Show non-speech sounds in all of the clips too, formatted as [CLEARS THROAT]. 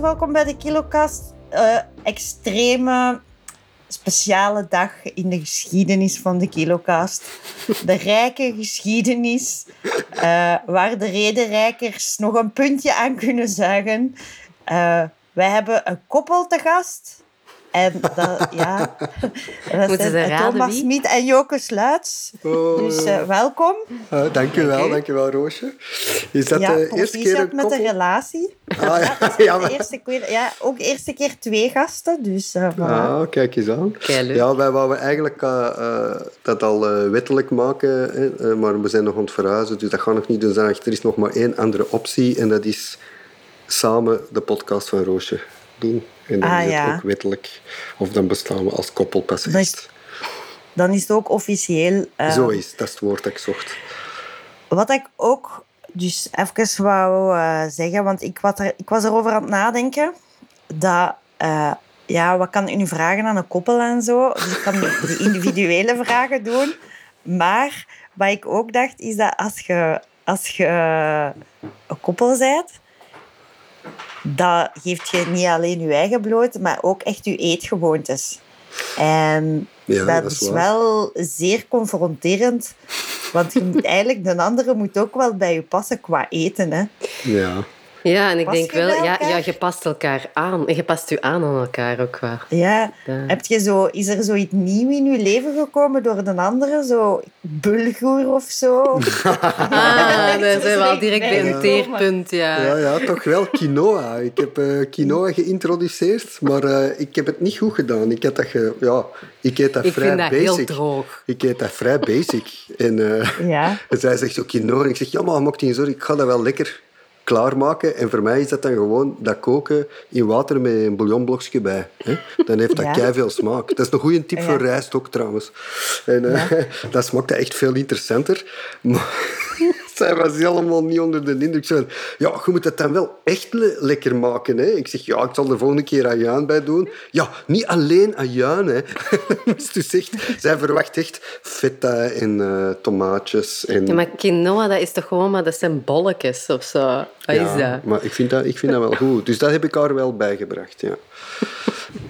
welkom bij de Kilokast. Eh, extreme speciale dag in de geschiedenis van de Kilokast. De rijke geschiedenis, eh, waar de redenrijkers nog een puntje aan kunnen zuigen. Eh, wij hebben een koppel te gast. En dat, ja, [LAUGHS] dat Moeten ze zijn raden Thomas wie? Smit en Joke Sluits. Oh, Dus eh, welkom. ah, dankjewel, dankjewel Roosje. Is dat ja, de eerste keer een met de koppel? relatie. Ah, ja, ja, [LAUGHS] de eerste keer, ja, ook eerste keer twee gasten. Dus eh, voilà. Ah, kijk eens aan. Keileuk. Ja, wij wouden eigenlijk dat al eh, wettelijk maken, hè, eh, maar we zijn nog aan het verhuizen, dus dat gaat nog niet. Dus er is nog maar één andere optie en dat is samen de podcast van Roosje doen. En dan Ah, is het ja. ook wettelijk. Of dan bestaan we als koppel pas Dan is- echt. Dan is het ook officieel. eh, Zo is, dat is het woord dat ik zocht. Wat ik ook dus even wou eh, zeggen, want ik was, er, ik was erover aan het nadenken. Dat, eh, ja, wat kan ik nu vragen aan een koppel en zo? Dus ik kan de [LAUGHS] individuele vragen doen. Maar wat ik ook dacht, is dat als je, als je een koppel bent, dat geeft je niet alleen je eigen bloot, maar ook echt je eetgewoontes. En Ja, dat, dat is wel zeer confronterend. Want je moet eigenlijk, de andere moet ook wel bij je passen qua eten. Hè. Ja. Ja, en ik Pas denk je wel, ja, ja, je past elkaar aan. En je past u aan aan elkaar ook wel. Ja. Ja. Heb je zo, is er zoiets nieuw in je leven gekomen door de andere? Zo bulgoer of zo? [LAUGHS] Ah, daar zijn we al direct bij een Ja. teerpunt, ja. Ja, ja, toch wel quinoa. Ik heb eh, quinoa geïntroduceerd, maar eh, ik heb het niet goed gedaan. Ik, had dat ge, ja, ik eet dat Ik vrij vind dat basic. heel droog. Ik eet dat vrij basic. En, eh, Ja. en [LAUGHS] zij zegt zo quinoa. En ik zeg, ja, maar je niet zorgen, ik ga dat wel lekker klaarmaken. En voor mij is dat dan gewoon dat koken in water met een bouillonblokje bij. Hè? Dan heeft dat Ja. kei veel smaak. Dat is een goede tip Ja. voor rijst ook trouwens. En eh, [LAUGHS] dat smaakt echt veel interessanter. Maar [LAUGHS] [LAUGHS] zij was helemaal niet onder de indruk. Zei, ja, je moet het dan wel echt le- lekker maken. Hè? Ik zeg, ja, ik zal er volgende keer ajuin bij doen. Ja, niet alleen ajuin. Hè? [LAUGHS] Dus ze zegt, zij verwacht echt feta en eh, tomaatjes. En, Ja, maar quinoa, dat is toch gewoon maar... Dat zijn bolletjes of zo. Wat Ja, is dat? Maar ik vind dat, ik vind dat wel goed. Dus dat heb ik haar wel bijgebracht, ja.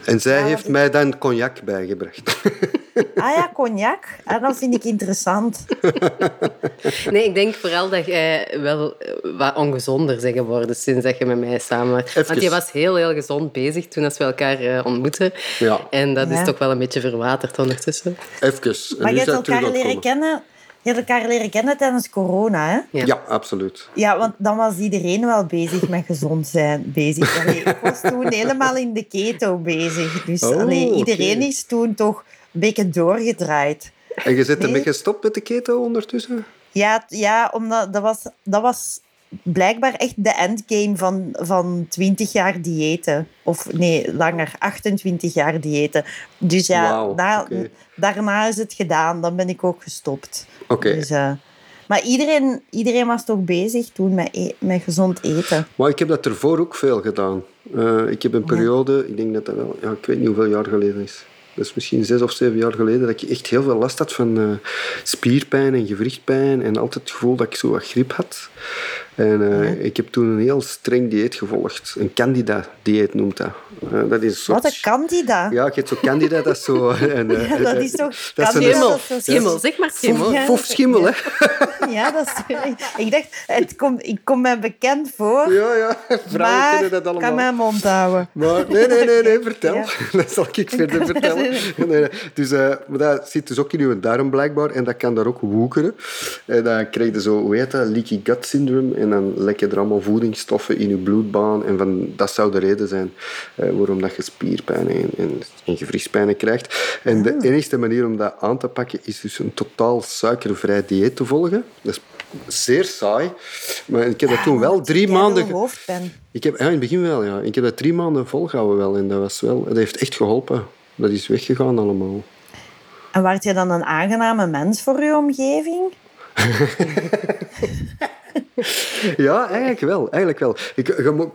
En zij heeft mij dan cognac bijgebracht. [LAUGHS] Ah ja, cognac. Ah, dat vind ik interessant. [LAUGHS] Nee, ik denk vooral dat jij wel eh, wat ongezonder bent geworden sinds dat je met mij samen. Even. Want je was heel, heel gezond bezig toen als we elkaar eh, ontmoetten. Ja. En dat Ja. is toch wel een beetje verwaterd ondertussen. Even. En Maar je hebt elkaar leren komen. kennen... Je hebt elkaar leren kennen tijdens corona, hè? Ja. Ja, absoluut. Ja, want dan was iedereen wel bezig met gezond zijn. Bezig. Allee, ik was toen helemaal in de keto bezig. Dus Oh, allee, iedereen is toen toch beetje doorgedraaid. En je zit ermee Nee. gestopt met de keto ondertussen? Ja, ja omdat dat was, dat was blijkbaar echt de endgame van, van 20 jaar diëten. Of nee, langer, 28 jaar diëten. Dus ja, na- daarna is het gedaan. Dan ben ik ook gestopt. Oké. Dus, eh, maar iedereen, iedereen was toch bezig toen met, e- met gezond eten. Maar ik heb dat ervoor ook veel gedaan. Eh, ik heb een periode, ik denk dat dat wel, ja, ik weet niet hoeveel jaar geleden is. Dat is misschien zes of zeven jaar geleden dat ik echt heel veel last had van eh, spierpijn en gewrichtpijn en altijd het gevoel dat ik zo wat griep had. En eh, ik heb toen een heel streng dieet gevolgd. Een candida-dieet noemt dat. Eh, dat is een soort... Wat een candida. Ja, je hebt zo candida, dat is zo... [LAUGHS] Een, eh, Ja, dat is toch dat is Schimmel, dat is zo- schimmel, zeg maar schimmel. Ja. Schimmel, hè? [LAUGHS] Ja, dat is, ik dacht, het komt, ik kom mij bekend voor, Ja, ja. Vrouwen maar kennen dat ik allemaal. kan mijn mond houden. Maar nee, nee, nee, nee vertel. Ja. [LAUGHS] Dat zal ik verder vertellen. Nee, nee. Dus, eh, maar dat zit dus ook in uw darm blijkbaar en dat kan daar ook woekeren. En dan krijg je zo, hoe heet dat, leaky gut syndrome. En dan lek je er allemaal voedingsstoffen in je bloedbaan. En van, dat zou de reden zijn eh, waarom dat je spierpijn en, en, en gewrichtspijnen krijgt. En de enige manier om dat aan te pakken is dus een totaal suikervrij dieet te volgen. Dat is zeer saai. Maar ik heb dat toen wel drie maanden... hoofdpijn. Ik heb, ja, in het begin wel, ja. Ik heb dat drie maanden volgehouden wel. En dat, was wel, dat heeft echt geholpen. Dat is weggegaan allemaal. En werd je dan een aangename mens voor je omgeving? [LAUGHS] Ja, eigenlijk wel. Eigenlijk wel. Ik,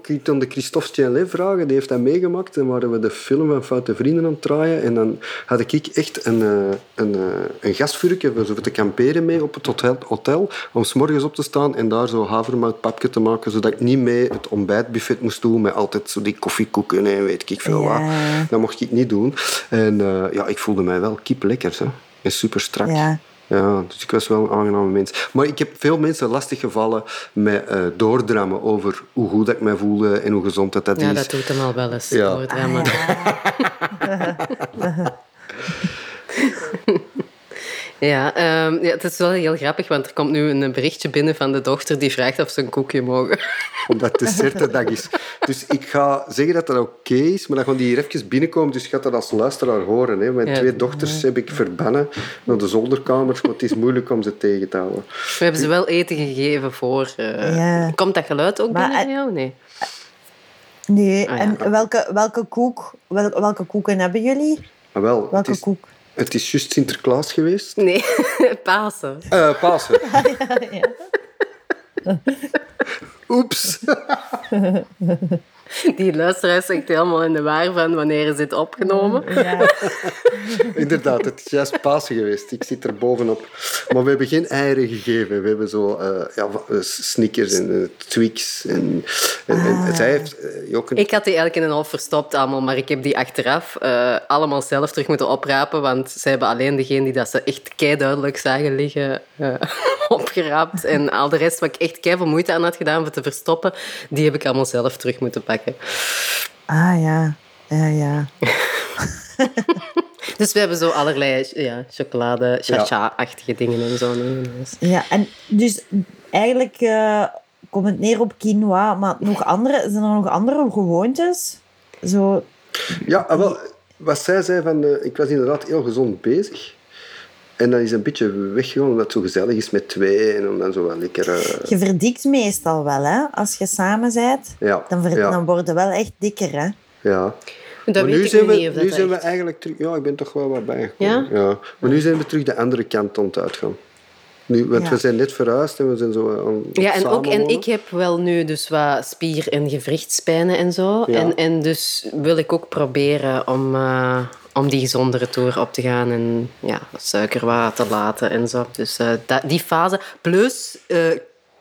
je aan de Christophe Stienlet vragen, die heeft dat meegemaakt. En waren we de film van Foute Vrienden aan het draaien. En dan had ik echt een, eh, een, eh, een gasvuurtje voor te kamperen mee op het hotel, hotel. Om s morgens op te staan en daar zo havermoutpapje te maken. Zodat ik niet mee het ontbijtbuffet moest doen. Met altijd zo die koffiekoeken en weet ik veel wat. Ja. Dat mocht ik niet doen. En eh, ja, ik voelde mij wel kip lekker. Hè. En super strak. Ja. Ja, dus ik was wel een aangename mens. Maar ik heb veel mensen lastig gevallen met eh, doordrammen over hoe goed ik mij voelde en hoe gezond dat, dat Ja, is. dat doet hem al wel eens. Ja. ja, [LAUGHS] [LAUGHS] Ja, ehm, ja, het is wel heel grappig, want er komt nu een berichtje binnen van de dochter die vraagt of ze een koekje mogen. [LAUGHS] Omdat het dessertendag is. Dus ik ga zeggen dat dat oké is, maar dan gaan die hier even binnenkomen. Dus je gaat dat als luisteraar horen. Hè. Mijn Ja. twee dochters heb ik verbannen naar de zolderkamers, maar het is moeilijk om ze tegen te houden. We hebben ze wel eten gegeven voor... eh, Ja. Komt dat geluid ook Maar, binnen eh, bij jou? Nee. Nee, Ah, ja. en welke, welke, koek, wel, welke koeken hebben jullie? Maar wel, het Welke is, koek? Het is juist Sinterklaas geweest. Nee, [LAUGHS] Pasen. Eh Pasen. [LAUGHS] Oeps. [LAUGHS] [LAUGHS] Die luisteraar zegt helemaal in de waar van wanneer is dit opgenomen. Ja. [LAUGHS] Inderdaad, het is juist Pasen geweest. Ik zit er bovenop. Maar we hebben geen eieren gegeven. We hebben zo eh, ja, eh, Snickers en eh, Twix. En, en, en zij heeft ook een... Ik had die eigenlijk in een half verstopt allemaal, maar ik heb die achteraf eh, allemaal zelf terug moeten oprapen, want ze hebben alleen degene die dat ze echt kei duidelijk zagen liggen eh, [LAUGHS] opgeraapt. En al de rest wat ik echt kei veel moeite aan had gedaan om te verstoppen, die heb ik allemaal zelf terug moeten pakken. Ah ja, ja, ja. [LAUGHS] Dus we hebben zo allerlei ja, chocolade, chacha-achtige dingen en zo. Dus- Ja, en dus eigenlijk eh, komt het neer op quinoa, maar nog andere, zijn er nog andere gewoontes? Zo, Ja, ah, wel, wat zij zei, van, eh, ik was inderdaad heel gezond bezig. En dat is een beetje weggegaan omdat het zo gezellig is met twee. En om dan zo wel lekker... eh, je verdikt meestal wel, hè? Als je samen bent, ja, dan, ver, ja, dan word je wel echt dikker, hè? ja. Dat maar weet nu ik zijn, we, niet of dat nu zijn we eigenlijk terug... Ja, ik ben toch wel wat bijgekomen. Ja? Maar nu zijn we terug de andere kant aan het uitgaan. Nu, want Ja. we zijn net verhuisd en we zijn zo aan het Ja, en, ook, en ik heb wel nu dus wat spier- en gewrichtspijnen en zo. Ja. En, en dus wil ik ook proberen om, eh, om die gezondere toer op te gaan en ja, suiker wat te laten en zo. Dus eh, dat, die fase. Plus, eh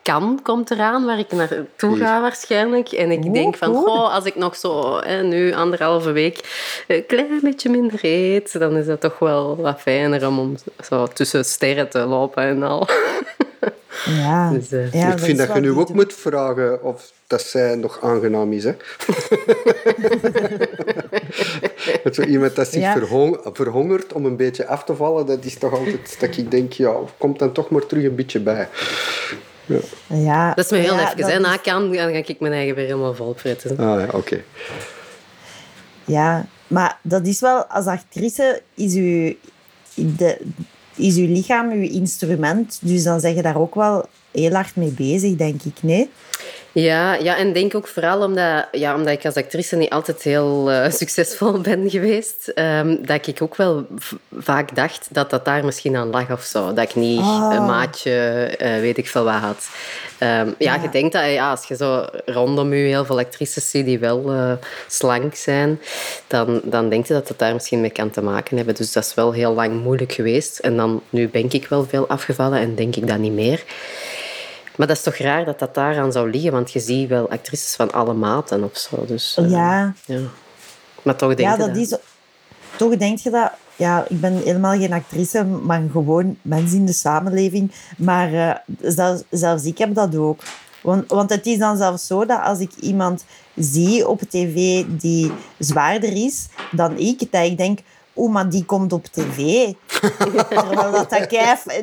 kan komt eraan, waar ik naartoe ga waarschijnlijk. En ik denk van, goh, als ik nog zo hè, nu anderhalve week een klein beetje minder eet, dan is dat toch wel wat fijner om, om zo tussen sterren te lopen en al. [LAUGHS] Ja. [LAUGHS] Dus, eh, ja ik vind dat je nu ook moet vragen of dat zij nog aangenaam is. Hè? [LAUGHS] Met zo iemand dat zich Ja. verhong- verhongert om een beetje af te vallen, dat is toch altijd dat ik denk, ja, komt dan toch maar terug een beetje bij. Ja, Dat is me heel ja, even. dat hè. Na kan, dan ga ik mijn eigen weer helemaal vol fretten. Ah ja, oké. Ja, maar dat is wel, als actrice is uw, de, is uw lichaam uw instrument. Dus dan zeg je daar ook wel heel hard mee bezig, denk ik, nee? Ja, ja, en denk ook vooral omdat, ja, omdat ik als actrice niet altijd heel eh, [LAUGHS] succesvol ben geweest, ehm, dat ik ook wel vaak dacht dat dat daar misschien aan lag of zo. Dat ik niet Ah. een maatje, eh, weet ik veel wat had. Ehm, ja, Ja. je denkt dat ja, als je zo rondom je heel veel actrices ziet die wel eh, slank zijn, dan, dan denk je dat dat daar misschien mee kan te maken hebben. Dus dat is wel heel lang moeilijk geweest. En dan, nu ben ik wel veel afgevallen en denk ik dat niet meer. Maar dat is toch raar dat dat daaraan zou liggen, want je ziet wel actrices van alle maten of zo. Dus, eh, Ja. ja. Maar toch denk Ja, je dat dat. is... Toch denk je dat... Ja, ik ben helemaal geen actrice, maar gewoon mens in de samenleving. Maar eh, zelfs, zelfs ik heb dat ook. Want, want het is dan zelfs zo dat als ik iemand zie op tv die zwaarder is dan ik, dat ik denk... Oeh, maar die komt op tv. [LAUGHS] Terwijl dat, dat,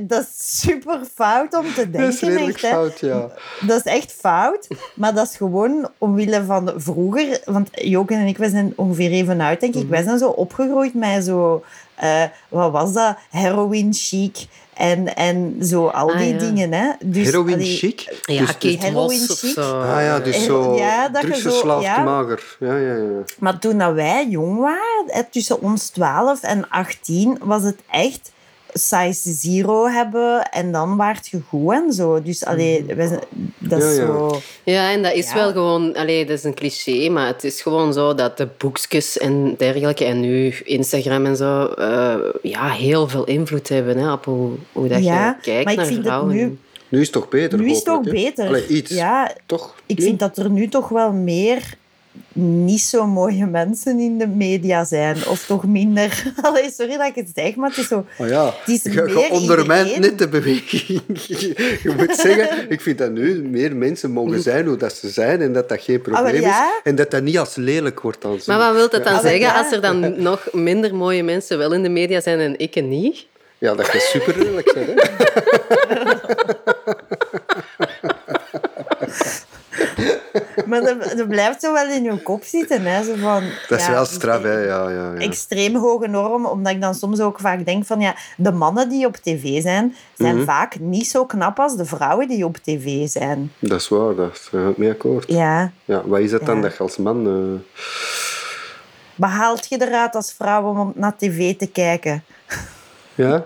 dat is super fout om te denken. Dat is echt, hè. fout, ja. Dat is echt fout, maar dat is gewoon omwille van vroeger. Want Joken en ik, wij zijn ongeveer even oud, denk ik. Mhm. Wij zijn zo opgegroeid met zo... eh, wat was dat? Heroin chic en, en zo al Ah, die ja. dingen. Hè. Dus, Heroin allee, chic. Ja, dus, Kate heroin Moss of chic. zo. Ah ja, dus zo ja, dat je drugsverslaafd ja. mager. Ja, ja, ja. Maar toen dat wij jong waren, tussen ons 12 en 18, was het echt size zero hebben en dan waart je goed en zo. Dus allee, Mhm. wij zijn- Dat is Ja, ja. zo... Ja, en dat is Ja. wel gewoon... Allee, dat is een cliché, maar het is gewoon zo dat de boekjes en dergelijke, en nu Instagram en zo, eh, ja, heel veel invloed hebben hè, op hoe, hoe dat Ja, je kijkt maar ik naar vind het vrouwen. nu- Nu is het toch beter, Nu is het toch beter. Allee, iets. Ja, Toch? ik Nu? vind dat er nu toch wel meer niet zo mooie mensen in de media zijn. Of toch minder... [LAUGHS] Allee, sorry dat ik het zeg, maar het is zo... Oh ja, Het is je, ondermijnt iedereen. net de beweging. [LAUGHS] je moet zeggen, ik vind dat nu meer mensen mogen zijn hoe dat ze zijn en dat dat geen probleem Ah, ja. is. En dat dat niet als lelijk wordt aanzien. Maar wat wil dat dan Ja. zeggen Ja. als er dan nog minder mooie mensen wel in de media zijn en ik en niet? Ja, dat je super lelijk bent. Hè? [LAUGHS] Maar dat, dat blijft zo wel in je kop zitten. Hè? Zo van, Dat is ja, wel straf, hè. Ja, ja, ja. Extreem hoge norm, omdat ik dan soms ook vaak denk van ja, de mannen die op tv zijn, zijn Mhm. vaak niet zo knap als de vrouwen die op tv zijn. Dat is waar, daar ga ik mee akkoord. Ja. Ja, wat is dat dan dat je als man... eh, Behaalt je eruit als vrouw om naar tv te kijken? Ja? [LAUGHS]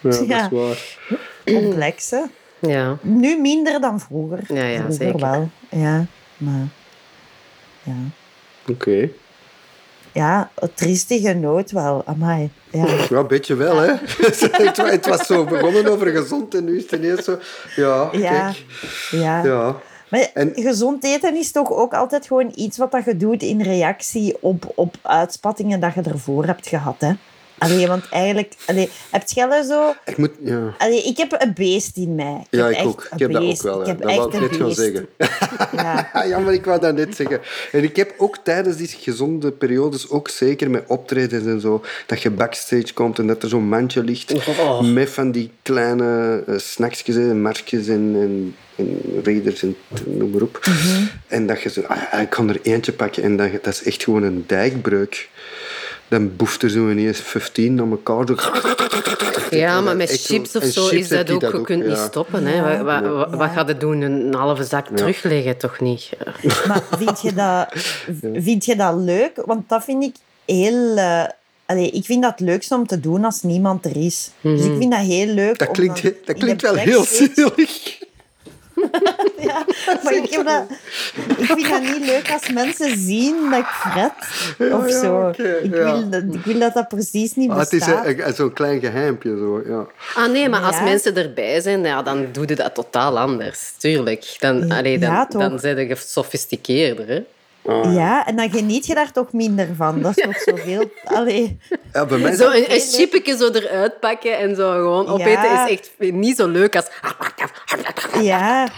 Ja, dat is waar. Complex, hè? Ja. Nu minder dan vroeger. Ja, ja, vroeger zeker. wel. Ja, maar... Ja. Oké. Ja, een triestige noot wel. Amai. Ja. [LAUGHS] Ja, een beetje wel, hè. [LAUGHS] het, wa- het was zo begonnen over gezond en nu is het ineens zo... Ja, Ja. kijk. Ja. Ja. Maar En- gezond eten is toch ook altijd gewoon iets wat dat je doet in reactie op, op uitspattingen dat je ervoor hebt gehad, hè? Allee, want eigenlijk... Allee, heb jij zo... Ik moet... Ja. Allee, ik heb een beest in mij. Ik Ja, ik echt ook. Ik heb dat ook wel. Ik heb Dat echt wou ik net gaan zeggen. Ja. [LAUGHS] ja, maar ik wou dat net zeggen. En ik heb ook tijdens die gezonde periodes, ook zeker met optredens en zo, dat je backstage komt en dat er zo'n mandje ligt Oh. met van die kleine uh, snacksjes en marsjes en, en, en raiders en noem maar op. Mhm. En dat je zo, ah, ja, ik kan er eentje pakken en dat, dat is echt gewoon een dijkbreuk. Dan boeft er zo ineens 15 naar elkaar. Ja, maar dat met chips of zo chips is dat ook... dat Je kunt niet stoppen. Hè. Wat, wat, wat, Ja. wat gaat het doen? Een halve zak terugleggen? Toch niet? Maar vind je, dat, vind je dat leuk? Want dat vind ik heel... allee, ik vind dat het leukste om te doen als niemand er is. Dus ik vind dat heel leuk. Dat klinkt, dat in klinkt wel heel zielig. [LAUGHS] Ja, maar ik, heb dat, ik vind dat niet leuk als mensen zien dat ik fret. of ja, zo. ik, ja. wil, dat- ik wil dat dat precies niet Ah, het is bestaat. een- een- zo'n klein geheimpje. Zo, ja. Ah nee, maar als mensen erbij zijn, ja, dan doe je dat totaal anders. Tuurlijk. Dan, Ja, allee, dan, dan zijn je gesofisticeerder. Hè? Ja, en dan geniet je daar toch minder van. Dat is toch zoveel... Allee. Ja, bij mij is Zo een, een chipje zo eruit pakken en zo gewoon opeten Ja. is echt niet zo leuk als... Ja,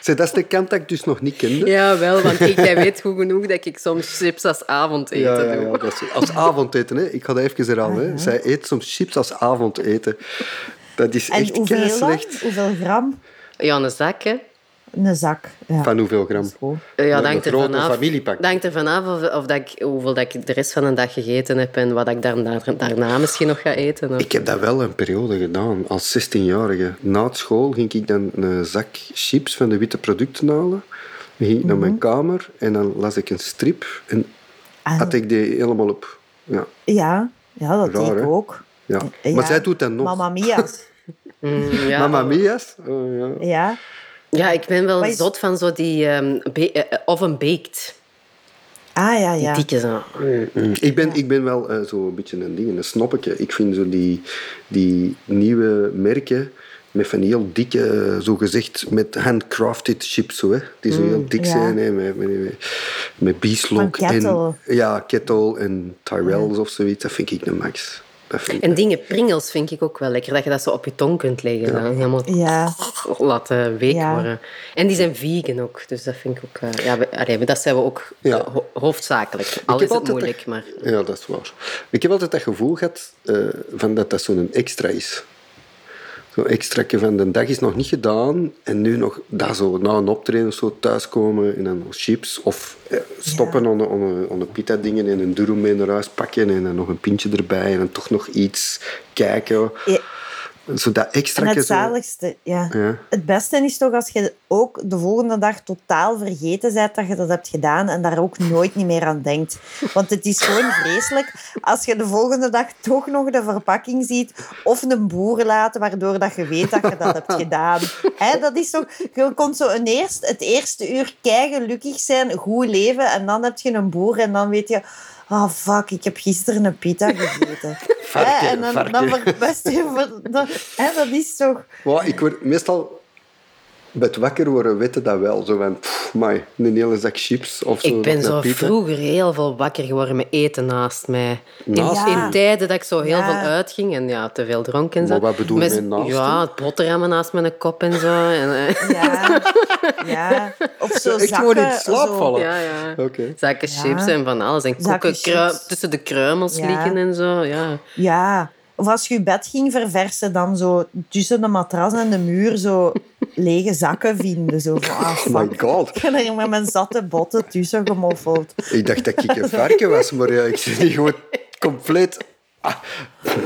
Zeg, dat is de kant dat ik dus nog niet kende. Ja, wel, want ik, jij weet goed genoeg dat ik soms chips als avondeten Ja, ja, doe. is als avondeten. Hè. Ik ga dat even herhalen. Hè. Zij eet soms chips als avondeten. Dat is en echt hoeveel dan? slecht. Hoeveel gram? Ja, een zak, hè. Een zak. Ja. Van hoeveel gram? Goed. Ja, een er grote vanaf. hangt er vanaf of, of dat ik, hoeveel dat ik de rest van de dag gegeten heb en wat ik daar, daar- daarna misschien nog ga eten. of- Ik heb dat wel een periode gedaan. Als 16-jarige. Na het school ging ik dan een zak chips van de witte producten halen. Dan ging ik naar Mhm. mijn kamer en dan las ik een strip. En Ah, had ik die helemaal op. Ja, ja, ja, dat Raar, deed ik ook. ja. Ja. Maar zij doet dat nog. Mamma mia's. [LAUGHS] Mm, ja. Mamma mia's? Oh, ja. Ja. Ja, ik ben wel is- zot van zo die ehm be- eh, oven baked. Ah, ja, Die ja. dikke zo. Mm. Ik ben, ik ben wel eh, zo een beetje een ding, een snoppetje. Ik vind zo die, die nieuwe merken met van die heel dikke, zo gezegd, met handcrafted chips, zo, hè, die zo heel dik ja. zijn, hè, met, met, met, bieslook en ja, kettle en Tyrells of zoiets. Dat vind ik de max. En dingen, pringels vind ik ook wel lekker. Dat je dat zo op je tong kunt leggen. Dan helemaal Ja. laten week Ja. worden. En die zijn vegan ook. Dus dat vind ik ook... eh, ja, we, allee, maar dat zijn we ook Ja. eh, ho- hoofdzakelijk. Al heb is het moeilijk, dat- maar... Ja, dat is waar. Ik heb altijd dat gevoel gehad eh, van dat dat zo'n extra is. Zo'n extraatje van de dag is nog niet gedaan en nu nog dat zo na een optreden of zo thuiskomen en dan nog chips of eh, stoppen Ja. aan de, aan de, aan de pita dingen en een durum mee naar huis pakken en dan nog een pintje erbij en dan toch nog iets kijken. Ja. Zo dat extra... En het zaligste, ja. Ja. Het beste is toch als je ook de volgende dag totaal vergeten bent dat je dat hebt gedaan en daar ook nooit niet meer aan denkt. Want het is gewoon vreselijk als je de volgende dag toch nog de verpakking ziet of een boer laten, waardoor dat je weet dat je dat hebt gedaan. Hè, dat is toch... Je kon zo een eerst, het eerste uur kei gelukkig zijn, goed leven en dan heb je een boer en dan weet je... Oh, fuck, ik heb gisteren een pita gegeten. Varken, [LAUGHS] Hè, en dan, dan verpest je... Dat, hè, dat is toch... Maar ik word meestal... Bij het wakker worden weten dat wel. Zo van, pff, amai, een hele zak chips of zo. Ik ben zo pita. vroeger heel veel wakker geworden met eten naast mij. In, Naast in tijden dat ik zo heel Ja. veel uitging en ja, te veel dronk en zo. Maar wat bedoel je met naast Ja, boterhammen naast mijn kop en zo. En, eh, Ja, [LAUGHS] ja. Of zo Echt gewoon in slaap zo- vallen. ja, ja. Oké. Zakken Ja. chips en van alles. En koeken tussen de kruimels Ja. liggen en zo. Ja. Ja. Of als je je bed ging verversen, dan zo tussen de matras en de muur zo lege zakken vinden. Zo van, ah, Oh my god. Ik ben er met mijn zatte botten tussen gemoffeld. Ik dacht dat ik een varken was, maar ja, ik zit hier gewoon compleet ah,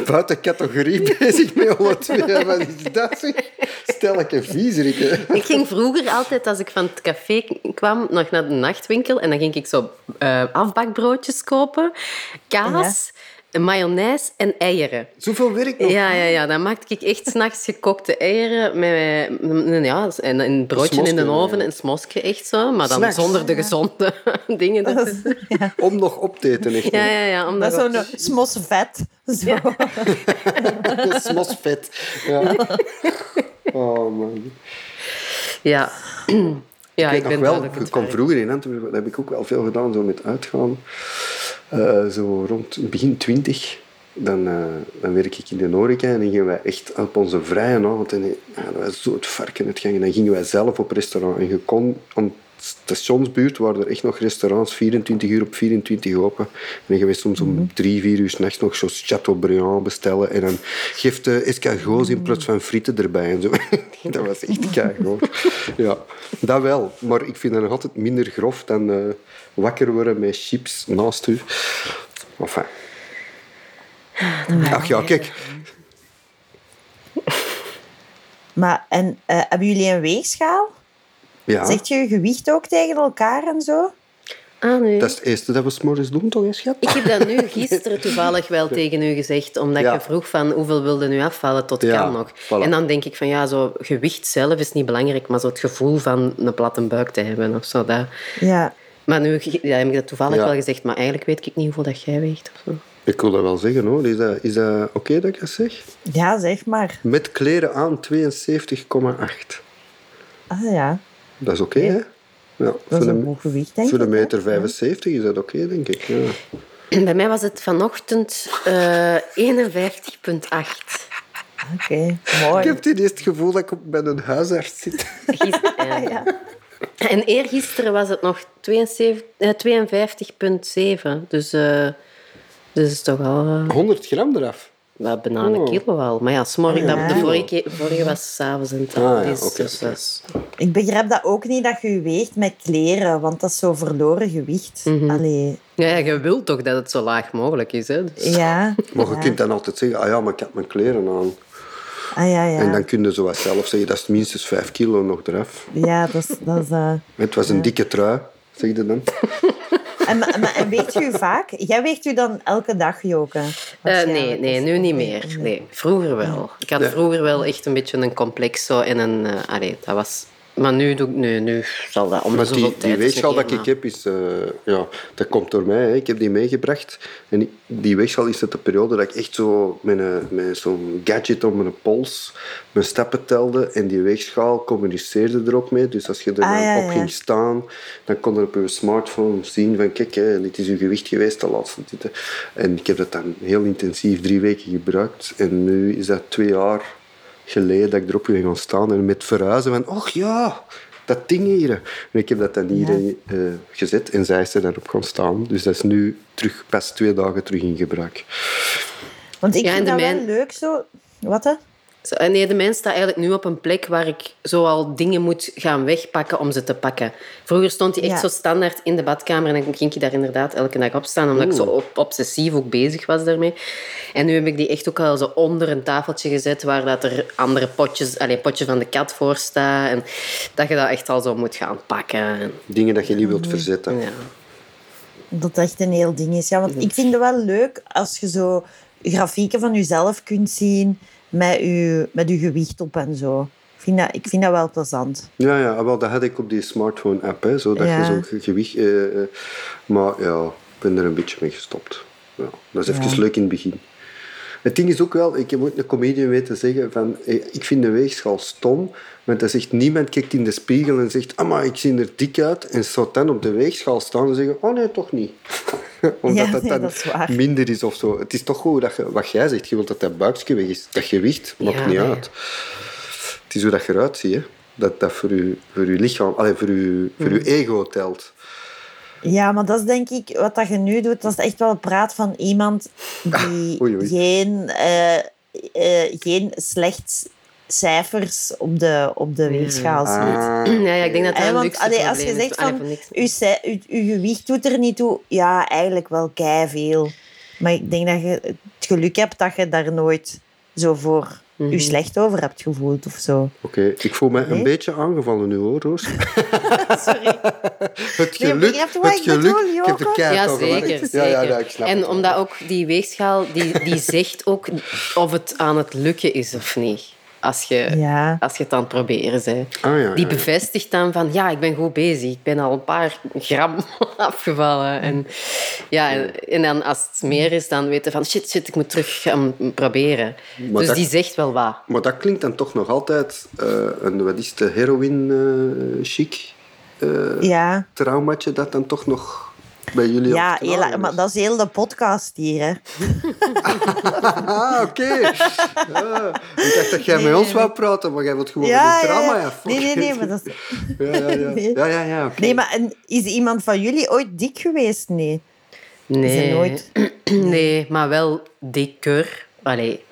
buiten categorie [LAUGHS] bezig met alle twee. Wat is dat? zeg? Ik een. Ik ging vroeger altijd, als ik van het café kwam, nog naar de nachtwinkel. En dan ging ik zo eh, afbakbroodjes kopen, kaas, mayonaise en eieren. Zoveel werk nog. Ja, ja, ja, dan maakte ik echt s'nachts gekokte eieren met, met ja, en een broodje in de oven ja. en smosje echt zo, maar dan Snacks. zonder de gezonde [LAUGHS] dingen. ertussen. Om nog op te eten, echt. Ja, ja, ja. Dat is zo'n smos vet. Zo. Smosvet. Ja. [LAUGHS] [LAUGHS] Oh man. ja. [CLEARS THROAT] ja, ik ik nog wel, ik kwam vroeger in Antwerpen, dat heb ik ook wel veel gedaan, zo met uitgaan. Eh, zo rond begin twintig, dan, eh, dan werk ik in de horeca en dan gingen wij echt op onze vrije avond, en ja, dat was zo het varken het gang, en dan gingen wij zelf op restaurant. En je kon, stationsbuurt waren er echt nog restaurants, 24 uur op 24 open. En gingen we soms om drie, vier uur s'nachts nog zo'n Chateaubriand bestellen en dan geeft de escargots in plaats van frieten erbij en zo. [LAUGHS] dat was echt keigoed. Ja, dat wel. Maar ik vind dat nog altijd minder grof dan eh, wakker worden met chips naast u. Enfin. Ach ja, kijk. Maar, en eh, hebben jullie een weegschaal? Ja, Zegt je je gewicht ook tegen elkaar en zo? Ah, nee. dat is het eerste dat we s'morgens doen, toch, schat? Ik heb dat nu [LAUGHS] gisteren toevallig wel tegen u gezegd, omdat Ja. je vroeg van hoeveel wilde nu afvallen tot Ja, kan nog. voilà. En dan denk ik van ja, zo gewicht zelf is niet belangrijk, maar zo het gevoel van een platte buik te hebben of zo. Dat. Ja. Maar nu ja, heb ik dat toevallig Ja. wel gezegd, maar eigenlijk weet ik niet hoeveel dat jij weegt. Of zo. Ik wil dat wel zeggen, hoor. Is dat, is dat oké dat ik dat zeg? ja, zeg maar. Met kleren aan 72,8. Ah ja, Dat is oké, hè? Ja, dat voor is de, een hoog gewicht, denk voor de ik. meter hè? 75 is dat oké, denk ik. Ja. [CLEARS THROAT] Bij mij was het vanochtend eh 51,8. Oké, mooi. Ik heb het eerst het gevoel dat ik op- bij een huisarts zit. Gister- eh, [LAUGHS] Ja. En eergisteren was het nog 72, eh, 52,7. Dus, eh dus is toch al eh, 100 gram eraf. Wel bijna een Oh. kilo al. Maar ja, smorgen, Ja. dat, de vorige, vorige was s'avonds en het Ah, ja, is, dus is- Ik begrijp dat ook niet dat je je weegt met kleren, want dat is zo verloren gewicht. Allee, Ja, ja, je wilt toch dat het zo laag mogelijk is. Hè? Dus- ja. Maar je ja. kunt dan altijd zeggen, ah ja, maar ik heb mijn kleren aan. Ah ja, ja. En dan kun je zo wat zelf zeggen, dat is minstens 5 kilo nog eraf. Ja, dat is... Dat is eh, Het was een dikke trui, zeg je dan. [LAUGHS] En, maar- en weegt u vaak? Jij weegt u dan elke dag, Joke? Eh, nee, nee, nu niet meer. Nee, vroeger wel. Ik had Ja. vroeger wel echt een beetje een complex zo en een... eh allee, dat was... Maar nu doe ik... Nu, nu zal dat om Maar die, die weegschaal dat ik heb, is, eh, ja, dat komt door mij. Hè. Ik heb die meegebracht. En die- die weegschaal is uit de periode dat ik echt zo met, een, met zo'n gadget om mijn pols mijn stappen telde. En die weegschaal communiceerde er ook mee. Dus als je er Ah, ja, op ja. ging staan, dan kon je op je smartphone zien van kijk, hè, dit is uw gewicht geweest de laatste tijd. En ik heb dat dan heel intensief drie weken gebruikt. En nu is dat twee jaar geleden dat ik erop ben gaan staan en met verhuizen van, och ja, dat ding hier. En ik heb dat dan hier eh, gezet en zij is er daarop gaan staan. Dus dat is nu terug, pas twee dagen terug in gebruik. Want ik Ja, vind dat wel leuk zo... Wat, hè? Zo, en nee, de mens staat eigenlijk nu op een plek waar ik zoal dingen moet gaan wegpakken om ze te pakken. Vroeger stond hij echt Ja. zo standaard in de badkamer en dan ging ik daar inderdaad elke dag op staan, omdat ik zo op- obsessief ook bezig was daarmee. En nu heb ik die echt ook al zo onder een tafeltje gezet waar dat er andere potjes, allee, potje van de kat voor staat. En dat je dat echt al zo moet gaan pakken. En, Dingen dat je niet wilt verzetten. ja. Dat dat echt een heel ding is. Ja, want ik vind het wel leuk als je zo grafieken van jezelf kunt zien met je, met je gewicht op en zo. Ik vind dat, ik vind dat wel plezant. Ja, ja, wel, dat had ik op die smartphone-app, hè, zodat Ja. je zo'n ge- gewicht... eh, eh, maar ja, ik ben er een beetje mee gestopt. Ja, dat is even Ja. leuk in het begin. Het ding is ook wel, ik heb ooit een comedian weten zeggen van, eh, ik vind de weegschaal stom, want er zegt niemand kijkt in de spiegel en zegt, ah, maar ik zie er dik uit, en zou dan op de weegschaal staan en zeggen, oh nee, toch niet. [LAUGHS] Omdat Ja, dat nee, dan dat is minder is of zo. Het is toch goed dat je, wat jij zegt, je wilt dat dat buikje weg is. Dat gewicht maakt Ja, niet nee. uit. Het is hoe dat je eruit ziet, hè. Dat dat voor je, voor je lichaam, allee, voor je, voor Mm. je ego telt. Ja, maar dat is denk ik, wat dat je nu doet, dat is echt wel praat van iemand die Oei, oei. Geen, eh, geen slecht cijfers op de, op de weegschaal ziet. Ah, [CLEARS THROAT] Ja, ja, ik denk dat dat een want allee, als je zegt van uw gewicht doet er niet toe, ja, eigenlijk wel kei veel. Maar ik denk dat je het geluk hebt dat je daar nooit zo voor Mhm. je slecht over hebt gevoeld of zo. Oké, ik voel me een beetje aangevallen nu hoor, Roos. [LAUGHS] Sorry. Het geluk, je het ik geluk. bedoel, ik heb de keihard Ja, zeker. Ja, ja, zeker. ja, ik snap en het. omdat ook die weegschaal, die, die zegt ook of het aan het lukken is of niet. Als je, Ja. als je het aan het proberen bent. Ah, ja, Die ja, ja. bevestigt dan van, ja, ik ben goed bezig. Ik ben al een paar gram [LAUGHS] afgevallen. En, ja, en, en dan als het meer is, dan weten van, shit, shit, ik moet terug gaan proberen. Maar dus dat- die zegt wel wat. Maar dat klinkt dan toch nog altijd eh, een, wat is het, heroïne-chic Ja, traumaatje dat dan toch nog bij jullie ja op het heel, kanaal maar dat is heel de podcast hier. Hè. [LAUGHS] Ah, oké. Ja, ik dacht dat jij Nee, met ons nee, wou praten, maar jij wilt gewoon Ja, met trauma. ja, Nee, nee, nee. Maar, dat is... [LAUGHS] Ja, ja, ja. Nee. ja, ja, ja nee, maar en is iemand van jullie ooit dik geweest? Nee. Nee, nooit- [CLEARS THROAT] nee maar wel dikker. Allee,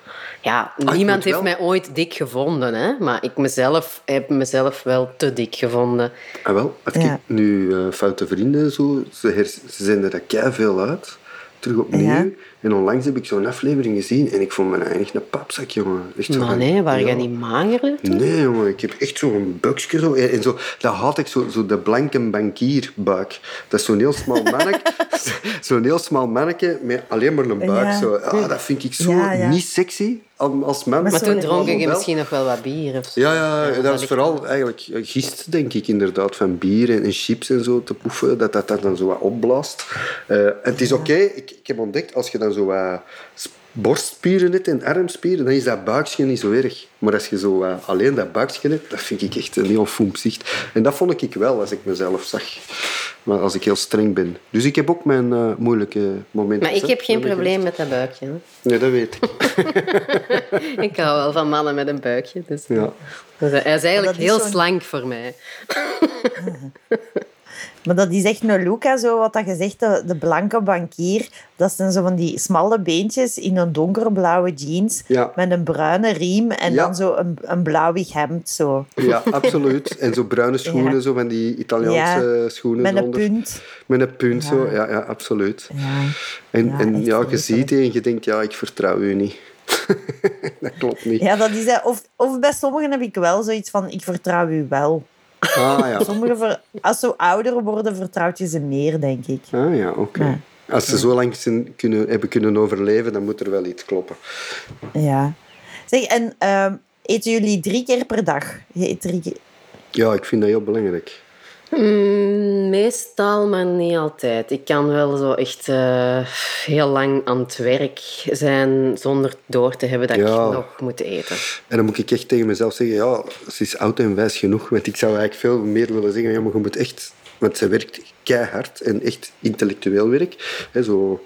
ja, moet niemand heeft mij ooit dik gevonden, hè? maar ik mezelf, heb mezelf wel te dik gevonden. Ah, wel, als Ja. ik nu eh, foute vrienden zo, ze, ze zenden er kei veel uit, terug opnieuw. Ja. En onlangs heb ik zo'n aflevering gezien en ik vond me eigenlijk een papzak, jongen. Echt zo Maar van, nee, waren ja. jij niet mager? Nee, jongen, ik heb echt zo'n buikje zo. En zo, dat had ik, zo, zo de blanke bankierbuik. Dat is zo'n heel smal [LAUGHS] manneke. zo'n heel smal manneke met alleen maar een buik. Ja. Zo. Ah, dat vind ik zo Ja, niet sexy als man. Maar toen dronk ik misschien nog wel wat bier of zo. Ja, ja, dat ik- vooral eigenlijk gist, denk ik, inderdaad, van bier en, en chips en zo te poefen, dat dat, dat dan zo wat opblaast. Eh, het is oké, ik, ik heb ontdekt, als je dan zo wat borstspieren hebt en armspieren, dan is dat buikje niet zo erg. Maar als je zo wat alleen dat buikje hebt, dat vind ik echt een heel foem zicht. En dat vond ik wel als ik mezelf zag. Maar als ik heel streng ben. Dus ik heb ook mijn eh, moeilijke momenten. Maar ik heb geen probleem met dat buikje. hè. Nee, dat weet ik. [LAUGHS] Ik hou wel van mannen met een buikje. Dus Ja. Hij is eigenlijk is heel slank voor mij. [LAUGHS] Maar dat is echt een hè, zo wat dat je zegt, de, de blanke bankier. Dat zijn zo van die smalle beentjes in een donkerblauwe jeans Ja. met een bruine riem en Ja. dan zo een, een blauwig hemd. Zo. Ja, absoluut. En zo bruine [LAUGHS] schoenen, Ja. zo van die Italiaanse schoenen. Met een punt. Met een punt, zo. Ja, ja, absoluut. Ja. En en, ja je ziet het en je denkt, ja, ik vertrouw u niet. [LAUGHS] dat klopt niet. Ja, dat is, hè. of, of bij sommigen heb ik wel zoiets van, ik vertrouw u wel. Ah ja, Sommigen, ver- als ze ouder worden, vertrouwt je ze meer, denk ik. ah, ja oké. Ja. Als ze zo lang zijn, kunnen, hebben kunnen overleven, dan moet er wel iets kloppen. Ja. Zeg, en ehm, eten jullie drie keer per dag? Drie keer... Ja, ik vind dat heel belangrijk. Mm, meestal, maar niet altijd. Ik kan wel zo echt eh, heel lang aan het werk zijn zonder door te hebben dat Ja. ik nog moet eten. En dan moet ik echt tegen mezelf zeggen, ja, ze is oud en wijs genoeg. Want ik zou eigenlijk veel meer willen zeggen, ja, maar je moet echt... Want ze werkt keihard en echt intellectueel werk. Hè, zo.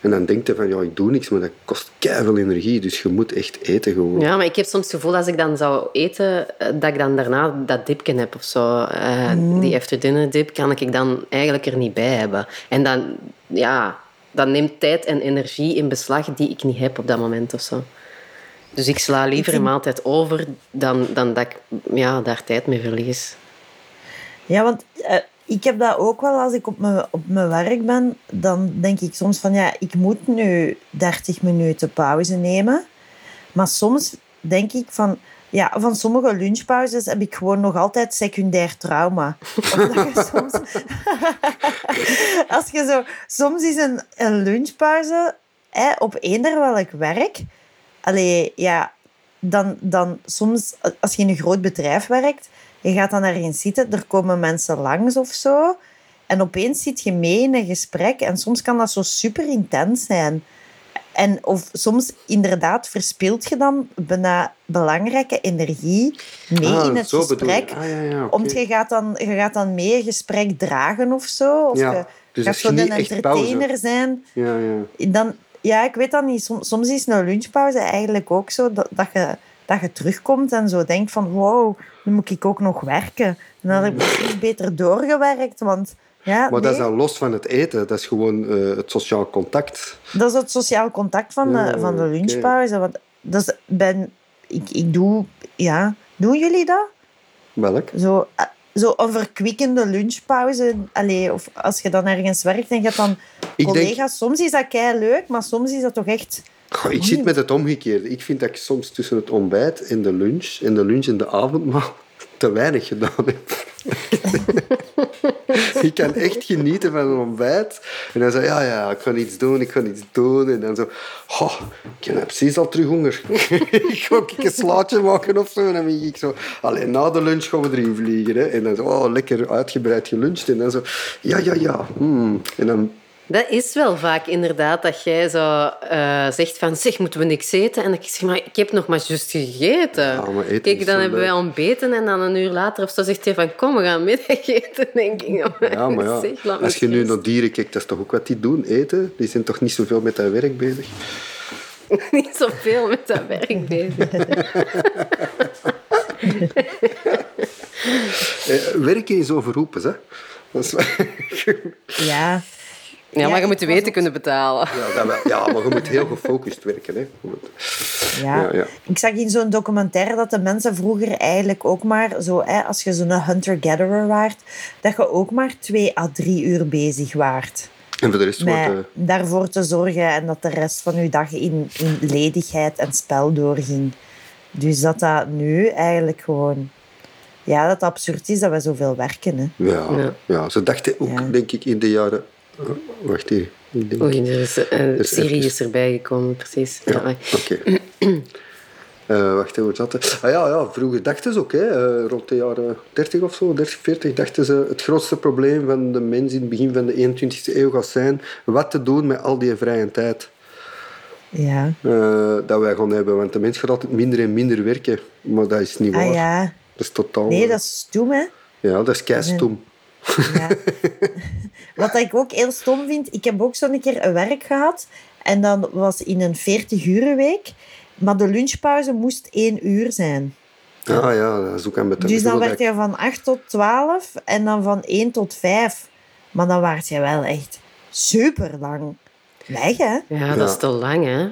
En dan denkt je van, ja, ik doe niks, maar dat kost keihard energie. Dus je moet echt eten gewoon. Ja, maar ik heb soms het gevoel als ik dan zou eten, eh, dat ik dan daarna dat dipje heb of zo. Eh, Die after dinner dip kan ik dan eigenlijk er niet bij hebben. En dan, ja, dat neemt tijd en energie in beslag die ik niet heb op dat moment of zo. Dus ik sla liever vind- een maaltijd over dan, dan dat ik ja, daar tijd mee verlies. Ja, want eh, ik heb dat ook wel als ik op mijn, op mijn werk ben. Dan denk ik soms van ja, ik moet nu 30 minuten pauze nemen. Maar soms denk ik van ja, van sommige lunchpauzes heb ik gewoon nog altijd secundair trauma. [LAUGHS] Soms, [LAUGHS] als je zo, soms is een, een lunchpauze hè, op eender welk werk. Allee, ja, dan, dan soms, als je in een groot bedrijf werkt, je gaat dan ergens zitten, er komen mensen langs of zo. En opeens zit je mee in een gesprek en soms kan dat zo super intens zijn. En of soms inderdaad verspilt je dan bijna belangrijke energie mee Ah, in het gesprek. Ah, ja, ja. Omdat je gaat, dan, je gaat dan mee een gesprek dragen of zo. Of Ja, je dus gaat dat is zo een niet echt pauze. entertainer zijn. Ja, ja. Dan, ja, ik weet dat niet. Soms, soms is een lunchpauze eigenlijk ook zo dat, dat, je, dat je terugkomt en zo denkt van wow, nu moet ik ook nog werken. En dan heb ik misschien beter doorgewerkt, want ja, Maar dat is nee, dan los van het eten. Dat is gewoon eh, het sociaal contact. dat is het sociaal contact van, Ja, de, van de lunchpauze. Want dat is, ben, ik, ik doe, ja, doen jullie dat? Welk? Zo, eh, zo een verkwikkende lunchpauze. Allee, of als je dan ergens werkt en je hebt dan Ik denk- collega's. Soms is dat kei leuk, maar soms is dat toch echt... Ik zit met het omgekeerde. Ik vind dat ik soms tussen het ontbijt en de lunch, en de lunch en de avondmaal, [LAUGHS] te weinig gedaan heb. [LAUGHS] ik kan echt genieten van een ontbijt. En dan zo, ja, ja, ik ga iets doen, ik ga iets doen. En dan zo, oh, ik heb precies al terug honger. [LAUGHS] ik ga een slaatje maken of zo. En dan ben ik zo, alleen na de lunch gaan we erin vliegen. Hè. En dan zo, oh, lekker uitgebreid geluncht. En dan zo, ja, ja, ja. hmm. En dan Dat is wel vaak inderdaad dat jij zo eh, zegt van zeg, moeten we niks eten? En ik zeg maar, ik heb nog maar juist gegeten. Ja, maar eten Kijk, dan hebben wij ontbeten en dan een uur later of zo zegt hij van kom, we gaan middageten. [LAUGHS] denk ik, Ja, maar ja, [LAUGHS] Zeg, als je nu rust. naar dieren kijkt, dat is toch ook wat die doen, eten? Die zijn toch niet zoveel met dat werk bezig? [LAUGHS] niet zoveel met dat werk bezig. Eh, werken is overroepen, hè? Dat is, Ja, Ja, Ja, maar je moet de weten ook- kunnen betalen. ja, dat wel. ja, maar je moet heel gefocust werken. Hè? Moet- ja. Ja, ja. Ik zag in zo'n documentaire dat de mensen vroeger eigenlijk ook maar, zo, hè, als je zo'n hunter-gatherer waart, dat je ook maar twee à drie uur bezig waart. En voor de rest wordt... Eh, daarvoor te zorgen en dat de rest van je dag in, in ledigheid en spel doorging. Dus dat dat nu eigenlijk gewoon... Ja, dat het absurd is dat we zoveel werken. Hè. ja, Ja. ja. ze dachten ook, Ja. denk ik, in de jaren... eh, wacht hier. Ik denk... Oei, er is, een is serie even- is erbij gekomen, precies. Ja, Ja. oké. [CLEARS THROAT] Eh, wacht, hoe zat het? Ah, ja, ja, vroeger dachten ze ook, hè, eh, rond de jaren 30 of zo, 30, 40, dachten ze het grootste probleem van de mens in het begin van de 21e eeuw gaat zijn wat te doen met al die vrije tijd Ja. eh, dat wij gaan hebben. Want de mens gaat altijd minder en minder werken, maar dat is niet waar. Ah ja. Dat is totaal... Nee, dat is stom, hè. Ja, dat is keistom. Ja. [LAUGHS] Wat ik ook heel stom vind, ik heb ook zo'n keer een werk gehad. En dan was in een 40 week. Maar de lunchpauze moest één uur zijn. Ah ja, dat is ook aan de Dus dan werd je van 8 tot 12 en dan van 1 tot 5. Maar dan werd je wel echt super lang weg, hè? Ja, dat Ja. is te lang, hè.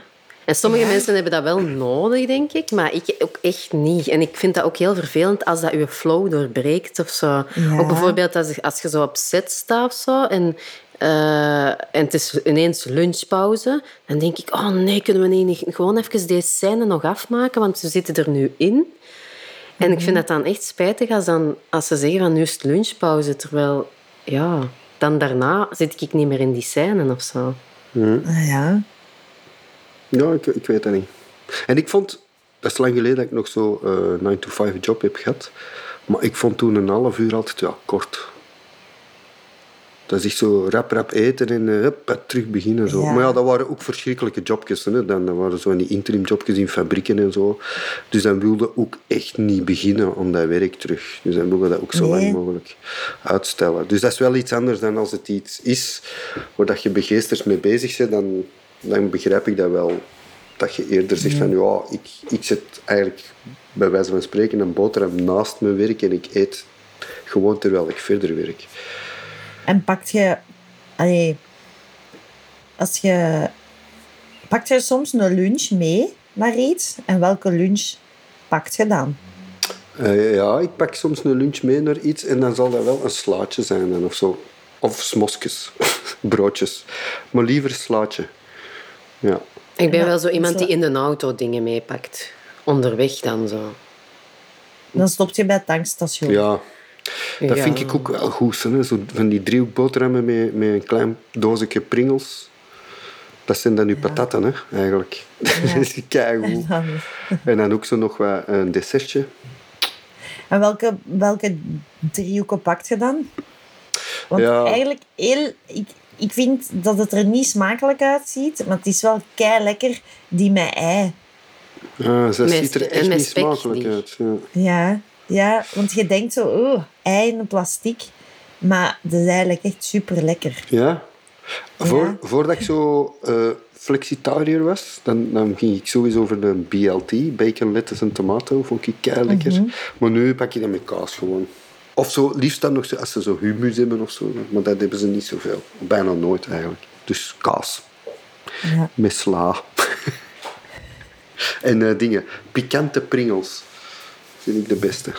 En sommige Ja. mensen hebben dat wel nodig, denk ik, maar ik ook echt niet. En ik vind dat ook heel vervelend als dat je flow doorbreekt of zo. Ja. Ook bijvoorbeeld als, als je zo op set staat of zo en, eh, en het is ineens lunchpauze, dan denk ik, oh nee, kunnen we niet gewoon even deze scène nog afmaken, want we zitten er nu in. En ik vind dat dan echt spijtig als, dan, als ze zeggen van nu is het lunchpauze, terwijl, ja, dan daarna zit ik niet meer in die scène of zo. Ah, ja. Ja, ik, ik weet dat niet. En ik vond, dat is lang geleden dat ik nog zo eh 9-to-5 job heb gehad. Maar ik vond toen een half uur altijd ja, kort. Dat is echt zo rap, rap eten en hup, terug beginnen. Zo. Ja. Maar ja, dat waren ook verschrikkelijke jobjes. Hè. Dan, dat waren zo die interim jobjes in fabrieken en zo. Dus dan wilde ook echt niet beginnen aan dat werk terug. Dus dan wilde dat ook zo Nee. lang mogelijk uitstellen. Dus dat is wel iets anders dan als het iets is waar dat je begeesterd mee bezig bent. Dan, dan begrijp ik dat wel. Dat je eerder zegt van ja, ik, ik zet eigenlijk bij wijze van spreken een boterham naast mijn werk en ik eet gewoon terwijl ik verder werk. En pakt je... Allee, als je... Pakt je soms een lunch mee naar iets? En welke lunch pakt je dan? Eh, ja, ik pak soms een lunch mee naar iets en dan zal dat wel een slaatje zijn dan, of zo. Of smosjes, [LAUGHS] broodjes. Maar liever slaatje. Ja. Ik ben Ja, wel zo iemand zo- die in de auto dingen meepakt. Onderweg dan zo. Dan stopt je bij het tankstation. ja, dat Ja. vind ik ook wel goed. Hè? Zo van die driehoek boterhammen met, met een klein doosje pringels. Dat zijn dan uw patatten, hè, eigenlijk. [LAUGHS] dat is keigoed. [LAUGHS] Dan- En dan ook zo nog wat een dessertje. En welke, welke driehoeken pakt je dan? Want Ja. eigenlijk, heel, ik, ik vind dat het er niet smakelijk uitziet, maar het is wel kei lekker die met ei. Ah, dat Met ziet er echt niet smakelijk niet. uit. Ja. Ja, ja want je denkt zo, oh, ei in plastic. Maar dat is eigenlijk echt super lekker. Ja. Voor, Ja. Voordat ik zo eh, flexitariër was, dan, dan ging ik sowieso voor de BLT, bacon, lettuce en tomato. Vond ik kei lekker. Mhm. Maar nu pak je dat met kaas gewoon. Of zo, liefst dan nog zo, als ze zo humus hebben of zo. Maar dat hebben ze niet zoveel. Bijna nooit eigenlijk. Dus kaas. Ja. Met sla. [LAUGHS] en eh, dingen. Pikante pringels. Vind ik de beste.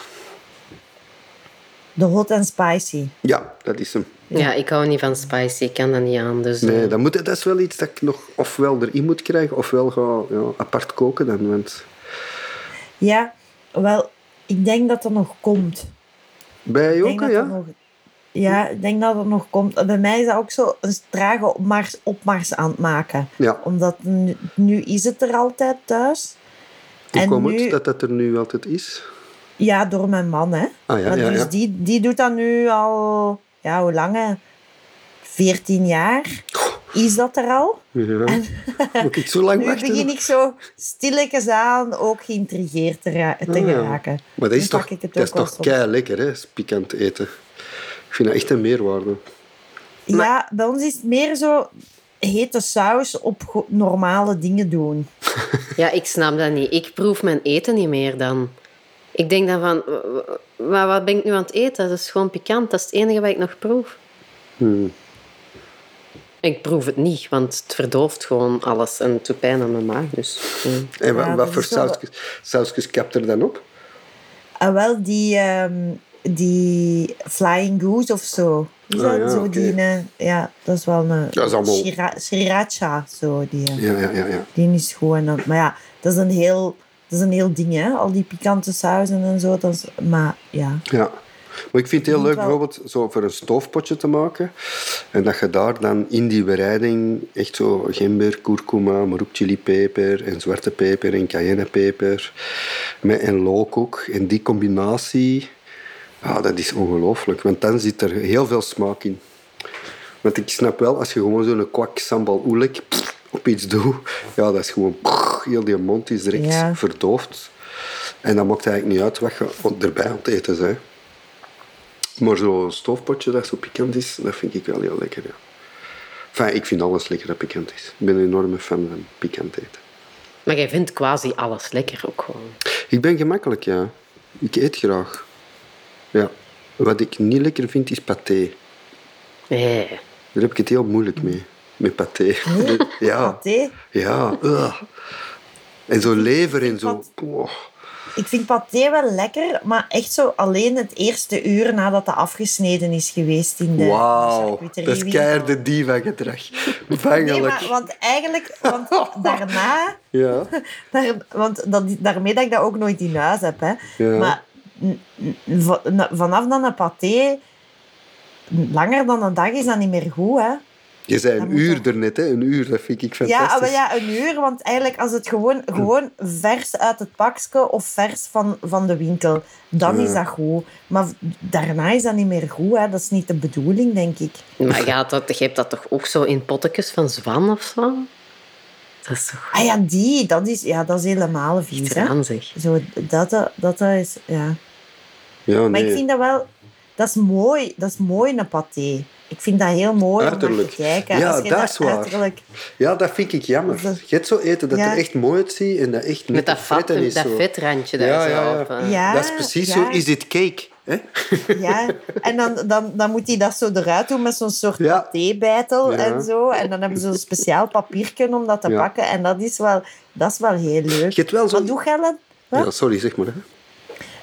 De hot and spicy. Ja, dat is hem. Ja, ik hou niet van spicy. Ik kan dat niet aan. Dus, Nee, eh, dat, moet, dat is wel iets dat ik nog ofwel erin moet krijgen, ofwel ga ja, apart koken dan. Want Ja, wel, ik denk dat er nog komt. Bij dat ja? nog, ja, ik denk dat het nog komt. Bij mij is dat ook zo een trage opmars, opmars aan het maken. Ja. Omdat nu, nu is het er altijd thuis. Hoe en komt nu- het dat dat er nu altijd is? Ja, door mijn man, hè. Ah, ja, Maar ja, dus ja. Die, die doet dat nu al, ja, hoe lang? hè? 14 jaar is dat er al. ja. [LAUGHS] Moet ik zo lang [LAUGHS] Nu wachten? begin ik zo stilletjes aan ook geïntrigeerd te, ra- te Ah, ja. Maar dat is Nu toch, pak ik het dat is toch kei lekker, hè? is Pikant eten. Ik vind dat echt een meerwaarde. Ja, bij ons is het meer zo hete saus op go- normale dingen doen. [LAUGHS] Ja, ik snap dat niet. Ik proef mijn eten niet meer dan. Ik denk dan van, maar wat ben ik nu aan het eten? Dat is gewoon pikant. Dat is het enige wat ik nog proef. Hmm. Ik proef het niet, want het verdooft gewoon alles en het doet pijn aan mijn maag. Dus, ja. En Ja, wat dat voor sausjes, sausjes kapt er dan op? En wel die, ehm, die Flying Goose of zo. Is Ah, ja, zo oké. die, eh, ja, dat is wel een Dat is allemaal- Shira- Sriracha, zo. Die, eh, Ja, ja, ja. ja. die is gewoon, maar ja, dat is een heel, dat is een heel ding, hè. Al die pikante sauzen en zo. Dat is, maar ja, Ja. Maar ik vind het heel leuk bijvoorbeeld zo voor een stoofpotje te maken. En dat je daar dan in die bereiding echt zo gember, kurkuma, maar ook chilipeper en zwarte peper en cayennepeper. Met en look ook. En die combinatie, ja, dat is ongelooflijk. Want dan zit er heel veel smaak in. Want ik snap wel, als je gewoon zo'n kwak sambal oelek op iets doet, ja, dat is gewoon... pff, heel die mond is direct Ja. verdoofd. En dan maakt het eigenlijk niet uit wat je erbij aan het eten bent. Maar zo'n stoofpotje dat zo pikant is, dat vind ik wel heel lekker. Ja. Enfin, ik vind alles lekker dat pikant is. Ik ben een enorme fan van pikant eten. Maar jij vindt quasi alles lekker ook gewoon. Ik ben gemakkelijk, ja. Ik eet graag. Ja. Wat ik niet lekker vind, is paté. Nee. Daar heb ik het heel moeilijk mee. Met paté. [LAUGHS] Ja. paté. Ja. ugh. En zo lever en zo. Oh. Ik vind paté wel lekker, maar echt zo alleen het eerste uur nadat het afgesneden is geweest in de Wauw. Dat is keiharde diva-gedrag. Nee, maar, want eigenlijk, want [LAUGHS] daarna, Ja. [LAUGHS] daar, want dat, daarmee dat ik dat ook nooit in huis heb, hè. Ja. Maar vanaf dan een paté, langer dan een dag is dat niet meer goed, hè. Je zei een uur ernet, hè? Een uur, dat vind ik fantastisch. Ja, maar ja, een uur. Want eigenlijk, als het gewoon, gewoon vers uit het pakje of vers van, van de winkel, dan Ja. is dat goed. Maar daarna is dat niet meer goed. Hè. Dat is niet de bedoeling, denk ik. Maar je, had dat, je hebt dat toch ook zo in pottekjes van zwan of zo? Dat is toch Ah ja, die, dat is, ja, dat is helemaal vies. Hè. zeg. Zo, dat, dat, dat is, ja. Ja, Maar nee. ik vind dat wel... Dat is mooi, dat is mooi, een paté. Ik vind dat heel mooi om te kijken. Ja, Als je dat is waar. uiterlijk- Ja, dat vind ik jammer. Je hebt zo eten dat Ja. er echt mooi uitziet en dat echt Met dat, fretten is. dat zo. vetrandje daar Ja, zo ja, ja. op. eh. Ja, Dat is precies ja. zo. Is dit cake? Hè? Ja, en dan, dan, dan moet hij dat zo eruit doen met zo'n soort Ja. pathébijtel en zo. En dan hebben ze zo'n speciaal papiertje om dat te Ja. pakken. En dat is wel, dat is wel heel leuk. Je hebt wel zo... Maar doe jij? Ja, sorry, zeg maar. Hè.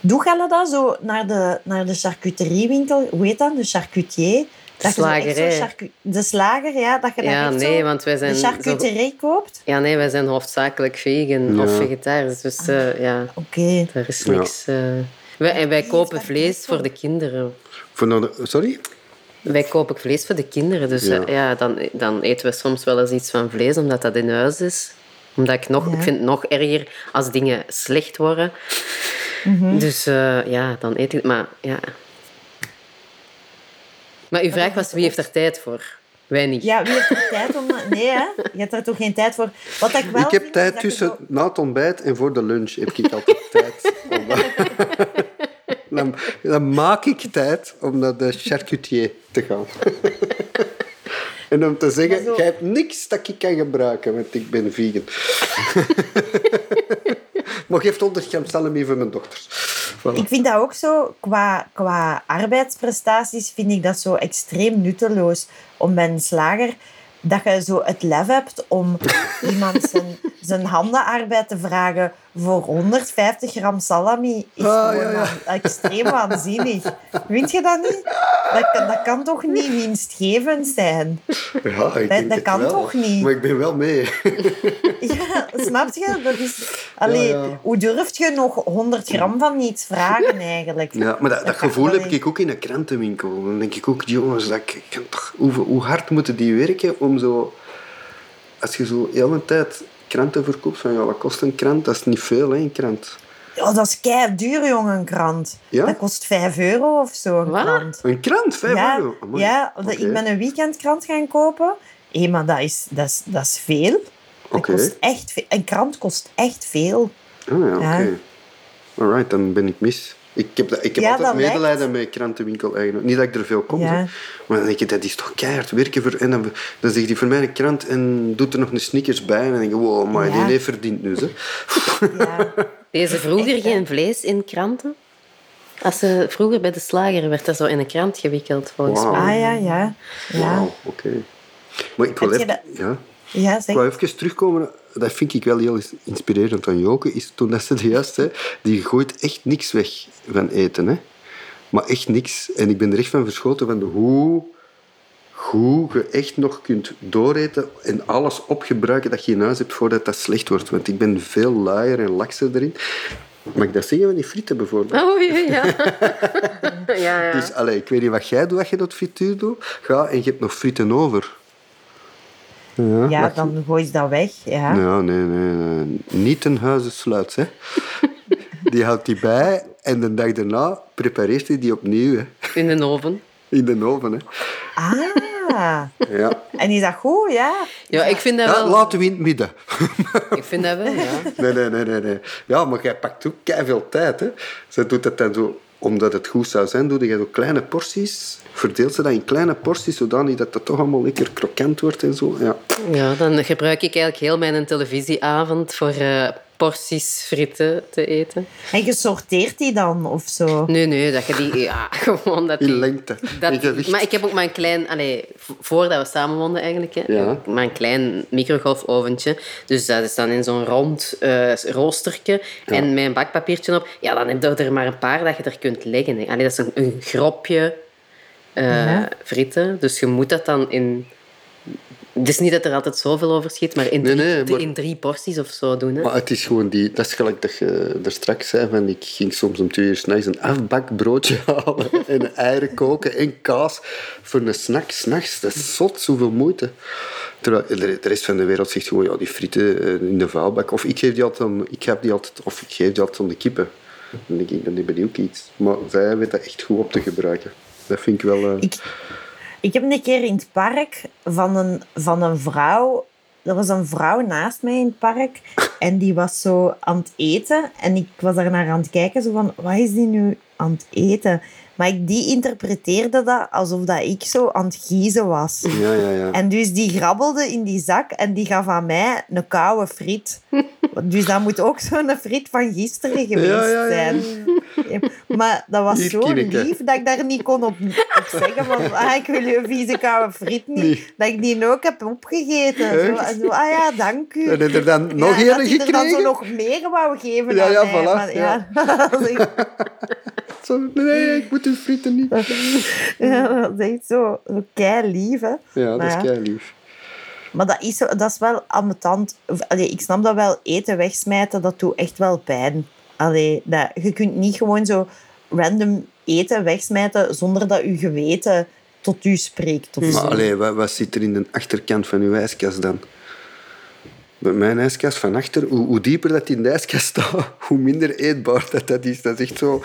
Doe jij dat zo naar de, naar de charcuteriewinkel? Hoe heet dat? De charcutier? Zo Slagerij. de slager, ja. Dat je dan Ja, echt nee, zo want wij zijn de zo- charcuterie koopt? Ja, nee, wij zijn hoofdzakelijk vegan of Ja. vegetarisch. Dus eh, ja, Oké. er is Ja. niks... eh. Wij, en wij kopen vlees voor de kinderen. Voor nou de- sorry? Wij kopen vlees voor de kinderen. Dus Ja. ja, ja dan, dan eten we soms wel eens iets van vlees, omdat dat in huis is. Omdat ik nog... Ja. Ik vind het nog erger als dingen slecht worden. Mhm. Dus eh, ja, dan eet ik... Maar ja... Maar uw vraag was, wie heeft er tijd voor? Wij niet. Ja, wie heeft er tijd om... Nee, hè? Je hebt er toch geen tijd voor? Wat ik wel ik heb vind, tijd tussen zo- na het ontbijt en voor de lunch. Heb ik altijd [LAUGHS] tijd. dan, dan maak ik tijd om naar de charcutier te gaan. [LAUGHS] en om te zeggen, jij hebt niks dat ik kan gebruiken, want ik ben vegan. [LAUGHS] maar geef 100 gram salami voor mijn dochters. Ik vind dat ook zo, qua, qua arbeidsprestaties, vind ik dat zo extreem nutteloos. Om een slager, dat je zo het lef hebt om [LAUGHS] iemand zijn, zijn handenarbeid te vragen voor 150 gram salami, is Ah, gewoon ja, ja. waan- extreem waanzinnig. Vind je dat niet? Dat, kan- dat kan toch niet winstgevend zijn? Ja, ik Dat- denk dat het kan wel. toch niet? Maar ik ben wel mee. [LAUGHS] Ja, snap je? Dat is, allee, Ja. Hoe durf je nog 100 gram van iets vragen eigenlijk? Ja, maar dat, gevoel heb ik ook in een krantenwinkel. Dan denk ik ook, jongens, dat ik, ik kan toch, hoe, hoe hard moeten die werken om zo... Als je zo de hele tijd kranten verkoopt, van ja, wat kost een krant? Dat is niet veel, hè, een krant. Ja, dat is kei duur, jongen, een krant. Ja? Dat kost 5 euro of zo, een Wat? krant. Een krant, 5 ja, euro? Amai. ja dat- Oké. ik ben een weekendkrant gaan kopen. Hé, maar dat is, dat is, dat is veel. Dat Oké. kost echt veel. Een krant kost echt veel. Ah ja, oké. Ja. Alright, dan ben ik mis. Ik heb, dat- ik heb Ja, altijd dat medelijden met krantenwinkel eigenlijk. Niet dat ik er veel kom, Ja. maar dan denk je, dat is toch keihard werken voor... En dan, dan zegt hij voor mij een krant en doet er nog een snickers bij. En dan denk je, wow, maar Ja. die heeft verdiend nu, hè. Ja. Deze vroeger geen vlees in kranten? Als ze, vroeger bij de slager werd dat zo in een krant gewikkeld, volgens mij. Ah ja, ja. ja. Wauw, oké. Maar ik wil even... dat- Ja. Ik wou even terugkomen, dat vind ik wel heel inspirerend aan Joke, is toen dat ze het juist zei, die gooit echt niks weg van eten. Hè? Maar echt niks. En ik ben er echt van verschoten van hoe, hoe je echt nog kunt dooreten en alles opgebruiken dat je in huis hebt voordat dat slecht wordt. Want ik ben veel luier en lakser erin. Mag ik dat zeggen van die frieten bijvoorbeeld? Oh ja, ja. [LAUGHS] ja, ja. Dus allee, ik weet niet wat jij doet als je dat frituur doet. Ga en je hebt nog frieten over. Ja, dan gooi je dat weg. Ja. Ja, nee, nee, nee. Niet een huizensluit, hè. [LAUGHS] Die houdt die bij en de dag daarna prepareert hij die opnieuw, hè. In de oven. In de oven, hè. Ah, Ja. en is dat goed? Ja. Ja, ik vind dat ja wel. laten we in het midden. Ik vind dat wel, ja. Nee, nee, nee, nee, nee. Ja, maar jij pakt ook veel tijd, hè. Zij doet dat dan zo, omdat het goed zou zijn, doe je zo kleine porties. Verdeelt ze dat in kleine porties, zodanig dat dat toch allemaal lekker krokant wordt en zo. Ja. Ja, dan gebruik ik eigenlijk heel mijn televisieavond voor eh, porties frieten te eten. En je sorteert die dan of zo? Nee, nee, dat je die... Ja, [LAUGHS] gewoon dat In die... lengte, Dat, in gewicht. maar ik heb ook een klein... Allee, voordat we samen woonden eigenlijk, hè, Ja. heb ik maar een klein microgolfoventje. Dus dat is dan in zo'n rond eh roostertje en met een bakpapiertje op. Ja, dan heb je er maar een paar dat je er kunt leggen. hè. Allee, dat is een, een gropje eh, Ja. frieten. Dus je moet dat dan in... Het is niet dat er altijd zoveel over schiet, maar in Nee, drie, nee, maar- in drie porties of zo doen. Hè. Maar het is gewoon die... Dat is gelijk dat je er straks zei, van ik ging soms om twee uur s'nachts een afbakbroodje [LAUGHS] halen en eieren koken en kaas voor een snack s'nachts. Dat is zot, zoveel moeite. Terwijl de de rest van de wereld zegt gewoon, ja, die frieten eh, in de vuilbak. Of ik geef die altijd aan, ik heb die altijd, of ik geef die altijd aan de kippen. Dan denk ik, dan hebben die ook iets. Maar zij weten dat echt goed op te gebruiken. Dat vind ik wel... eh, Ik, ik heb een keer in het park van een, van een vrouw... Er was een vrouw naast mij in het park en die was zo aan het eten. En ik was daar naar aan het kijken, zo van, wat is die nu aan het eten? Maar ik, die interpreteerde dat alsof dat ik zo aan het giezen was. Ja, ja, ja. En dus die grabbelde in die zak en die gaf aan mij een koude friet. [LAUGHS] Dus dat moet ook zo'n friet van gisteren geweest Ja, ja, ja, zijn. Maar dat was Hier, zo Kineke. lief dat ik daar niet kon op, op zeggen van [LAUGHS] ah, ik wil je vieze koude friet niet. Nee. Dat ik die ook heb opgegeten. Zo, zo, ah ja, dank u. En er dan nog ja, dat er dan zo gekregen? nog meer wou geven Ja, ja, mij. voilà, Maar ja. [LAUGHS] Zo, nee, ik moet uw frieten niet. ja, dat is echt zo, zo kei lief, hè. Ja, dat Maar is kei lief. Maar dat is, dat is wel ambetant. Allee, ik snap dat wel. Eten wegsmijten, dat doet echt wel pijn. Allee, dat, je kunt niet gewoon zo random eten wegsmijten zonder dat je geweten tot u spreekt. Of Maar zo. allee, wat, wat zit er in de achterkant van uw ijskast dan? Bij mijn ijskast van achter, hoe, hoe dieper dat in de ijskast staat, [LAUGHS] hoe minder eetbaar dat, dat is. Dat is echt zo...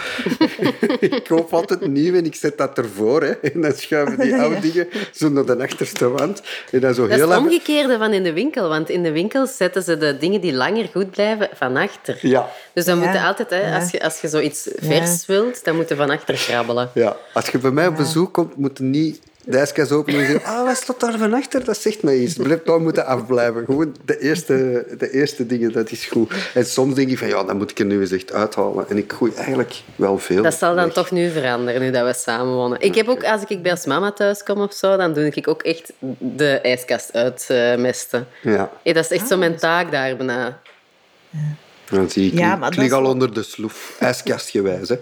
[LAUGHS] ik koop altijd nieuw en ik zet dat ervoor. Hè. En dan schuiven die [LAUGHS] oude dingen zo naar de achterste wand. En dan zo Dat is heel het omgekeerde van in de winkel. Want in de winkel zetten ze de dingen die langer goed blijven van achter. Ja, Dus dan Ja. moet je altijd, hè, Ja. als, je, als je zoiets vers wilt, dan moet je van achter krabbelen. ja. Als je bij mij op bezoek komt, moet je niet de ijskast openen en zeggen ah, wat staat daar van achter? Dat zegt mij iets. Blijf daar moeten afblijven. Gewoon de eerste, de eerste dingen, dat is goed. En soms denk ik van, ja, dan moet ik er nu eens echt uithalen. En ik gooi eigenlijk wel veel Dat zal dan weg. toch nu veranderen, nu dat we samen wonen. Ik heb ook, als ik bij ons mama thuis kom of zo, dan doe ik ook echt de ijskast uitmesten. Ja, Hey, dat is echt zo mijn taak daar bijna. Dan zie ik, Ja, ik maar lig al onder de sloef. Ijskastgewijs, hè.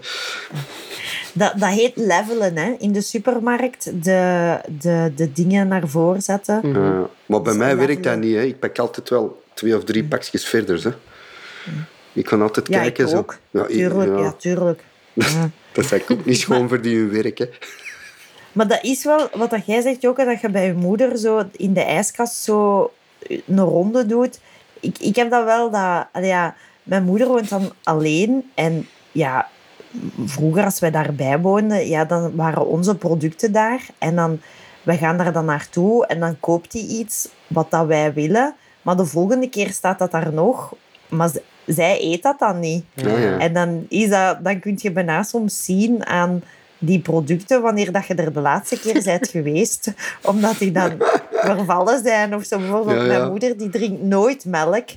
Dat, dat heet levelen, hè. In de supermarkt de, de, de dingen naar voren zetten. Maar bij is mij werkt dat niet. Hè. Ik pak altijd wel twee of drie pakjes verder. Hè. Ik kan altijd Ja, kijken. ik zo. ook. Ja, tuurlijk, ja, ja. tuurlijk. [LAUGHS] Dat is ook niet schoon voor die hun werk. Hè. Maar dat is wel, wat dat jij zegt, Joke, dat je bij je moeder zo in de ijskast zo een ronde doet. Ik, ik heb dat wel, dat, ja, mijn moeder woont dan alleen en ja, vroeger als wij daarbij woonden, ja, dan waren onze producten daar en dan, we gaan daar dan naartoe en dan koopt hij iets wat dat wij willen, maar de volgende keer staat dat daar nog, maar zij eet dat dan niet. Ja, ja. En dan, is dat, dan kun je bijna soms zien aan die producten wanneer dat je er de laatste keer [LAUGHS] bent geweest, omdat die dan [LAUGHS] vervallen zijn of zo. Bijvoorbeeld ja. mijn moeder die drinkt nooit melk.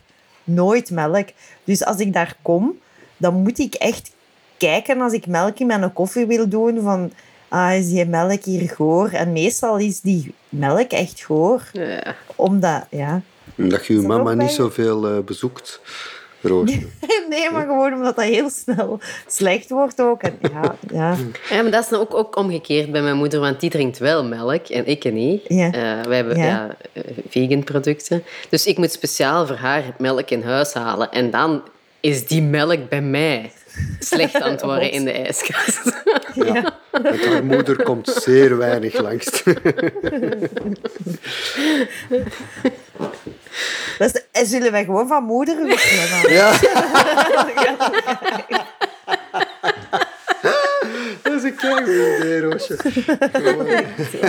Nooit melk. Dus als ik daar kom, dan moet ik echt kijken als ik melk in mijn koffie wil doen van ah, is die melk hier goor? En meestal is die melk echt goor. Ja. Omdat, ja... Omdat je je dat mama niet zoveel eh, bezoekt, Roosje. [LAUGHS] Nee, maar gewoon omdat dat heel snel slecht wordt ook. En ja, ja. Ja, maar dat is nou ook, ook omgekeerd bij mijn moeder, want die drinkt wel melk en ik niet. Ja. Eh, wij hebben Ja. ja. vegan producten. Dus ik moet speciaal voor haar melk in huis halen. En dan is die melk bij mij slecht [LAUGHS] aan het worden in de ijskast. Ja. Met haar moeder komt zeer weinig langs. [LAUGHS] Dus, en zullen wij gewoon van moeder wisselen? [LAUGHS] Ja. [LAUGHS] Dat is een keigoed idee, Roosje.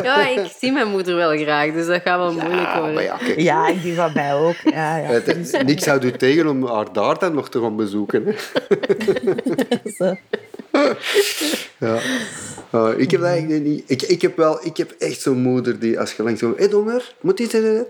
Ja, ik zie mijn moeder wel graag, dus dat gaat wel moeilijk worden. maar ja, ik doe van mij ook. Ja, ja. Het- Niks houdt u tegen om haar daar dan nog te gaan bezoeken. Hè. [LAUGHS] Zo. Ja. Uh, ik heb dat eigenlijk niet. Ik, ik heb wel, ik heb echt zo'n moeder die als je langs zo, hé donger, moet iets in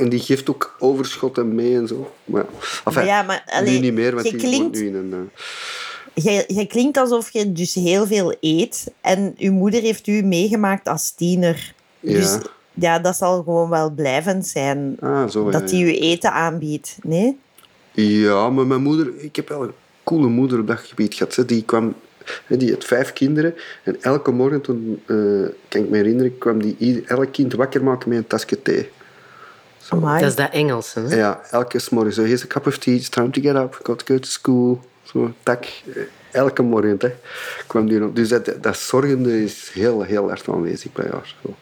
en die geeft ook overschotten mee en zo. Maar, ja, enfin, Ja, maar, nu niet meer, want je die klinkt- nu in een. eh, Jij, jij klinkt alsof je dus heel veel eet. En uw moeder heeft u meegemaakt als tiener. Ja. Dus ja, dat zal gewoon wel blijvend zijn. ah, zo, dat die ja. u eten aanbiedt. Nee? Ja, maar mijn moeder, ik heb wel coole moeder op dat gebied gehad. Hè. Die kwam, hè, die had vijf kinderen. En elke morgen, toen, eh, kan ik me herinneren, kwam die ieder, elk kind wakker maken met een tasje thee. Amai. Dat is dat Engels, hè? Ja, elke morgen. Zo, here's a cup of tea, it's time to get up, got to go to school. Zo, tak. Eh, Elke morgen hè, kwam die op. Dus dat, dat zorgende is heel, heel erg aanwezig bij haar. Zo.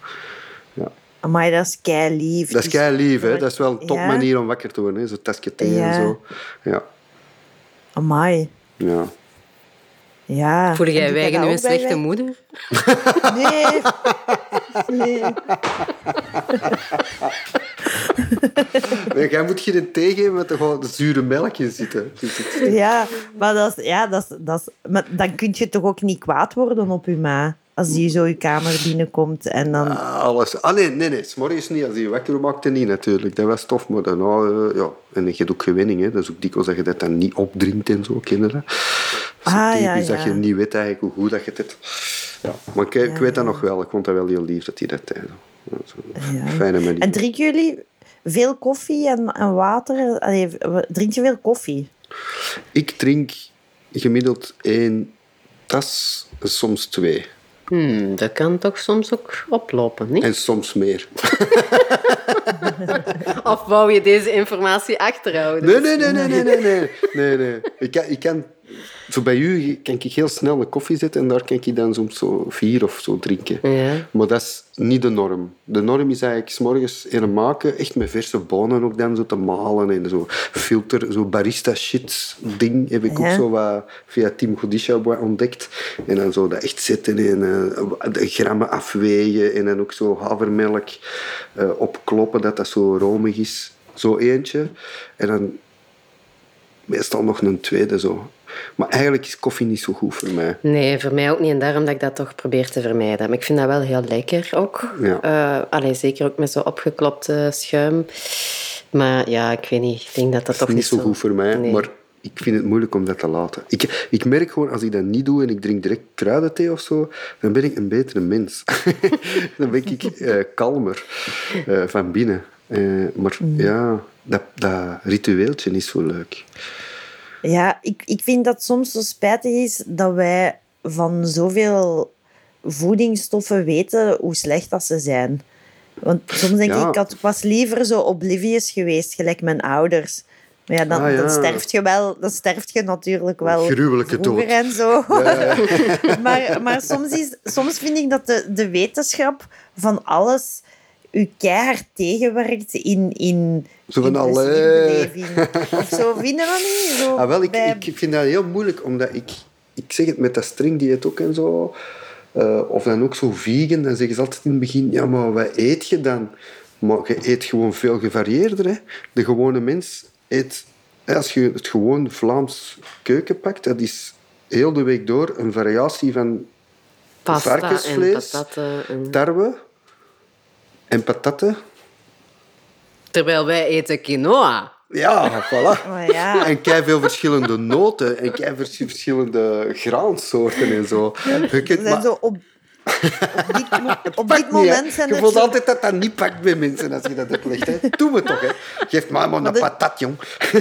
Ja. Amai, dat is kei lief. Dat is kei lief, hè. Dat is wel een top Ja. manier om wakker te worden. hè. Zo'n tasje thee Ja. en zo. Ja. Amai. ja. Ja. Voel jij doet wij dat nu een slechte moeder? Nee. nee. Nee, jij moet geen thee geven met gewoon de zure melk in zitten. Ja, maar, dat is, ja, dat is, dat is, maar dan kun je toch ook niet kwaad worden op je ma. Als die zo je kamer binnenkomt en dan... Ah, alles. Ah, nee, nee, nee. S'morgens niet. Als je wakker maakte, niet natuurlijk. Dat was tof, maar dan, eh, ja. En je hebt ook gewinning, hè. Dat is ook dikwijls dat je dat dan niet opdrinkt en zo, je dat? Ah, typisch ja, dat je niet weet eigenlijk hoe goed dat je het. Ja, maar ik, ik weet dat nog wel. Ik vond dat wel heel lief dat hij dat deed. Fijne manier. En drinken jullie veel koffie en, en water? Allee, drink je veel koffie? Ik drink gemiddeld één tas, soms twee. Hmm, dat kan toch soms ook oplopen, niet? En soms meer. Of wou je deze informatie achterhouden? Nee, nee, nee, nee, nee, nee. nee, nee. Ik, kan, ik kan... Zo bij u kan ik heel snel een koffie zetten en daar kan ik dan soms zo vier of zo drinken. Ja. Maar dat is niet de norm. De norm is eigenlijk s morgens een maken, echt met verse bonen ook dan zo te malen en zo filter, zo barista shit ding heb ik ook zo wat via Team Godisha ontdekt. En dan zo dat echt zetten en eh, de grammen afwegen en dan ook zo havermelk eh, opkloppen dat dat zo romig is. Zo eentje. En dan meestal nog een tweede zo. Maar eigenlijk is koffie niet zo goed voor mij. Nee, voor mij ook niet. En daarom dat ik dat toch probeer te vermijden. Maar ik vind dat wel heel lekker ook. Ja. Eh, allee, zeker ook met zo opgeklopte schuim. Maar ja, ik weet niet. Ik denk dat dat toch niet zo goed voor mij, Nee. maar ik vind het moeilijk om dat te laten. Ik, ik merk gewoon, als ik dat niet doe en ik drink direct kruidenthee of zo, dan ben ik een betere mens. [LAUGHS] dan ben ik eh, kalmer eh, van binnen. Maar ja, dat, dat ritueeltje is zo leuk. Ja, ik, ik vind dat soms zo spijtig is dat wij van zoveel voedingsstoffen weten hoe slecht dat ze zijn. Want soms denk Ja. ik, ik had- ik was liever zo oblivious geweest, gelijk mijn ouders. Maar ja, dan, Ah, ja. dan sterft je wel, dan sterft je natuurlijk wel Gruwelijke dood. en zo. [LAUGHS] maar maar soms, is, soms vind ik dat de, de wetenschap van alles u keihard tegenwerkt in, in, Zo van, in plezierbeleving. Of zo, vinden we niet? Zo Ah, wel, ik, bij- ik vind dat heel moeilijk, omdat ik... Ik zeg het met dat stringdieet ook en zo. eh, of dan ook zo vegan. Dan zeggen ze altijd in het begin... Ja, maar wat eet je dan? Maar je eet gewoon veel gevarieerder. Hè. De gewone mens eet... Als je het gewoon Vlaams keuken pakt, dat is heel de week door een variatie van Pasta varkensvlees, en patatten. En... tarwe en patatten. Terwijl wij eten quinoa. Ja, voilà. [LAUGHS] Ja. En kei veel verschillende noten en kei verschillende graansoorten en zo. Je kunt zijn maar- zo op, op [LAUGHS] dit, op niet, moment zijn Je voelt zo- altijd dat dat niet pakt bij mensen als je dat. Hè. Doe me toch, hè. Geef mij maar een de- patat, jong.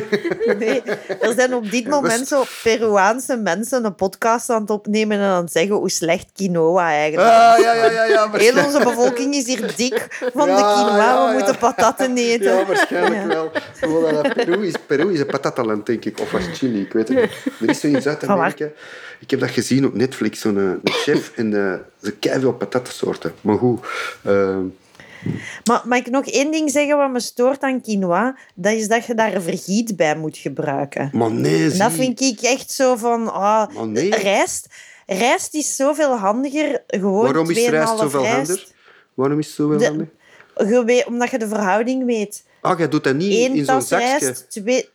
[LAUGHS] Nee, er zijn op dit moment zo Peruaanse mensen een podcast aan het opnemen en aan het zeggen hoe slecht quinoa eigenlijk is. Ah, ja, ja, ja, ja. Heel onze bevolking is hier dik van de quinoa. ja, We moeten patatten eten. Ja, waarschijnlijk wel. Peru is, Peru is een patattenland, denk ik. Of was het Chili, ik weet het niet. Er is zo in Zuid-Amerika... Ik heb dat gezien op Netflix, zo'n eh, chef. Eh, ze keiveel veel patattensoorten. Maar goed... eh, Maar mag ik nog één ding zeggen wat me stoort aan quinoa? Dat is dat je daar vergiet bij moet gebruiken. maar nee, En dat zie. vind ik echt zo van... ah, nee. rijst, rijst is zoveel handiger. Gewoon Waarom is 2,5 rijst zoveel rijst. handig? Waarom is het zoveel De- handig? Je weet, omdat je de verhouding weet. Ah, jij doet dat niet Eén in zo'n tas zakje. rijst, twee...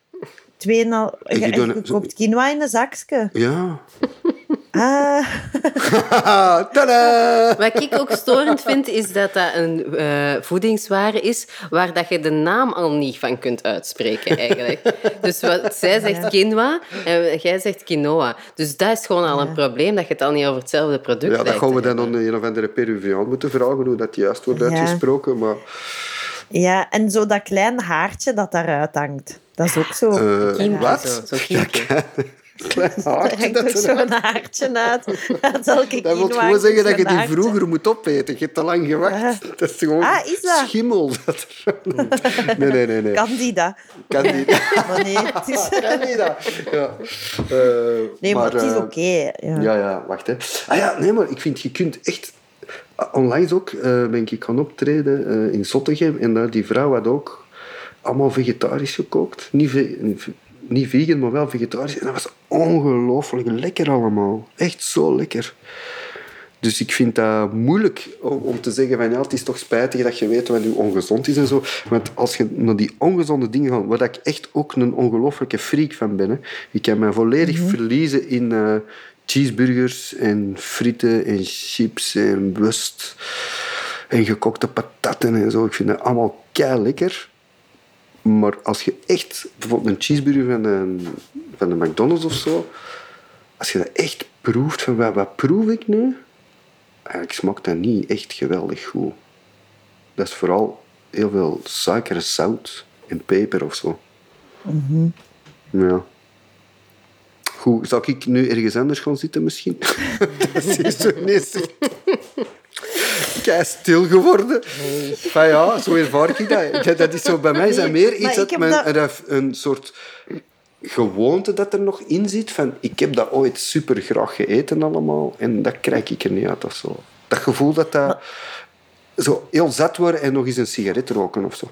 Tweeënhalf... En je Je, koopt quinoa in een zakje. Ja. Ah, [LAUGHS] Tadaa! Wat ik ook storend vind, is dat dat een eh, voedingsware is waar dat je de naam al niet van kunt uitspreken, eigenlijk. [LAUGHS] Dus wat zij zegt quinoa en jij zegt quinoa. Dus dat is gewoon al een probleem, dat je het al niet over hetzelfde product Ja, dat gaan we dan aan een of andere Peruviaan moeten vragen hoe dat juist wordt Ja. uitgesproken. Maar ja, en zo dat klein haartje dat daaruit hangt. Dat is ook zo. wat? Zo, zo. Klein [LAUGHS] haartje dat er zo'n haartje uit. [LAUGHS] Dat zal ik Dat wil gewoon zeggen dat je die vroeger moet opeten. Je hebt te lang gewacht. Ja. Dat is gewoon Ah, is dat? schimmel. Dat er... [LAUGHS] Nee, nee, nee. nee. Candida. Niet. Maar nee, het is, dat. Ja. Eh, nee, maar, het is eh, oké. ja. Ja, ja, wacht. Hè. Ah ja, nee, maar ik vind, je kunt echt... Onlangs ook eh, ben ik gaan optreden eh, in Zottegem. En daar die vrouw had ook allemaal vegetarisch gekookt. Niet, ve- niet vegan, maar wel vegetarisch. En dat was ongelooflijk lekker allemaal. Echt zo lekker. Dus ik vind dat moeilijk om, te zeggen van ja, het is toch spijtig dat je weet wat nu ongezond is en zo. Want als je naar die ongezonde dingen gaat, waar ik echt ook een ongelooflijke freak van ben. Hè. Ik kan mij volledig verliezen in eh, cheeseburgers en frieten en chips en wust en gekokte patatten en zo. Ik vind dat allemaal kei lekker. Maar als je echt bijvoorbeeld een cheeseburger van de, van de McDonald's of zo, als je dat echt proeft, van wat, wat proef ik nu? Eigenlijk smaakt dat niet echt geweldig goed. Dat is vooral heel veel suiker, zout en peper of zo. Ja. Goed, zal ik nu ergens anders gaan zitten misschien? [LAUGHS] [LAUGHS] dat is zo ineens [LAUGHS] kei stil geworden. Van ja, zo ervaar ik dat. Dat is zo, bij mij is dat meer iets dat men, dat- een, soort gewoonte dat er nog in zit. Van, ik heb dat ooit super graag gegeten allemaal en dat krijg ik er niet uit of zo. Dat gevoel dat dat zo heel zat worden en nog eens een sigaret roken of zo.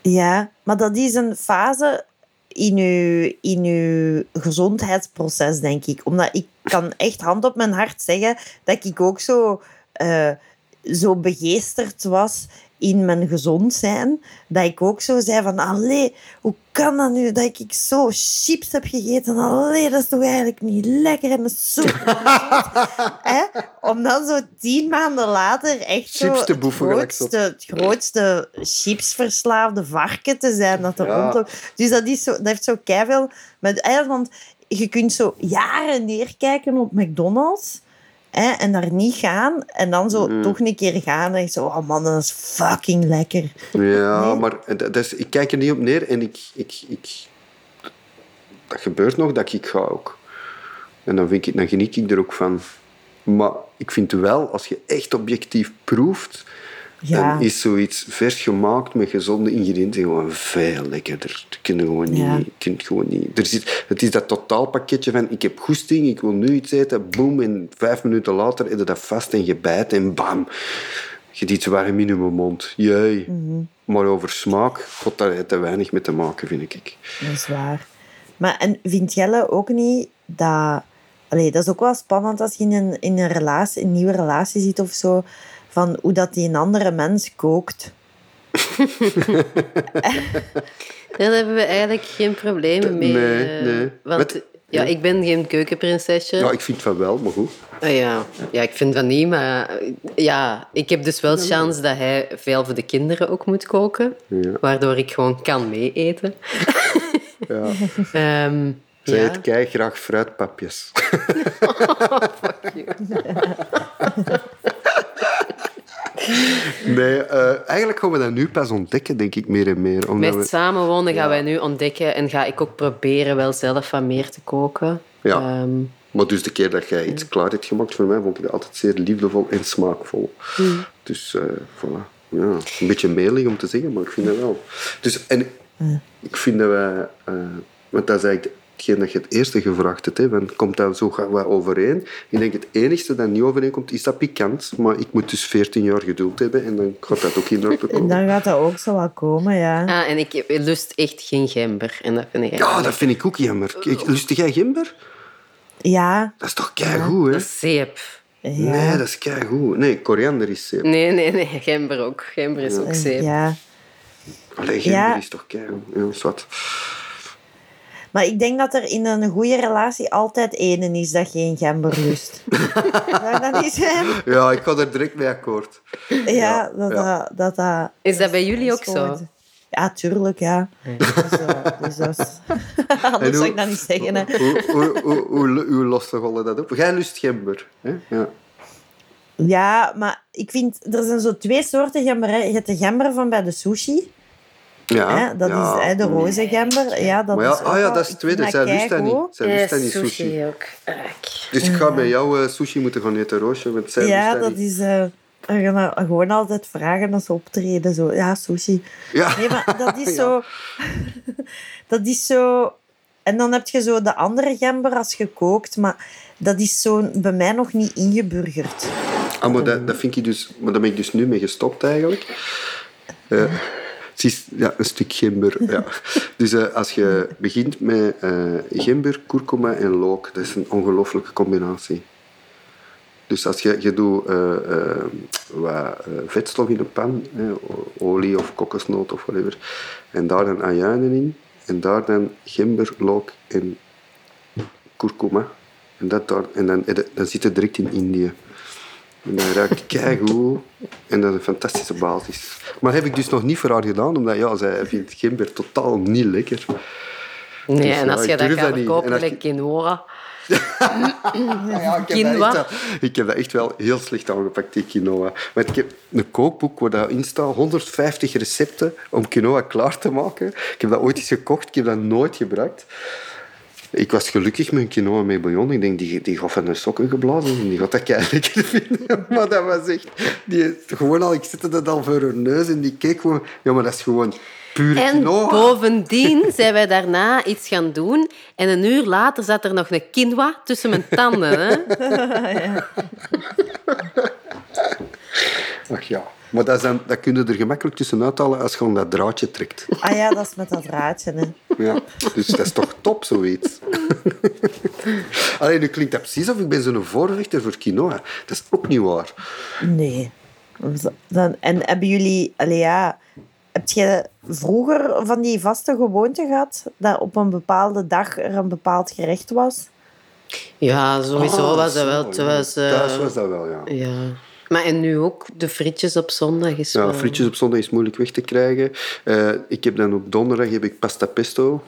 Ja, maar dat is een fase in uw, in uw gezondheidsproces, denk ik. Omdat ik kan echt hand op mijn hart zeggen dat ik ook zo, eh, zo begeesterd was in mijn gezond zijn, dat ik ook zo zei van, allee, hoe kan dat nu dat ik zo chips heb gegeten? Allee, dat is toch eigenlijk niet lekker en. [LAUGHS] Hè? Om dan zo tien maanden later echt zo Chips te het boeven, grootste, het grootste chipsverslaafde varken te zijn dat er Ja. rondloopt. Dus dat, is zo, dat heeft zo keiveel... Met, want je kunt zo jaren neerkijken op McDonald's hè, en daar niet gaan. En dan zo Mm. toch een keer gaan en zo... Oh man, dat is fucking lekker. Ja, Nee? maar dat dat is, ik kijk er niet op neer en ik, ik, ik... Dat gebeurt nog, dat ik ga ook. En dan, vind ik, dan geniet ik er ook van. Maar ik vind wel, als je echt objectief proeft, Ja. dan is zoiets vers gemaakt met gezonde ingrediënten gewoon veel lekkerder. Je gewoon niet. Ja. je gewoon niet. Er zit, het is dat totaalpakketje van ik heb goesting, ik wil nu iets eten, boem, en vijf minuten later eet je dat vast en gebijt en bam. Je iets warm in je mond. Jee. Mhm. Maar over smaak, god, daar heeft te weinig mee te maken, vind ik. Dat is waar. Maar en vindt Jelle ook niet dat... Allee, dat is ook wel spannend als je in een, in een, relatie, een nieuwe relatie zit of zo, van hoe dat die een andere mens kookt. [LAUGHS] Daar hebben we eigenlijk geen problemen mee. Nee, eh, nee. Want Met- ja, ik ben geen keukenprinsesje. Ja, ik vind van wel, maar goed. Ah, ja. ja, ik vind van niet, maar ja, ik heb dus wel kans dat hij veel voor de kinderen ook moet koken, Ja. waardoor ik gewoon kan meeeten. [LAUGHS] Ja. [LAUGHS] Ehm Zij ja. eet kei graag fruitpapjes. [LAUGHS] nee, eh, eigenlijk gaan we dat nu pas ontdekken, denk ik, meer en meer. Omdat Met we... samenwonen gaan Ja. wij nu ontdekken en ga ik ook proberen wel zelf wat meer te koken. Ja. Ehm, Maar dus de keer dat jij iets klaar hebt gemaakt voor mij, vond ik dat altijd zeer liefdevol en smaakvol. Hmm. Dus, eh voilà. Ja, een beetje melig om te zeggen, maar ik vind dat wel. Dus, en ik vind dat wij... eh, want dat is eigenlijk hetgeen dat je het eerste gevraagd hebt. Hè, van, komt dat zo wat overeen? Ik denk het enigste dat niet overeenkomt, is dat pikant. Maar ik moet dus 14 jaar geduld hebben en dan gaat dat ook in orde [LAUGHS] En komen. dan gaat dat ook zo wat komen, ja. ah, en ik lust echt geen gember. En dat vind ik Ja, dat vind ik ook jammer. Lust jij gimber? Ja. Dat is toch keigoed, hè? Dat is zeep. ja. Nee, dat is keigoed. Nee, koriander is zeep. Nee, nee, nee. Gember ook. Gember is ook zeep. Ja. Allee, Ja. is toch keigoed. Ja, zwart. Maar ik denk dat er in een goede relatie altijd ene is dat geen gember lust. [LAUGHS] Zou dat niet zijn? Ja, ik ga er direct mee akkoord. Ja, dat ja. dat... dat, dat Is dat bij jullie ook zo? Ja, tuurlijk, ja. Dus, eh, dus dat is... [LAUGHS] Anders zou ik dat niet zeggen, hè. Hoe, hoe, hoe, hoe, hoe lost dat op? Jij lust gember. Hè? Ja. Ja, maar ik vind... Er zijn zo twee soorten gember. hè. Je hebt de gember van bij de sushi. Ja, Hè? Dat ja. is hè, de roze gember. Ja, dat Maar ja, is ook ah ja, dat is het tweede. Zij lust dat niet. Zij lust dat niet, sushi. ook. Ijk. Dus ik ga bij jou eh, sushi moeten gaan eten, Roosje. Want zij Ja, dat is... eh, we gaan dat gewoon altijd vragen als ze optreden. Zo. Ja, sushi. Ja. Nee, maar dat [LAUGHS] is zo... [LAUGHS] dat is zo... En dan heb je zo de andere gember als je kookt, maar dat is zo bij mij nog niet ingeburgerd. Ah, maar dat, dat vind ik dus... Maar daar ben ik dus nu mee gestopt, eigenlijk. Eh, is ja, een stuk gember. Ja. [LAUGHS] Dus eh, als je begint met eh, gember, kurkuma en look, dat is een ongelooflijke combinatie. Dus als je, je doet eh, wat vetstof in een pan, olie of kokosnoot of whatever, en daar dan ajuinen in, en daar dan gember, look en kurkuma. En, dat daar, en dan, dan zit het direct in Indië. En dat ruikt keigoed. En dat is een fantastische basis. Maar heb ik dus nog niet voor haar gedaan, omdat ja, zij vindt gember totaal niet lekker. Nee, Dus en als je dat gaat dat niet. verkopen En als met quinoa... [LAUGHS] Ja, ik, heb dat Quinoa. echt wel, ik heb dat echt wel heel slecht aangepakt, die quinoa. Maar ik heb een kookboek waar daarin staat 150 recepten om quinoa klaar te maken. Ik heb dat ooit eens gekocht, ik heb dat nooit gebruikt. Ik was gelukkig met een quinoa met bouillon. Ik denk, die, die van de sokken geblazen en die gaat dat kei lekker vinden. [LAUGHS] Maar dat was echt... Die, gewoon al, ik zette dat al voor haar neus en die keek gewoon... Ja, maar dat is gewoon puur En quinoa. bovendien [LAUGHS] zijn wij daarna iets gaan doen. En een uur later zat er nog een quinoa tussen mijn tanden. Hè? [LAUGHS] Ach ja. Maar dat, dat kun je er gemakkelijk tussenuit halen als je gewoon dat draadje trekt. Ah ja, dat is met dat draadje. Hè. Ja, dus dat is toch top, zoiets. [LAUGHS] Alleen, nu klinkt dat precies of ik ben zo'n voorvechter voor quinoa. Dat is ook niet waar. Nee. Dan, en hebben jullie... Allee, ja, heb je vroeger van die vaste gewoonte gehad dat op een bepaalde dag er een bepaald gerecht was? Ja, sowieso Ah, was dat wel. was, eh, Thuis was dat wel, ja. Ja. Maar en nu ook de frietjes op zondag is Ja, wel... frietjes op zondag is moeilijk weg te krijgen. Eh, ik heb dan op donderdag heb ik pasta pesto.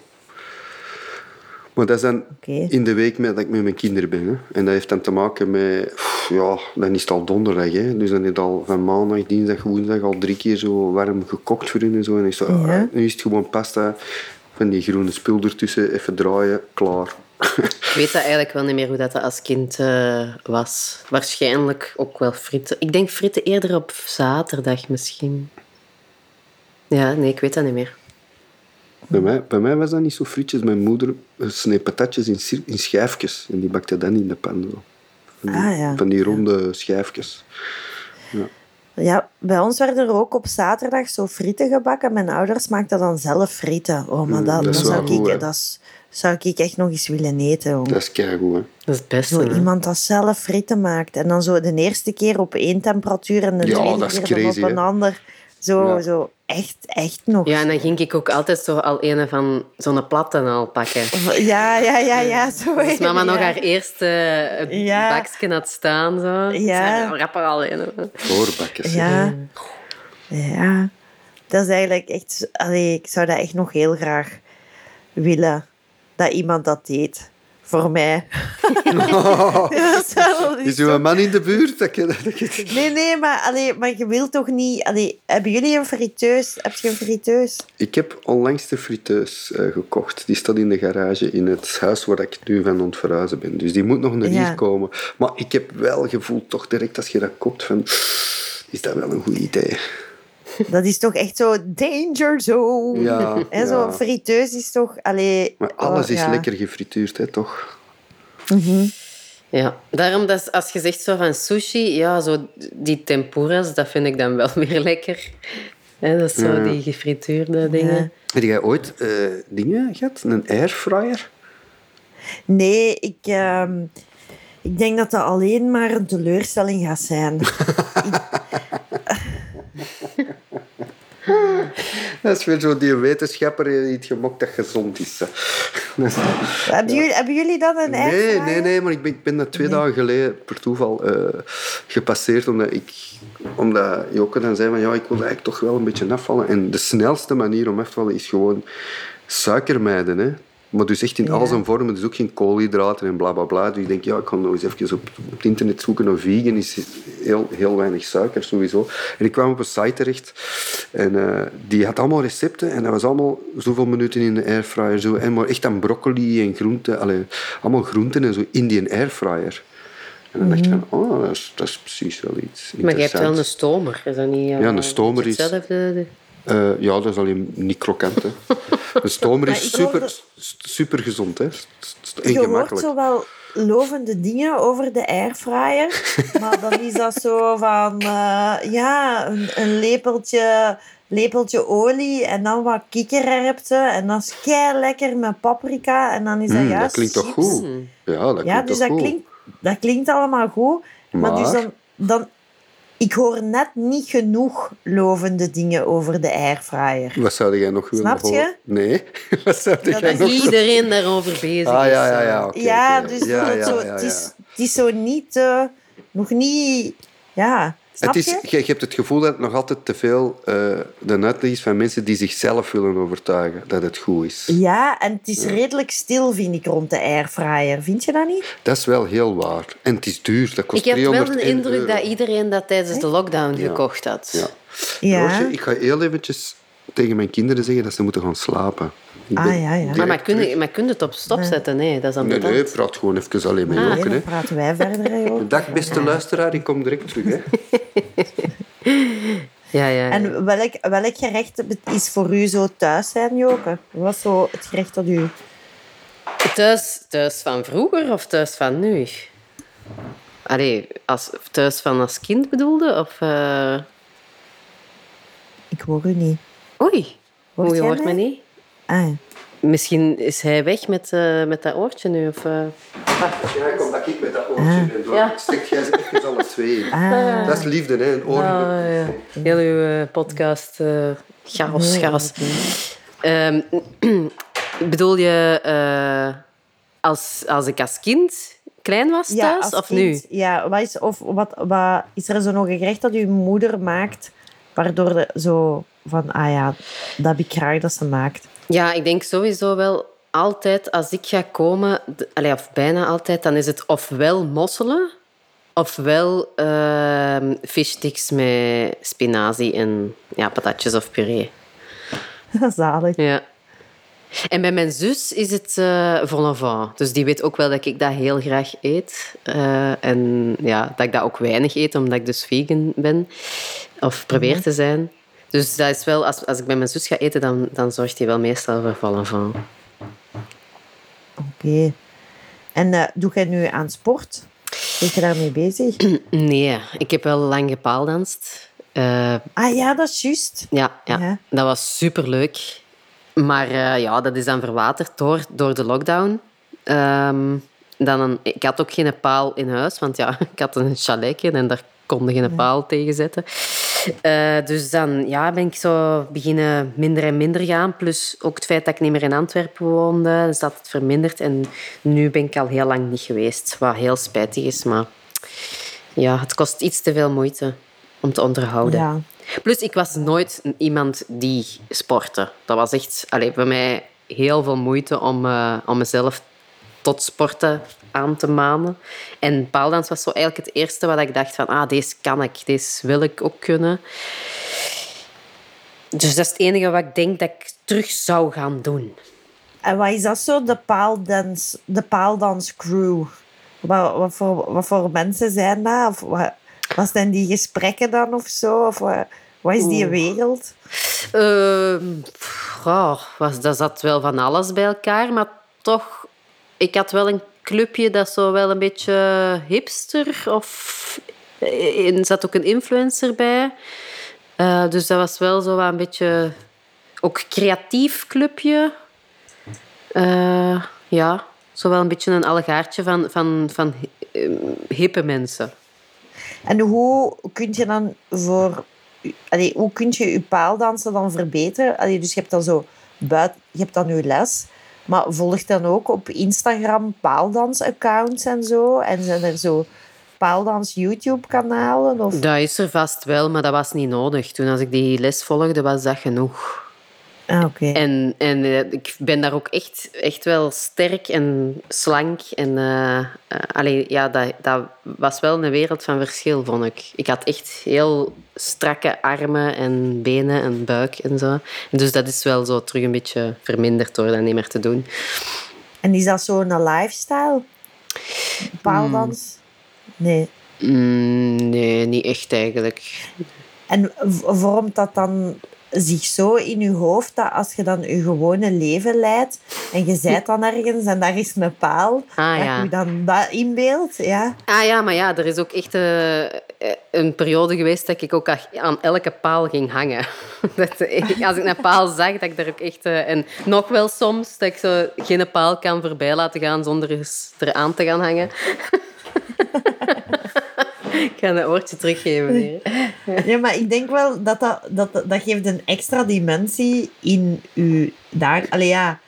Maar dat is dan in de week met, dat ik met mijn kinderen ben. Hè. En dat heeft dan te maken met... Ja, dan is het al donderdag. Hè. Dus dan is het al van maandag, dinsdag, woensdag al drie keer zo warm gekookt voor hun. En, zo. en is zo, ah, Ja. nu is het gewoon pasta. Van die groene spul ertussen. Even draaien. Klaar. Ik weet dat eigenlijk wel niet meer hoe dat als kind eh, was. Waarschijnlijk ook wel frieten. Ik denk frieten eerder op zaterdag misschien. Ja, nee, ik weet dat niet meer. Bij mij, bij mij was dat niet zo frietjes. Mijn moeder sneed patatjes in, in schijfjes. En die bakte dan in de pan. Zo. Van, die, Ah, ja. van die ronde schijfjes. Ja, bij ons werden er ook op zaterdag zo frieten gebakken. Mijn ouders maakten dan zelf frieten. Oh, maar Mm, dat, dat is dat, wel zou, goed, ik, dat is- zou ik echt nog eens willen eten. hoor. Dat is keigoed, hè. Dat is het beste. Zo iemand dat zelf frieten maakt. En dan zo de eerste keer op één temperatuur en de Ja, tweede keer crazy, op een hè. ander. Zo, Ja. zo echt, echt nog. Ja, en dan ging ik ook altijd zo al een van zo'n platten al pakken. Ja, ja, ja, ja. Zo, Dus mama nog haar eerste eh, Ja. bakje had staan. Zo. Ja. Rap er al een. Voorbakjes. Ja. Ja. Dat is eigenlijk echt... Allee, ik zou dat echt nog heel graag willen. Dat iemand dat deed. Voor mij. Ja, [LAUGHS] wel Is een man in de buurt? Dat je, dat je... Nee, nee, maar, allee, maar je wilt toch niet... Allee, hebben jullie een friteus? Heb je een friteus? Ik heb onlangs de friteus eh, gekocht. Die staat in de garage in het huis waar ik nu van aan het verhuizen ben. Dus die moet nog naar Ja. hier komen. Maar ik heb wel gevoeld, toch direct als je dat koopt, van... Is dat wel een goed idee? Dat is toch echt zo danger zone. Ja, En zo ja. friteus is toch... Allee, Maar alles oh, is ja. lekker gefrituurd, hè, toch? Ja, daarom dat is- als je zegt zo van sushi, ja, zo die tempuras, dat vind ik dan wel [LAUGHS] weer lekker. Hè, dat is zo die gefrituurde dingen. Heb jij ooit eh, dingen gehad? Een airfryer? Nee, ik, ehm, ik denk dat dat alleen maar een teleurstelling gaat zijn. [LAUGHS] Dat is weer zo die wetenschapper die het gemokt dat gezond is. is- [LAUGHS] hebben, jullie, hebben jullie dat een Nee, airfryer? nee, nee, maar ik ben, ik ben dat twee dagen geleden per toeval eh, gepasseerd. Omdat, ik, omdat Joke dan zei van ja, ik wil eigenlijk toch wel een beetje afvallen. En de snelste manier om af te vallen is gewoon suiker mijden. Hè. Maar dus echt in al zijn vormen, dus ook geen koolhydraten en bla bla bla. Dus ik denk, ja, ik ga nog eens even op, op het internet zoeken naar vegan. Is heel, heel weinig suiker sowieso. En ik kwam op een site terecht en eh, die had allemaal recepten. En dat was allemaal zoveel minuten in de airfryer. Zo. En maar echt aan broccoli en groenten, allemaal groenten en zo in die airfryer. En dan dacht ik van, oh, dat is, dat is precies wel iets Maar je hebt wel een stomer, is dat niet? eh, Ja, een stomer is- Hetzelfde. Eh, ja, dat is alleen niet krokant. Hè. [LAUGHS] Een stomer is super, super gezond hè. En Je hoort zo wel lovende dingen over de airfryer. [LAUGHS] maar dan is dat zo van... eh, ja, een, een lepeltje, lepeltje olie en dan wat kikkererwten. En dat is kei lekker met paprika. En dan is dat Mm, juist dat klinkt toch goed? Ja, dat Ja, klinkt dus toch dat goed? klinkt, dat klinkt allemaal goed. Maar, dus dan, dan... Ik hoor net niet genoeg lovende dingen over de airfryer. Wat zou jij nog willen Snap je? horen? Nee. [LAUGHS] Wat zou Dat jij is nog Iedereen daarover bezig Ah, is. ja, ja, eh. ja. ja, dus ja, dat ja, zo, ja, Het, is, ja. het is zo niet... eh, nog niet... Ja, Snap Het is, je? hebt het gevoel dat het nog altijd te veel eh, de uitleg is van mensen die zichzelf willen overtuigen dat het goed is. Ja, en het is redelijk stil, vind ik, rond de airfryer. Vind je dat niet? Dat is wel heel waar. En het is duur. Dat kost Ik heb wel 301 de indruk euro. dat iedereen dat tijdens de lockdown gekocht had. Ja. Ja. Roosje, ik ga heel eventjes tegen mijn kinderen zeggen dat ze moeten gaan slapen. Ah, ja, ja. Maar, kun maar kun je het op stop zetten? Nee, dat is Nee, ambetant. nee, praat gewoon even alleen met Ah. Nee, Joke. dan praten wij verder. joh. Dag, beste luisteraar, ik kom direct terug. Hè. [LAUGHS] Ja, ja. En welk, welk gerecht is voor u zo thuis zijn, Joke? Wat is zo het gerecht dat u... Thuis, thuis van vroeger of thuis van nu? Allee, als, thuis van als kind bedoelde? Of, eh, Ik hoor u niet. Oei, Hoort hoe je hoort me mij? niet? Ah, Misschien is hij weg met, eh, met dat oortje nu. Of, eh. Ja, kom dat ik met dat oortje en door. Ja. Stek jij ze alle twee in. ah. Dat is liefde, hè? Een oor. Ah, ja. Heel uw eh, podcast. eh chaos, chaos. Ehm, [CLEARS THROAT] bedoel je eh, als, als ik als kind klein was Ja, thuis als of kind. nu? Ja, wat is, of wat, wat, is er zo nog een gerecht dat uw moeder maakt, waardoor de, zo van, ah ja, dat heb ik graag dat ze maakt. Ja, ik denk sowieso wel altijd als ik ga komen, allee, of bijna altijd, dan is het ofwel mosselen, ofwel ehm fishsticks met spinazie en ja, patatjes of puree. [LAUGHS] Zalig. Ja. En bij mijn zus is het eh vol au vent. Dus die weet ook wel dat ik dat heel graag eet. Eh, en ja, dat ik dat ook weinig eet, omdat ik dus vegan ben. Of probeer te zijn. Dus dat is wel, als, als ik bij mijn zus ga eten, dan, dan zorgt hij wel meestal voor au vent. Oké. En eh, doe jij nu aan sport? Ben je daarmee bezig? [CLEARS THROAT] Nee, ik heb wel lang gepaaldanst. Eh, ah ja, dat is juist. ja, ja, Ja. dat was superleuk. Maar eh, ja, dat is dan verwaterd door, door de lockdown. Ehm, dan een, ik had ook geen paal in huis, want ja, [LAUGHS] ik had een chaletje en daar kon je geen paal tegen zetten. Eh, dus dan ja, ben ik zo beginnen minder en minder gaan. Plus ook het feit dat ik niet meer in Antwerpen woonde, dus dat het verminderd. En nu ben ik al heel lang niet geweest, wat heel spijtig is. Maar ja, het kost iets te veel moeite om te onderhouden. Ja. Plus, ik was nooit iemand die sportte. Dat was echt allee, bij mij heel veel moeite om, eh, om mezelf tot sporten aan te manen. En paaldans was zo eigenlijk het eerste wat ik dacht van, ah, deze kan ik, deze wil ik ook kunnen. Dus dat is het enige wat ik denk dat ik terug zou gaan doen. En wat is dat zo, de paaldans, de paaldanscrew? Wat, wat, voor, wat voor mensen zijn dat? Of wat, wat zijn die gesprekken dan of zo? Of wat, wat is die wereld? Goh, was, dat zat wel van alles bij elkaar, maar toch, ik had wel een clubje dat zo wel een beetje hipster of er zat ook een influencer bij. Eh, dus dat was wel zo een beetje ook creatief clubje. Eh, ja, zo wel een beetje een allegaartje van, van, van eh, hippe mensen. En hoe kun je dan voor... Hoe kun je je paaldansen dan verbeteren? Dus je hebt dan zo buiten, je hebt dan je les, maar volgt dan ook op Instagram paaldansaccounts en zo? En zijn er zo paaldans YouTube-kanalen? Of... Dat is er vast wel, maar dat was niet nodig. Toen als ik die les volgde, was dat genoeg. Ah, oké. En, en eh, ik ben daar ook echt, echt wel sterk en slank. En uh, uh, allee, ja, dat, dat was wel een wereld van verschil, vond ik. Ik had echt heel strakke armen en benen en buik en zo. En dus dat is wel zo terug een beetje verminderd door dat niet meer te doen. En is dat zo'n lifestyle? Paaldans? Nee. Mm, nee, niet echt eigenlijk. En vormt dat dan zich zo in je hoofd dat als je dan je gewone leven leidt en je zijt dan ergens en daar is een paal, ah, dat ja. je dan dat inbeeldt? Ja. Ah ja, maar ja, er is ook echt uh, een periode geweest dat ik ook aan elke paal ging hangen. [LAUGHS] dat, als ik een paal zag, dat ik daar ook echt... Uh, en nog wel soms, dat ik zo geen paal kan voorbij laten gaan zonder er aan te gaan hangen. [LAUGHS] ik ga een oortje teruggeven hier. Ja, maar ik denk wel dat dat, dat, dat geeft een extra dimensie in je daar. Allee, ja,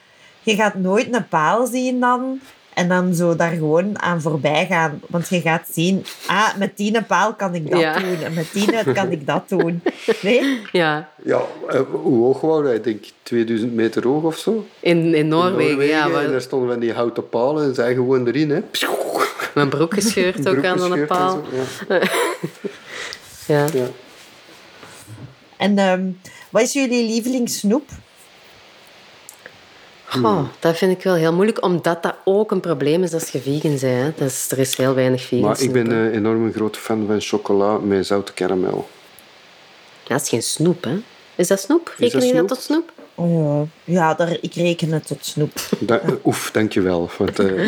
je gaat nooit een paal zien dan en dan zo daar gewoon aan voorbij gaan. Want je gaat zien, ah, met die paal kan ik dat Ja. doen. En met die kan ik dat doen. Nee? Ja, Ja, eh, hoe hoog waren wij? Ik denk 2000 meter hoog of zo. in, in Noorwegen, ja. En daar stonden van die houten palen en zij gewoon erin. Hè. Mijn broek gescheurd ook Broek aan een gescheurd en paal. zo, Ja. Ja. Ja. En ehm, wat is jullie lievelingssnoep? Goh, dat vind ik wel heel moeilijk, omdat dat ook een probleem is als je vegan bent. Hè. Dus er is heel weinig vegan Maar ik ben eh, enorm een grote fan van chocola met zoute karamel. Dat is geen snoep, hè? Is dat snoep? dat Reken je dat snoep? tot snoep? Oh, ja, daar, ik reken het tot snoep. Da oef, dankjewel. Want eh, [LAUGHS]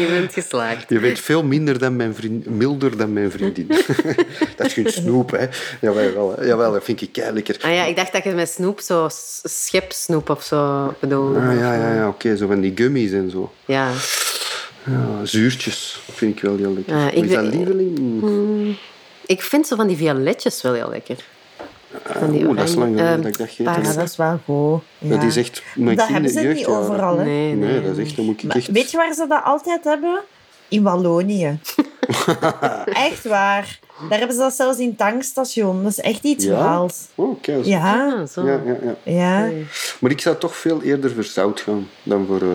Je bent geslaagd. je bent veel minder dan mijn vriend, milder dan mijn vriendin. [LAUGHS] dat is geen snoep, hè. Jawel, wel, hè. Jawel dat vind ik kei lekker. Ah ja, ik dacht dat je met snoep zo schepsnoep of zo bedoelde. Ah, ja, ja, ja, oké. Zo van die gummies en zo. Ja. Ja, zuurtjes vind ik wel heel lekker. Ah, ik is dat lieveling? Mm. Ik vind zo van die violetjes wel heel lekker. Van die Oeh, dat is lang oranje- geleden eh, dat ik dat gegeten heb. dat is wel goed. Ja. Dat is echt mijn Dat hebben ze niet overal, hè? Nee, nee. Nee, dat is echt... Dan moet ik Maar echt... weet je waar ze dat altijd hebben? In Wallonië. [LAUGHS] echt waar. Daar hebben ze dat zelfs in het tankstation. Dat is echt iets Ja? Waals. Oh, oké. dat is- Ja, Ah, zo. Ja, ja, ja. ja. Maar ik zou toch veel eerder voor zout gaan dan voor, eh,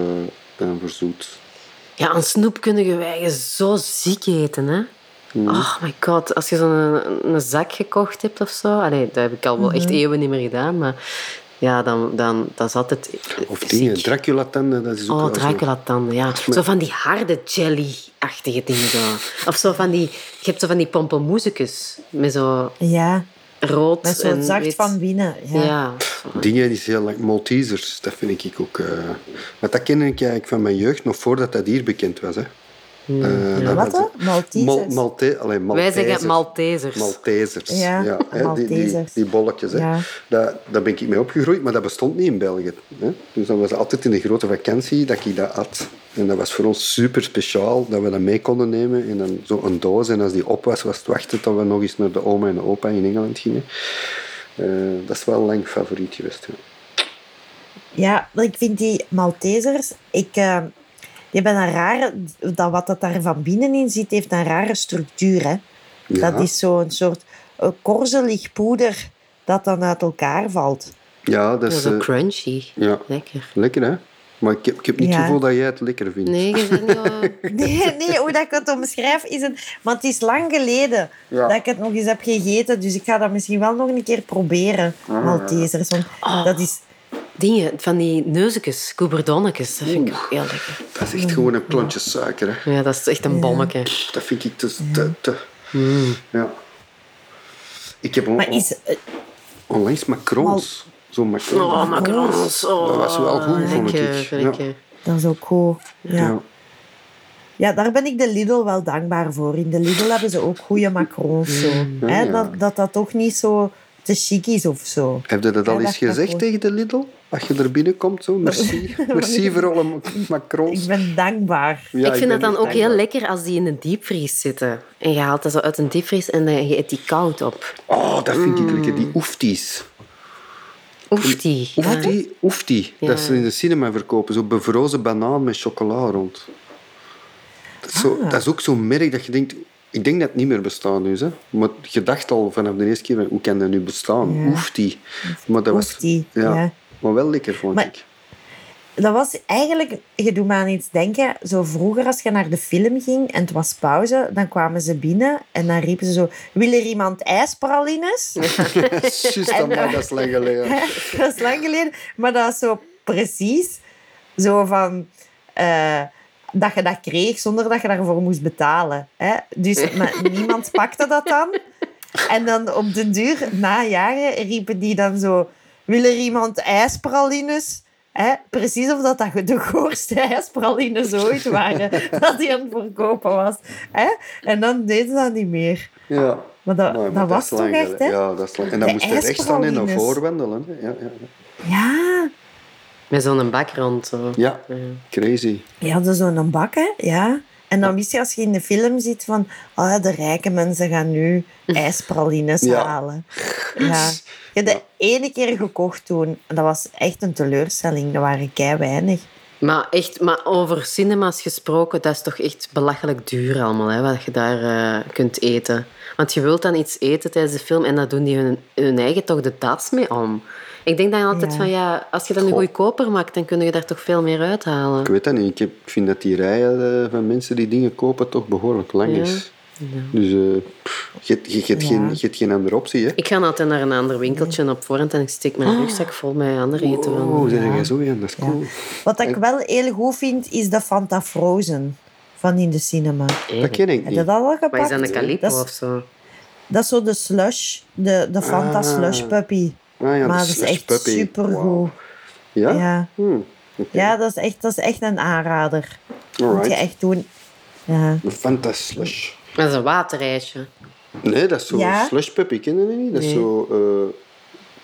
dan voor zoet. Ja, een snoep kunnen eigen zo ziek eten, hè? Mm. Oh my god, als je zo'n een, een zak gekocht hebt of zo. Allee, dat heb ik al wel Mhm. echt eeuwen niet meer gedaan, maar ja, dan, dan dat is altijd. Of ziek. dingen, Dracula-tanden, dat is ook Oh, wel zo. Dracula-tanden, ja. Zo van die harde jelly-achtige dingen zo. Of zo van die... Je hebt zo van die met zo Ja, rood met en zo'n zacht wit. van binnen. Ja. Ja. Dingen is heel lang. Maltesers, dat vind ik ook... eh maar dat ken ik eigenlijk van mijn jeugd, nog voordat dat hier bekend was. Hè. Eh, dat Wat? Maltesers? Mal, Malte, allee, Wij zeggen Maltesers. Maltesers. Ja, hè, die, die, Maltesers. die bolletjes. Hè. Ja. Daar, daar ben ik mee opgegroeid, maar dat bestond niet in België. Hè. Dus dat was altijd in de grote vakantie dat ik dat at. En dat was voor ons super speciaal dat we dat mee konden nemen. En dan zo een doos. En als die op was, was het wachten tot we nog eens naar de oma en de opa in Engeland gingen. Eh, dat is wel lang favoriet geweest. Ja. Ja, ik vind die Maltesers... Ik, eh, die hebben een rare... Dat wat dat daar van binnenin zit, heeft een rare structuur. Hè? Ja. Dat is zo'n soort korzelig poeder dat dan uit elkaar valt. Ja, dat is zo eh, crunchy. ja, Lekker. lekker hè. Maar ik heb, ik heb niet Ja. het gevoel dat jij het lekker vindt. Nee, je bent. [LAUGHS] Nee, nee, hoe dat ik het omschrijf is een... Maar het is lang geleden Ja. dat ik het nog eens heb gegeten. Dus ik ga dat misschien wel nog een keer proberen, Ah, Maltesers. Want Oh. dat is... Dingen, van die neuzekes, koeberdonnetjes. Dat vind ik ook heel lekker. Dat is echt gewoon een klontje suiker. Hè. Ja, dat is echt een bommetje. Dat vind ik te... te, te ja. Ik heb on- Maar is... eh, onlangs macarons. Zo'n. Oh, macarons. Oh, Dat was wel goed, vond ik. lekker, Ja. lekker. Dat is ook goed. Ja. Ja. Ja, daar ben ik de Lidl wel dankbaar voor. In de Lidl hebben ze ook goede macarons. Zo. Hè, ja. dat, dat dat toch niet zo te chic is of zo. Heb je dat al Ja, eens gezegd tegen de Lidl? Als je er binnenkomt, zo. Merci. [LAUGHS] Merci voor alle ma- macarons. Ik ben dankbaar. Ja, ik vind het dan ook heel lekker als die in een diepvries zitten. En je haalt dat zo uit een diepvries en dan je eet die koud op. Oh, dat vind Mm. ik lekker. Die oefties. Oeftie. Ja. Oeftie, oeftie. Ja. Dat ze in de cinema verkopen. Zo bevrozen banaan met chocola rond. Dat is, zo, Ah. dat is ook zo'n merk dat je denkt... Ik denk dat het niet meer bestaat nu. Hè. Maar je dacht al vanaf de eerste keer, hoe kan dat nu bestaan? Ja. Oeftie. Maar dat was, Oeftie, ja. Maar wel lekker, vond Maar- ik. Dat was eigenlijk, je doet me aan iets denken, zo vroeger als je naar de film ging en het was pauze, dan kwamen ze binnen en dan riepen ze zo, wil er iemand ijspralines? [LAUGHS] Juist, dat, maar dat is lang geleden. [LAUGHS] dat is lang geleden, maar dat is zo precies zo van... eh, dat je dat kreeg zonder dat je daarvoor moest betalen. Hè? Dus maar [LAUGHS] niemand pakte dat dan. En dan op den duur, na jaren, riepen die dan zo... Wil er iemand ijspralines? Hè? Precies of dat, dat de goorste ijspralines ooit waren. [LAUGHS] dat die aan het verkopen was. Hè? En dan deden ze dat niet meer. Ja. Maar dat, maar dat was toch echt, hè? Ja, dat is lang. En dan De moest je rechts staan en naar ijspralines. voren wandelen. hè. Ja, ja, ja. Ja, Met zo'n bak rond. Zo. ja, Ja. crazy. Je had zo'n bak, hè? Ja. En dan wist je als je in de film ziet van... Oh, de rijke mensen gaan nu ijspralines Ja. halen. Ja. Ik heb de ene keer gekocht toen. En dat was echt een teleurstelling. Dat waren kei weinig. Maar echt, maar over cinema's gesproken, dat is toch echt belachelijk duur allemaal, hè, wat je daar eh, kunt eten. Want je wilt dan iets eten tijdens de film en dan doen die hun, hun eigen toch de tas mee om. Ik denk dan altijd Ja. van, ja, als je dat nu Goh. goedkoper maakt, dan kun je daar toch veel meer uithalen. Ik weet dat niet. Ik, heb, ik vind dat die rijen eh, van mensen die dingen kopen toch behoorlijk lang Ja. is. Dus eh, pff, je, hebt- je, je, hebt Ja. geen, je hebt geen andere optie, hè? Ik ga altijd naar een ander winkeltje op voorhand en ik steek mijn rugzak vol met ander eten. van. Oh, zeg jij zo, ja? Dat is cool. Wat ik wel heel goed vind, is de Fanta Frozen van in de cinema. Dat ken ik Heb je niet. dat al Maar gepakt? is dat een Calippo Dat is- of zo? Dat is zo de slush, de, de Fanta Ah. slush puppy. Ah, ja, maar dat is echt Puppy. supergoed. Ja? Ja, Hmm, ja dat, is echt, dat is echt een aanrader. Moet je echt doen. Ja. Een Fanta Slush. Dat is een waterijsje. Nee, dat is zo Ja? slush puppy, ken je dat niet? Dat is Nee. zo uh,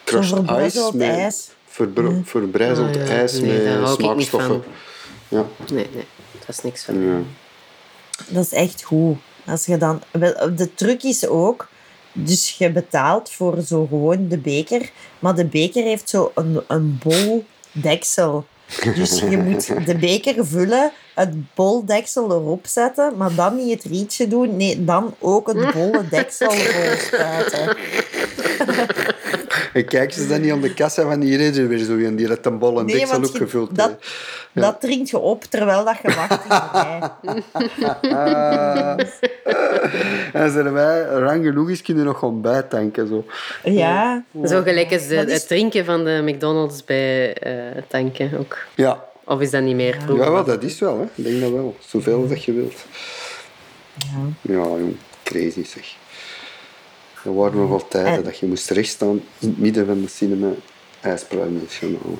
crushed Zo ice met ijs. verbr- verbrijzeld Ah, ja. ijs Nee, met smaakstoffen. Ja, Nee, nee, dat is niks van. ja. Dat is echt goed. Als je dan, wel, de truc is ook, dus je betaalt voor zo gewoon de beker, maar de beker heeft zo een, een bol deksel. Dus je [LAUGHS] moet de beker vullen, het bol deksel erop zetten, maar dan niet het rietje doen, nee, dan ook het bolle deksel [LAUGHS] spuiten. [LAUGHS] En kijk ze dan niet aan de kassa van die reden weer zo en die had een bol en Nee, deksel dat, dat drinkt je op terwijl dat je wacht in [LAUGHS] en zeiden wij, rang genoeg is, kun je nog gewoon bijtanken. Zo. Ja, Zo gelijk als de, is- het drinken van de McDonald's bij eh, tanken ook. Ja, Of is dat niet meer vroeger? ja wel, dat is wel. Hè. Ik denk dat wel. Zoveel dat je wilt. Ja, jong. Crazy zeg. Er waren nog wel tijden En- dat je moest rechtstaan in het midden van de cinema ijspruim nationaal.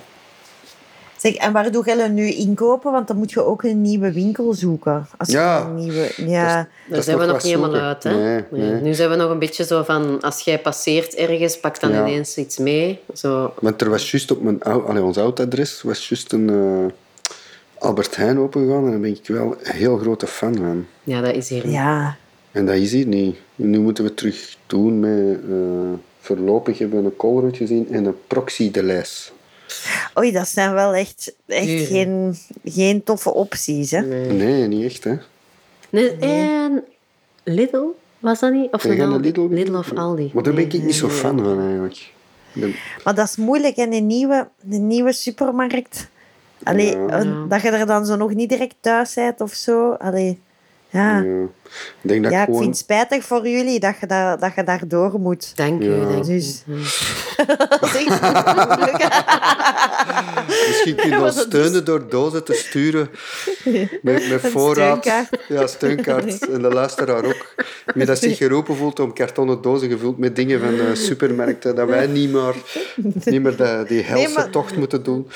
Zeg, en waar doe je nu inkopen? Want dan moet je ook een nieuwe winkel zoeken. Als je Ja. een nieuwe, ja. Daar Dat is zijn we nog niet helemaal zoeken. uit. Hè? Nee, nee. Nu zijn we nog een beetje zo van, als jij passeert ergens, pak dan Ja. ineens iets mee. Zo. Want er was juist op mijn allee, ons oud adres was juist een eh, Albert Heijn opengegaan en daar ben ik wel een heel grote fan van. Ja, dat is hier niet. Ja. En dat is hier niet. Nu moeten we terug doen met... eh, voorlopig hebben we een Colruyt gezien en een Proxy de Lijs. Oei, dat zijn wel echt, echt geen, geen toffe opties. Hè? Nee, niet echt, hè. Nee, en Lidl, was dat niet? Of? Lidl? Lidl of Aldi. Maar daar ben ik niet zo fan van, eigenlijk. Ben- Maar dat is moeilijk in een nieuwe, een nieuwe supermarkt. Allee, Ja. een- Ja. Dat je er dan zo nog niet direct thuis bent of zo. Allee, ja. ja. Ik denk dat Ja, ik ik gewoon... vind het spijtig voor jullie dat je, daar, dat je daardoor moet. Dank u, Ja. dank. Dus-. [LAUGHS] [LAUGHS] Misschien kun je Ja, ons steunen door dozen te sturen met, met [LAUGHS] voorraad. steunkaart. Ja, steunkaart. En de luisteraar ook. Wie dat zich geroepen voelt om kartonnen dozen gevuld met dingen van de supermarkten, dat wij niet meer, niet meer de, die helse maar- tocht moeten doen.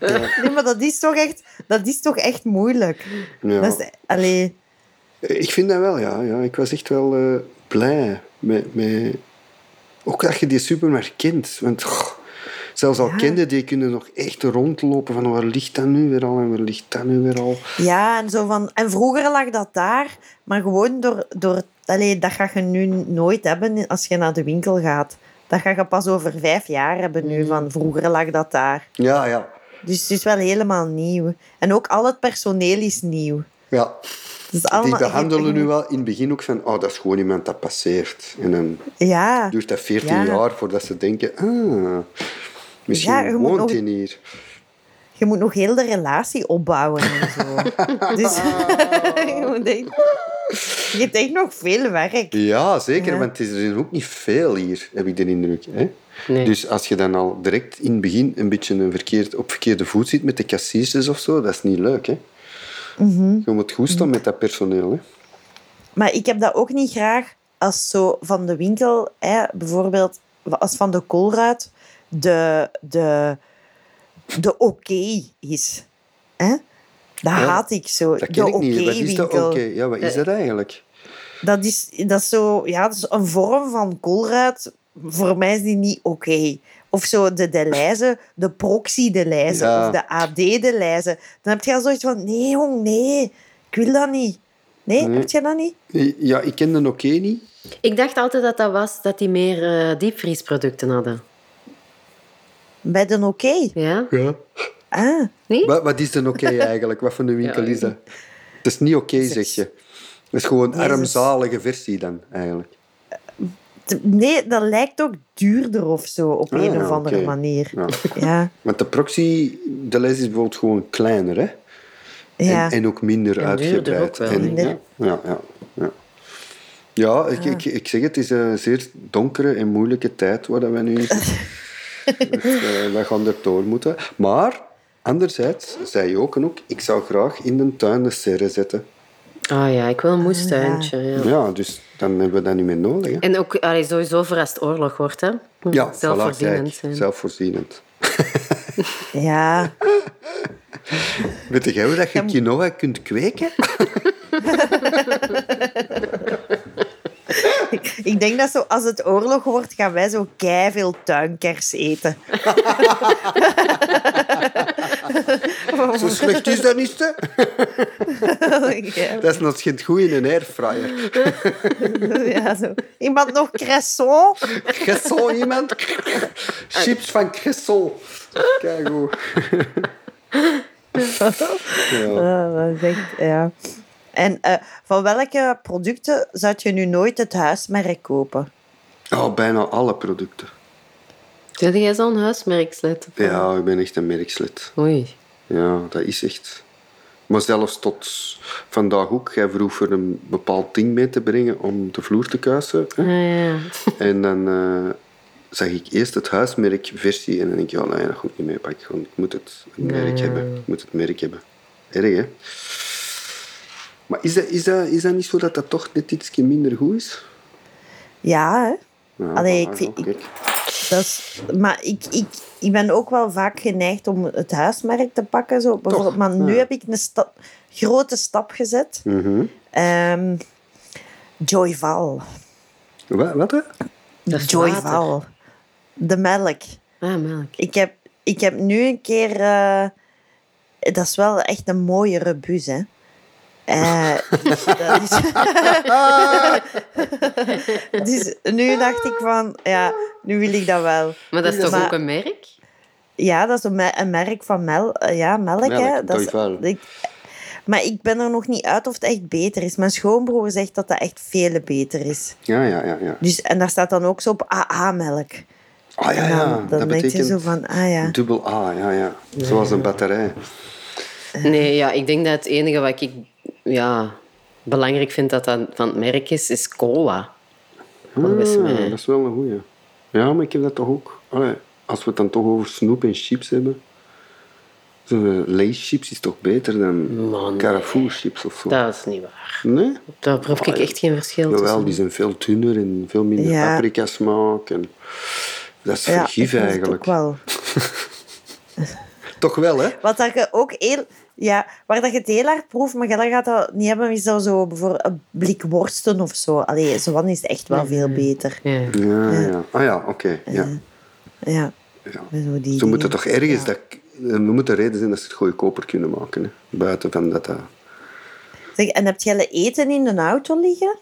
Nee, maar dat is toch echt, dat is toch echt moeilijk. Ja. Dat is, allee, Ik vind dat wel, ja. ja. Ik was echt wel eh, blij met, met... Ook dat je die supermarkt kent. Want zelfs al Ja. kende die, kunnen nog echt rondlopen van waar ligt dat nu weer al en waar ligt dat nu weer al. ja, en, zo van, en vroeger lag dat daar, maar gewoon door... door allee, dat ga je nu nooit hebben als je naar de winkel gaat. Dat ga je pas over vijf jaar hebben nu, van vroeger lag dat daar. Ja, ja. Dus het is wel helemaal nieuw. En ook al het personeel is nieuw. Ja, Is allemaal, die behandelen nu wel in het begin ook van, oh, dat is gewoon iemand dat passeert. En dan Ja, duurt dat 14 Ja. jaar voordat ze denken, ah, misschien Ja, woont nog- hij hier. je moet nog heel de relatie opbouwen en zo. [LAUGHS] dus [LAUGHS] je, moet echt, je hebt echt nog veel werk. Ja, zeker, Ja. want het is er is ook niet veel hier, heb ik de indruk. Hè? Nee. Dus als je dan al direct in het begin een beetje een verkeerd, op verkeerde voet zit met de kassiertjes of zo, dat is niet leuk. Hè? Mhm. Je moet goed staan met dat personeel. Hè? Maar ik heb dat ook niet graag als zo van de winkel, hè, bijvoorbeeld als van de koolruit, de, de, de oké is. Hè? Dat haat ik zo. Dat de niet. Wat is dat? oké-winkel. Oké, ja, wat is dat eigenlijk? Dat is, dat is zo, ja, dat is een vorm van koolruit. Voor mij is die niet oké. Of zo de Deleuze, de proxy Deleuze Ja. of de AD Deleuze. Dan heb je al zoiets van, nee jong, nee, ik wil dat niet. Nee, Nee. heb je dat niet? Ja, ik ken de oké niet. Ik dacht altijd dat dat was dat die meer eh, diepvriesproducten hadden. Bij de oké. Ja? Ja. Ah, Nee? Wat, wat is dan oké [LAUGHS] eigenlijk? Wat voor een winkel Ja, is dat? Het is niet oké, zeg je. Het is gewoon een armzalige versie dan, eigenlijk. Nee, dat lijkt ook duurder of zo, op Ah, een ja, of andere manier. Ja. [LAUGHS] Ja, Want de proxy, de les is bijvoorbeeld gewoon kleiner, hè? ja. En, en ook minder En uitgebreid. ook wel, En- Minder. ja, ja, ja, ja. Ik, ik, ik zeg het, het is een zeer donkere en moeilijke tijd waar dat we nu in zitten. dus, eh, wij gaan er door moeten. Maar, anderzijds, zei je ook en ook, ik zou graag in de tuin de serre zetten. Ah ja, ik wil een moestuintje. Ja. Ja, dus dan hebben we dat niet meer nodig. Hè? En ook allee, sowieso voor als het oorlog wordt. Hè. Ja, zelfvoorzienend voilà, kijk, zijn. zelfvoorzienend. [LAUGHS] [LAUGHS] ja. Weet jij hoe dat je quinoa kunt kweken? [LAUGHS] Ik denk dat zo, als het oorlog wordt, gaan wij zo veel tuinkers eten. Zo [LAUGHS] slecht is dat niet, hè? [LAUGHS] ja, Dat is nog geen goed in een airfryer. [LAUGHS] ja, zo. Iemand nog croissant? Cresson, iemand? Chips van Cresson. Kijk hoe. ja. Dat is echt, ja. En eh, van welke producten zou je nu nooit het huismerk kopen? Oh, bijna alle producten. Heb jij zo'n huismerkslet? Ja, ik ben echt een merkslid. Oei. Ja, dat is echt. Maar zelfs tot vandaag ook. Jij vroeg voor een bepaald ding mee te brengen om de vloer te kuisen. Hè? Ja, ja. [LAUGHS] En dan eh, zag ik eerst het huismerkversie en dan denk ik, ja, nee, dat goed niet mee pakken. Gewoon, Ik moet het merk hebben. Ik moet het merk hebben. Erg, hè? Maar is dat, is, dat, is dat niet zo dat dat toch net iets minder goed is? Ja, hè? Ja, Allee, ik vind-. Dat is, maar ik, ik, ik ben ook wel vaak geneigd om het huismerk te pakken. Zo, bijvoorbeeld. Maar nu Ja. heb ik een sta- grote stap gezet. Mhm. Ehm Joyval. Wat? wat hè? Joyval. De melk. Ah, melk. Ik heb, ik heb nu een keer... eh, dat is wel echt een mooie rebus, hè. Eh, dat is, [LAUGHS] dus nu dacht ik van, ja, nu wil ik dat wel. Maar dat is toch Maar- ook een merk? Ja, dat is een, me- een merk van mel, eh, ja, melk. hè. Melk, Dat is, ik, maar ik ben er nog niet uit of het echt beter is. Mijn schoonbroer zegt dat dat echt veel beter is. Ja, ja, ja. ja. Dus, en daar staat dan ook zo op AA-melk. Ah ja, ja. dan, dan dat denk je betekent zo van, ah ja. dubbel A, ja, ja. Zoals een batterij. Nee, ja, ik denk dat het enige wat ik ja, belangrijk vind dat dat van het merk is, is cola. Volgens Ah, mij. dat is wel een goeie. Ja, maar ik heb dat toch ook. Allee, als we het dan toch over snoep en chips hebben. Zo'n Lay's chips is toch beter dan Man. Carrefour chips of zo? Dat is niet waar. Nee? Daar proef ik echt geen verschil Jawel, tussen. die zijn veel dunner en veel minder Ja. paprika smaak. En... Dat is Ja, vergif ik het eigenlijk. ook wel. [LAUGHS] Toch wel, hè? Wat dat je ook heel... Ja, waar dat je het heel hard proeft, maar je gaat dat niet hebben, is dat zo bijvoorbeeld een blik worsten of zo. Allee, zo van is het echt wel veel beter. Ja. Ja, ja. Ah ja, oké. ja. Ja. Ja. Zo, die Ze moeten dingen. toch ergens... Ja. Dat, er moet een reden zijn dat ze het goedkoper kunnen maken. Hè? Buiten van dat... dat... Zeg, en heb jij eten in de auto liggen?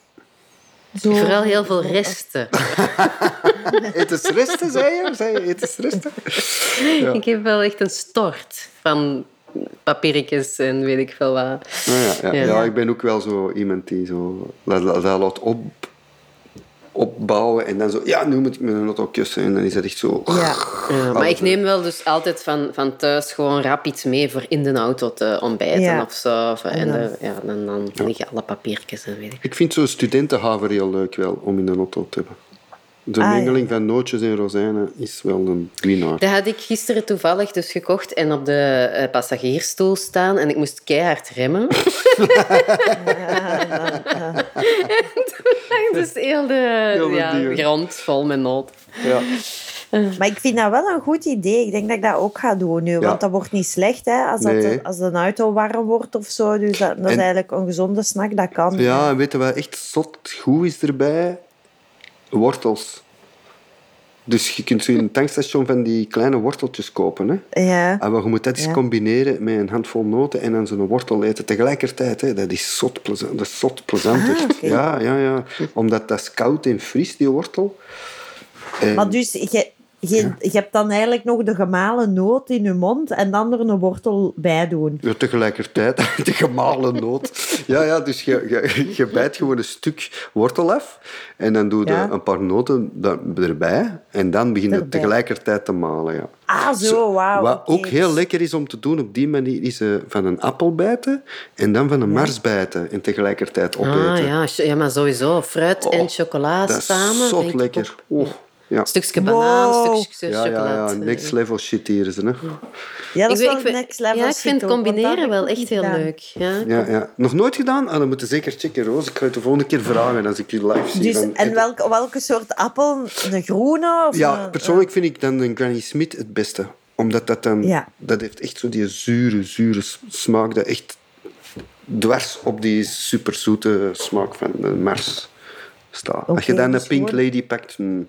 Zo. Vooral heel veel resten. [LAUGHS] Etensresten, zei je? Zei je etensresten? [LAUGHS] Ja. Ik heb wel echt een stort van papiertjes en weet ik veel wat. Ja, ja. Ja. Ja. ik ben ook wel zo iemand die zo dat, dat, dat laat op, opbouwen en dan zo, ja, nu moet ik mijn auto kussen. En dan is dat echt zo... Ja. Ja, maar ik neem wel dus altijd van, van thuis gewoon rap iets mee voor in de auto te ontbijten Ja. of zo. Of- en dan- dan, ja, dan, dan liggen alle papiertjes en weet ik. Ik vind zo'n studentenhaver heel leuk wel, om in de auto te hebben. De Ah, ja. mengeling van nootjes en rozijnen is wel een winnaar. Dat had ik gisteren toevallig dus gekocht en op de eh, passagiersstoel staan en ik moest keihard remmen. [LAUGHS] en toen lag dus heel de, Heel de ja, grond vol met noten. Ja. Maar ik vind dat wel een goed idee. Ik denk dat ik dat ook ga doen nu. Want dat wordt niet slecht hè, als, dat, Nee. als de auto warm wordt of zo. Dus dat, dat is En- eigenlijk een gezonde snack. Dat kan. ja, en weet je wat echt zot goed is erbij? Wortels. Dus je kunt zo in een tankstation van die kleine worteltjes kopen. Hè? Ja. En je moet dat eens Ja. combineren met een handvol noten en dan zo'n wortel eten tegelijkertijd. Hè. Dat is zot plezant. Dat is zot plezant Ah. Ja, ja, ja. Omdat dat is koud en fris, die wortel. En- Maar dus, je, je, je hebt dan eigenlijk nog de gemalen noot in je mond en dan er een wortel bij doen. Ja, tegelijkertijd, [LAUGHS] de gemalen noot. Ja, ja, dus je, je, je bijt gewoon een stuk wortel af en dan doe je Ja. een paar noten erbij en dan begin je Erbij. tegelijkertijd te malen. Ja. Ah, zo, wauw. Wat ook heel lekker is om te doen op die manier, is eh, van een appel bijten en dan van een mars bijten en tegelijkertijd opeten. Ah ja, ja, maar sowieso. Fruit en Oh, chocola Dat is samen. vind ik lekker. Oh, ja. Een stukje banaan, Wow. een stukje Ja, ja, chocolade. ja, next level shit hier is het. Hè. Ja, dat is Ik wel vind- next level Ja, ik vind ook, combineren wel ik echt heel gedaan. leuk. Ja. Ja, ja. Nog nooit gedaan? Ah, dan moet je zeker checken, Roos. Ik ga het de volgende keer vragen als ik je live zie. Dus, en welke, welke soort appel? De groene? Of Ja, een- persoonlijk vind ik dan een Granny Smith het beste. Omdat dat dan... Ja. Dat heeft echt zo die zure, zure smaak. Dat echt dwars op die superzoete smaak van de Mars staat. Als je dan dus een Pink gewoon- Lady pakt... hmm,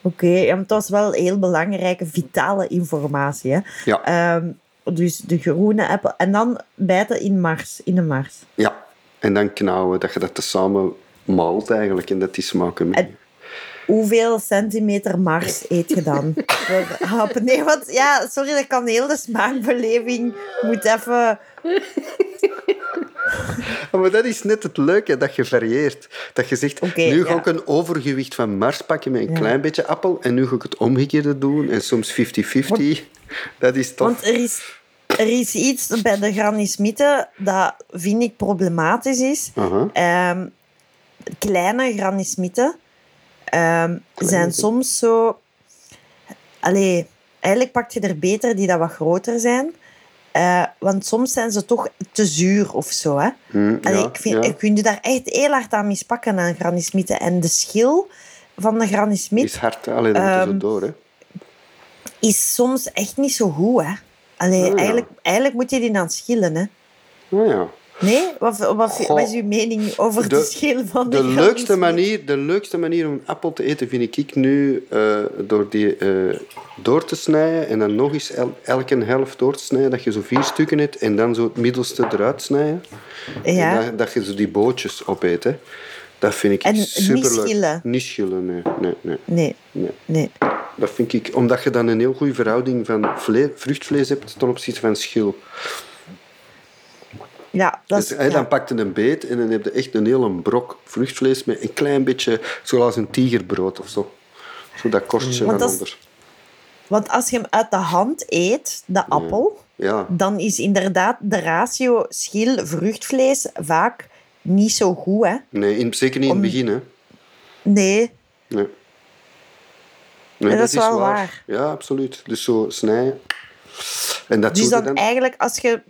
Oké, ja, maar het was wel heel belangrijke, vitale informatie. Hè? Ja. Ehm, dus de groene appel. En dan bijten in Mars. In de Mars. Ja. En dan knauwen, dat je dat tezamen maalt eigenlijk. En dat die smaken mee. En- Hoeveel centimeter Mars eet je dan? [LAUGHS] Nee, want ja, sorry, dat kan heel de smaakbeleving moet even. [LAUGHS] Maar dat is net het leuke, dat je varieert. Dat je zegt, nu ga ja. ik een overgewicht van Mars pakken met een Ja. klein beetje appel en nu ga ik het omgekeerde doen en soms 50-50. Dat is tof. Want er is, er is iets bij de Granny Smitten dat vind ik problematisch is. Aha. Ehm, kleine Granny Ehm, zijn soms zo. Allee, eigenlijk pak je er beter die dat wat groter zijn. Eh, want soms zijn ze toch te zuur of zo. Hè? Allee, ja, ik vind, ja. je daar echt heel hard aan mispakken aan Granny Smitten. En de schil van de Granny Smit is hard. Allee, dat moet er zo Ehm, door. Hè. is soms echt niet zo goed. Hè? Allee, Ah, ja. eigenlijk, eigenlijk moet je die aan schillen. Hè? Oh, ja. Nee? Wat, wat, wat is uw mening over de, De- schil van de, De leukste, manier, de leukste manier om een appel te eten vind ik nu eh, door die eh, door te snijden en dan nog eens el- elke helft door te snijden, dat je zo vier stukken hebt en dan zo het middelste eruit snijden. Ja. En dat, dat je zo die bootjes opeet. Hè. Dat vind ik En niet superleuk. schillen? Niet schillen, nee. nee, nee, Nee, nee. nee. Dat vind ik, omdat je dan een heel goede verhouding van vle- vruchtvlees hebt ten opzichte van schil. Ja, dat is... Dus, ja. Dan pak je een beet en dan heb je echt een hele brok vruchtvlees met een klein beetje, zoals een tigerbrood of zo. Zo dat korstje Want van dat is- onder. Want als je hem uit de hand eet, de appel, Ja, dan is inderdaad de ratio schil-vruchtvlees vaak niet zo goed. Hè? nee, in, zeker niet in het begin. Hè. Nee, Nee. Nee, dat is wel waar. Ja, absoluut. Dus zo snijden. En dat dus dan dan... eigenlijk als je,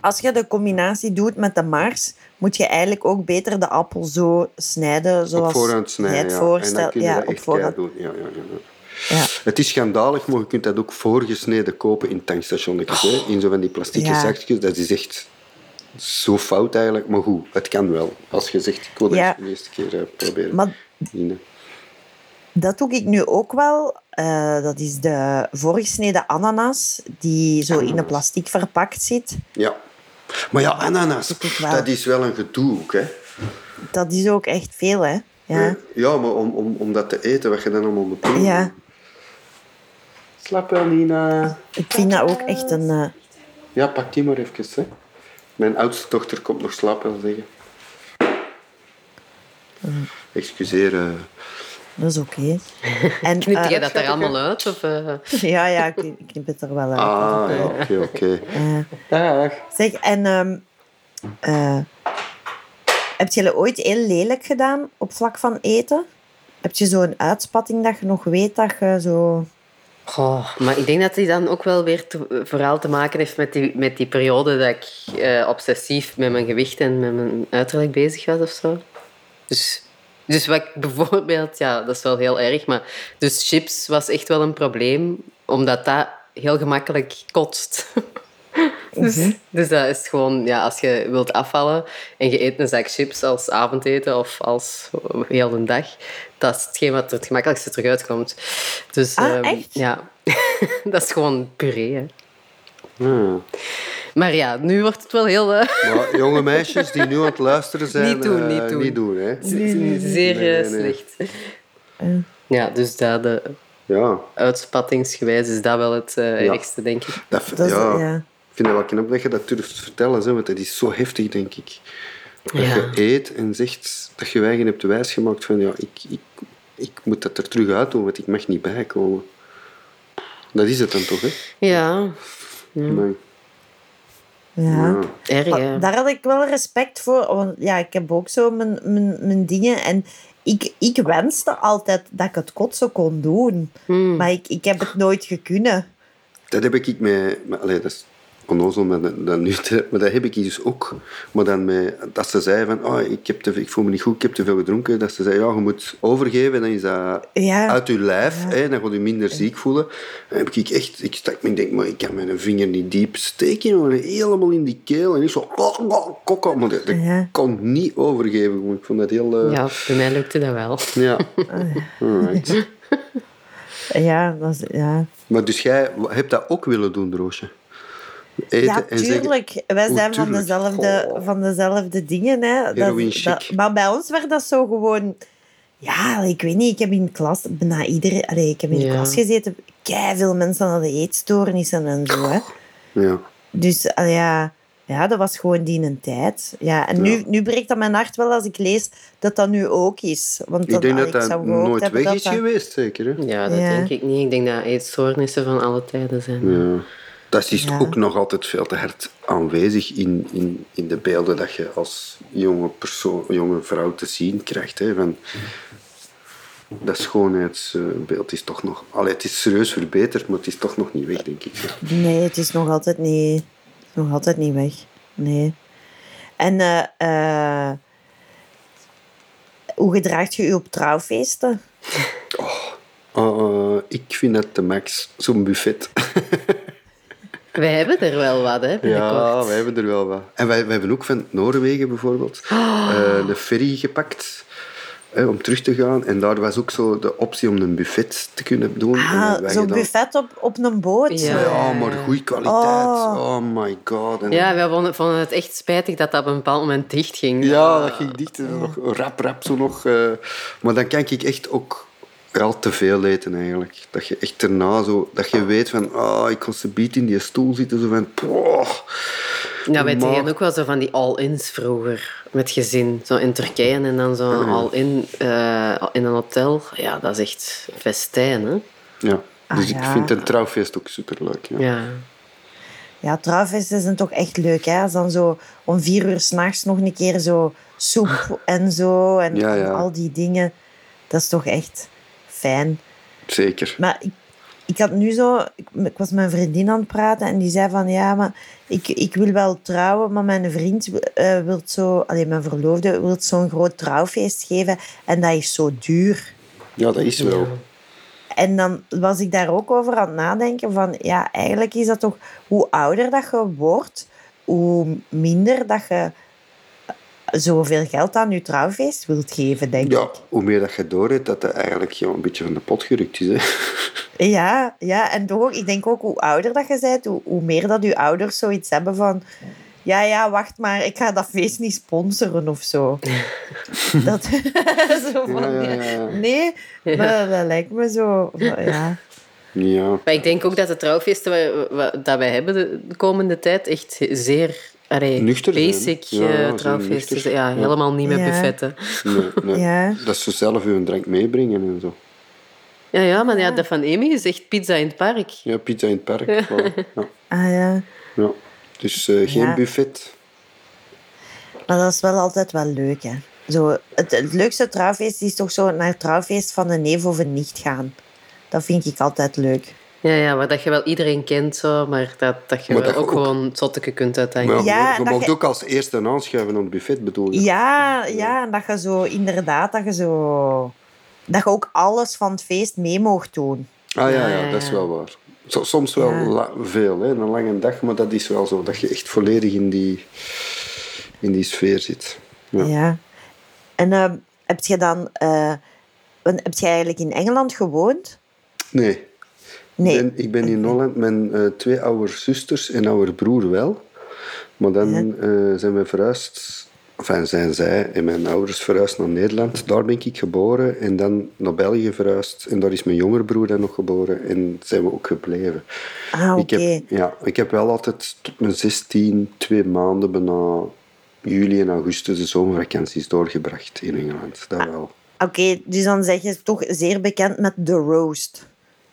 als je de combinatie doet met de mars, moet je eigenlijk ook beter de appel zo snijden zoals voorhand jij snijden, het ja. Voorstelt. op voorhand. doen. Ja, ja, ja. Het is schandalig, maar je kunt dat ook voorgesneden kopen in tankstations. hè, In zo van die plastieke Ja. zakjes. Dat is echt zo fout eigenlijk. Maar goed, het kan wel. Als je zegt, ik wil eens de eerste keer eh, proberen. Maar dat doe ik nu ook wel. Eh, dat is de voorgesneden ananas, die zo in een plastic verpakt zit. Ja. Maar ja, ananas, Dat is wel- dat is wel een gedoe ook, hè. Dat is ook echt veel, hè? Ja. Ja, maar om, om, om dat te eten, wat je dan allemaal moet doen. ja. Slap wel, Nina. Ik vind dat ook echt een... eh, Ja, pak die maar even, hè. Mijn oudste dochter komt nog slapen zeggen. Excuseer. eh. Dat is oké. [LAUGHS] En, Knip eh, jij dat er allemaal uit? Of, eh? [LAUGHS] Ja, ja, ik knip, het er wel uit. Ah, ja, oké, oké. Eh, Dag. zeg, en... ehm eh, heb je ooit heel lelijk gedaan op vlak van eten? Heb je zo'n uitspatting dat je nog weet dat je zo... Goh, maar ik denk dat die dan ook wel weer te- vooral te maken heeft met die, met die periode dat ik eh, obsessief met mijn gewicht en met mijn uiterlijk bezig was of zo. Dus, dus wat ik [LAUGHS] bijvoorbeeld, ja, dat is wel heel erg, maar dus chips was echt wel een probleem, omdat dat heel gemakkelijk kotst. [LAUGHS] Dus, dus dat is gewoon, ja, als je wilt afvallen en je eet een zak chips als avondeten of als heel de dag, dat is hetgeen wat er het gemakkelijkste terug uitkomt. Dus, Ah, ehm, echt? Ja, [LAUGHS] dat is gewoon puree. Hè. Ja. Maar ja, nu wordt het wel heel... eh, [LAUGHS] Maar jonge meisjes die nu aan het luisteren zijn, Niet doen, eh, niet doen. Niet doen hè. zeer Nee, eh, nee, nee. slecht. Ja, dus dat... eh, Ja, Uitspattingsgewijs is dat wel het eh, Ja. ergste, denk ik. dat, Dat is- ja. ja. Ik vind het wel knap dat je dat durft te vertellen, hè, want dat is zo heftig, denk ik. Dat Ja. je eet en zegt dat je eigen hebt wijsgemaakt van ja, ik, ik, ik moet dat er terug uit doen, want ik mag niet bijkomen. Dat is het dan toch, hè? Ja, Maar, ja. Ja. erg, Maar daar had ik wel respect voor. Want ja, ik heb ook zo mijn, mijn, mijn dingen. En ik, ik wenste altijd dat ik het kotsen kon doen. Hmm. Maar ik, ik heb het nooit gekunnen. Dat heb ik met... met allee, dat is onnozel, maar dat, dat nu te- maar dat heb ik dus ook. Maar dan met, dat ze zei van, oh, ik, heb te, ik voel me niet goed, ik heb te veel gedronken. Dat ze zei, ja, je moet overgeven, dan is dat Ja. uit je lijf. Hè, dan ga je minder ziek voelen. Dan heb ik echt... Ik stak me en denk, maar ik kan mijn vinger niet diep steken. Helemaal in die keel. En ik zo... Kokka, maar dat, dat Ja. kon niet overgeven. Ik vond dat heel... eh, Ja, bij mij lukte dat wel. ja. [LAUGHS] Alright. Ja, dat is, ja. Maar dus jij hebt dat ook willen doen, Roosje? Eten ja, en zeggen- tuurlijk. Wij Oh, zijn van tuurlijk. dezelfde, Goh. van dezelfde dingen. Hè. Dat- dat- maar bij ons werd dat zo gewoon... Ja, ik weet niet. Ik heb in de klas... Bijna iedereen... Allee, ik heb in de Ja. klas gezeten. veel mensen hadden eetstoornissen en zo. Hè. Ja. Dus ah, ja, ja, dat was gewoon die een tijd. Ja, en nu, Ja. nu breekt dat mijn hart wel als ik lees dat dat nu ook is. Want Ik denk ah, dat dat nooit weg dat is dat- geweest, zeker. Hè? Ja, dat Ja. denk ik niet. Ik denk dat eetstoornissen van alle tijden zijn. Ja. Dat is Ja. ook nog altijd veel te hard aanwezig in, in, in de beelden dat je als jonge, persoon, jonge vrouw te zien krijgt. Hè, van, dat schoonheidsbeeld is toch nog... Allee, het is serieus verbeterd, maar het is toch nog niet weg, denk ik. Nee, het is nog altijd niet, nog altijd niet weg. Nee. En eh, eh, hoe gedraagt je je op trouwfeesten? Uh, ik vind dat de max, zo'n buffet. [LAUGHS] Wij hebben er wel wat, hè, binnenkort. Ja, wij hebben er wel wat. En wij, wij hebben ook van Noorwegen bijvoorbeeld eh, de ferry gepakt hè, om terug te gaan. En daar was ook zo de optie om een buffet te kunnen doen. En Ah, zo'n buffet op, op een boot. Ja. Ja, maar goede kwaliteit. Oh. Oh. my god. En Ja, wij vonden, vonden het echt spijtig dat dat op een bepaald moment dicht ging. Ja, dat ging dicht. en Nog rap, rap zo nog. eh. maar dan kan ik echt ook al te veel eten eigenlijk. Dat je echt daarna zo... Dat je weet van... Ah, ik kon ze beet in die stoel zitten. Zo van... poh. Ja, wij deden ook wel zo van die all-ins vroeger. Met gezin. Zo in Turkije en dan zo Ah, all-in eh, in een hotel. Ja, dat is echt festijn, hè. Ja. Dus Ah, ik ja. vind een trouwfeest ook superleuk. Ja. Ja. Ja, trouwfeesten zijn toch echt leuk, hè? Als dan zo om vier uur s'nachts nog een keer zo soep [LAUGHS] en zo en Ja, ja. al die dingen. Dat is toch echt fijn. Zeker. Maar ik, ik had nu zo... Ik, ik was met mijn vriendin aan het praten en die zei van... Ja, maar ik, ik wil wel trouwen, maar mijn vriend eh wil zo... Alleen mijn verloofde wil zo'n groot trouwfeest geven. En dat is zo duur. Ja, dat is wel. En dan was ik daar ook over aan het nadenken van... Ja, eigenlijk is dat toch... Hoe ouder dat je wordt, hoe minder dat je zoveel geld aan je trouwfeest wilt geven, denk Ja, ik. hoe meer dat je door hebt, dat dat eigenlijk ja, een beetje van de pot gerukt is. Hè. [LAUGHS] Ja, ja, en toch, ik denk ook hoe ouder dat je bent, hoe, hoe meer dat je ouders zoiets hebben van... Ja, ja, wacht maar, ik ga dat feest niet sponsoren of zo. [LAUGHS] dat, [LAUGHS] zo van, Ja, ja, ja. Nee, maar dat lijkt me zo... Ja. Ja. Maar ik denk ook dat de trouwfeesten dat wij hebben de komende tijd echt zeer allee, Nuchter zijn. basic Ja, eh. Ja, Ja. helemaal niet met Ja. buffetten. Nee, nee. Ja. Dat ze zelf hun drank meebrengen en zo. Ja, ja, maar ja, dat van Amy is echt pizza in het park. Ja, pizza in het park. Ja. [LAUGHS] Ah ja. Ja. Dus eh, geen Ja. buffet. Maar dat is wel altijd wel leuk, hè. Zo, het, het leukste trouwfeest is toch zo naar het trouwfeest van een neef of een nicht gaan. Dat vind ik altijd leuk. Ja, ja, maar dat je wel iedereen kent, zo, maar dat, dat je Maar wel dat je ook ook- gewoon zotteke kunt Maar uiteindelijk. Ja, je dat mag je- ook als eerste aanschuiven aan het buffet, bedoel je? Ja, ja, en dat je zo inderdaad, dat je zo... Dat je ook alles van het feest mee mocht doen. Ah ja, Ja, ja, ja, dat is wel waar. So- soms wel Ja. la- veel, hè, een lange dag, maar dat is wel zo. Dat je echt volledig in die, in die sfeer zit. Ja. Ja. En eh, heb je dan... eh, heb je eigenlijk in Engeland gewoond? Nee. Nee. Ik ben, ik ben in Holland, mijn eh, twee oude zusters en oude broer wel. Maar dan eh, zijn we verhuisd Enfin, zijn zij en mijn ouders verhuisd naar Nederland. Daar ben ik geboren en dan naar België verhuisd. En daar is mijn jongere broer dan nog geboren en zijn we ook gebleven. Ah, Ik heb, oké. ja, ik heb wel altijd tot mijn 16, twee maanden bijna juli en augustus de zomervakanties doorgebracht in Engeland. Dat wel. Oké, dus dan zeg je toch zeer bekend met The Roast.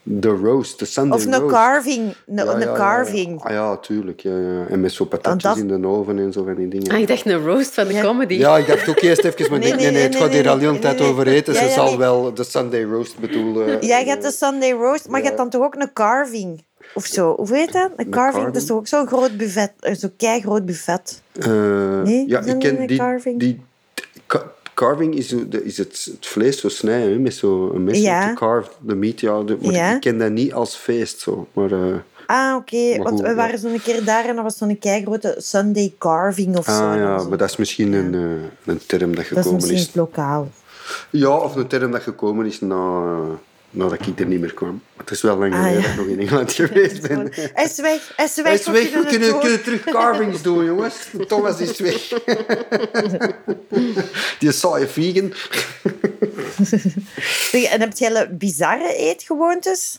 De roast, de Sunday Of een roast. carving. Een, Ja, een ja, ja, ja. carving. Ah ja, tuurlijk. Ja, ja. En met zo patatjes dat- in de oven en zo van die dingen. Ah, ik dacht een roast van de Ja. comedy. Ja, ik dacht ook eerst even, maar Nee, nee, nee, het nee, gaat nee, hier al nee, heel tijd nee, over eten. Ja, Ze ja, zal nee. wel de Sunday roast bedoelen. [LAUGHS] Jij hebt de Sunday Roast, maar je Ja. hebt dan toch ook een carving? Of zo. Hoe heet dat? Een carving, dat is toch ook zo'n groot buffet. eh, Zo'n keigroot buffet. Eh, Nee, ja, ik ken die, carving? die carving is, zo- de- is het, het vlees zo snijden hè, met zo'n mes Ja. te carve, de meat. Ja, de- maar Ja. ik ken dat niet als feest zo. Maar eh, Ah, oké. Want we waren zo'n keer daar en dat was zo'n keigrote Sunday carving of zo. ah, Dat ja, maar dat is misschien een, eh, een term dat dat is gekomen misschien is. het lokaal. Ja, of een term dat gekomen is na, eh, nadat ik er niet meer kwam. Het is wel lang Ah, geleden ja. dat ik nog in Engeland [LAUGHS] geweest ben. Hij is weg. Hij is weg. Hij is weg, we kunnen terug carvings doen, jongens. [LAUGHS] Thomas is weg. [LAUGHS] Die saaie vegan. Zeg, En heb jij bizarre eetgewoontes?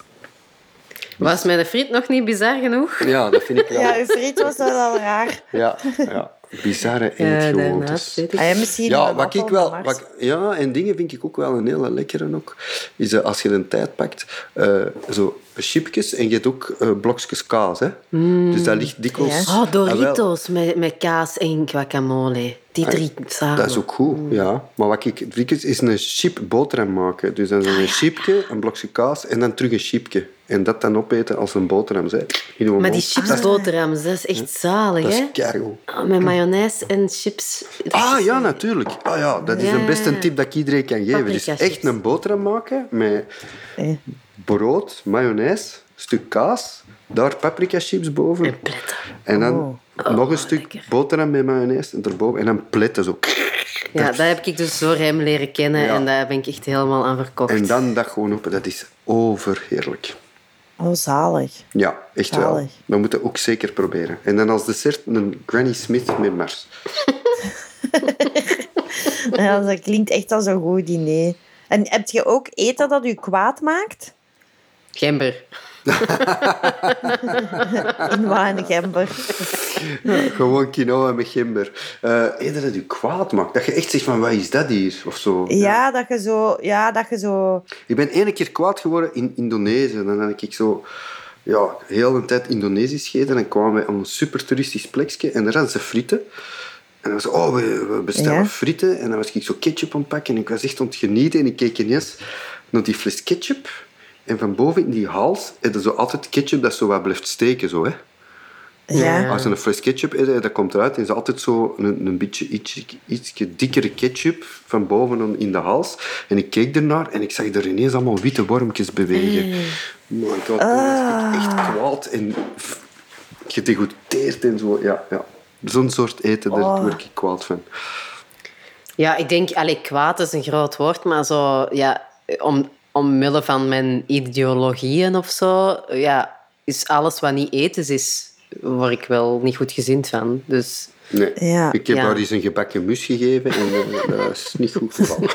Was mijn friet nog niet bizar genoeg? Ja, dat vind ik wel. Ja, uw friet was wel al raar. Ja, ja. Bizarre eetgewoontes. ik. Ah, ja, misschien Ja, een wat ik wel... Wat, ja, en dingen vind ik ook wel een hele lekkere ook. Is eh, als je een tijd pakt, eh, zo chipjes en je hebt ook eh, blokjes kaas. Hè? Dus dat ligt dikwijls... Ja. Oh, Ah. Doritos met, met kaas en guacamole. Die drie samen. Dat is ook goed, ja. Maar wat ik drie is een chip boterham maken. Dus dan is een chipje, een blokje kaas en dan terug een chipje. En dat dan opeten als een boterham. Maar die mond. chipsboterhams, dat is echt zalig, Dat is keigoed. Ah, Met mayonaise en chips. Ah ja, natuurlijk. Ah, ja, dat is Ja. een beste tip dat ik iedereen kan geven. Dus echt chips. een boterham maken met brood, mayonaise, stuk kaas, daar paprika chips boven. En pletten. En dan Oh. nog een stuk lekker. boterham met mayonaise erboven. En dan pletten zo. Ja, dat heb ik dus door hem leren kennen Ja. en daar ben ik echt helemaal aan verkocht. En dan dat gewoon op. Dat is overheerlijk. Oh, zalig. Ja, echt wel. Dat moeten we ook zeker proberen. En dan als dessert een Granny Smith met Mars. [LAUGHS] Ja, dat klinkt echt als een goed diner. En heb je ook eten dat u kwaad maakt? Gember. [LAUGHS] In wijn gember. Gewoon quinoa met gember. Eerder dat je kwaad maakt. Dat je echt zegt van, wat is dat hier? Of zo. Ja, dat je zo... Ja, dat je zo... Ik ben ene keer kwaad geworden in Indonesië. Dan had ik zo... Ja, heel de tijd Indonesisch gegeten. En dan kwamen we op een super toeristisch plekje. En daar hadden ze frieten. En dan was oh, we, we bestellen Ja. frieten. En dan was ik zo ketchup aan het pakken. En ik was echt aan het genieten. En ik keek ineens naar die fles ketchup. En van boven in die hals heb je zo altijd ketchup dat zo wat blijft steken. Zo, hè. Ja. Als je een fles ketchup eet, dat komt eruit. En is altijd zo een, een beetje iets, ietsje dikkere ketchup van boven in de hals. En ik keek ernaar en ik zag er ineens allemaal witte wormpjes bewegen. Man, ik was ik echt kwaad en gedegoûteerd en zo. Ja, ja. Zo'n soort eten, daar Oh. word ik kwaad van. Ja, ik denk, allee, kwaad is een groot woord, maar zo, ja, om, omwille van mijn ideologieën of zo, ja, is alles wat niet etens is, word ik wel niet goed gezind van. Dus Nee. Ja. Ik heb Ja. haar eens een gebakken mus gegeven en eh, dat is niet goed gevallen.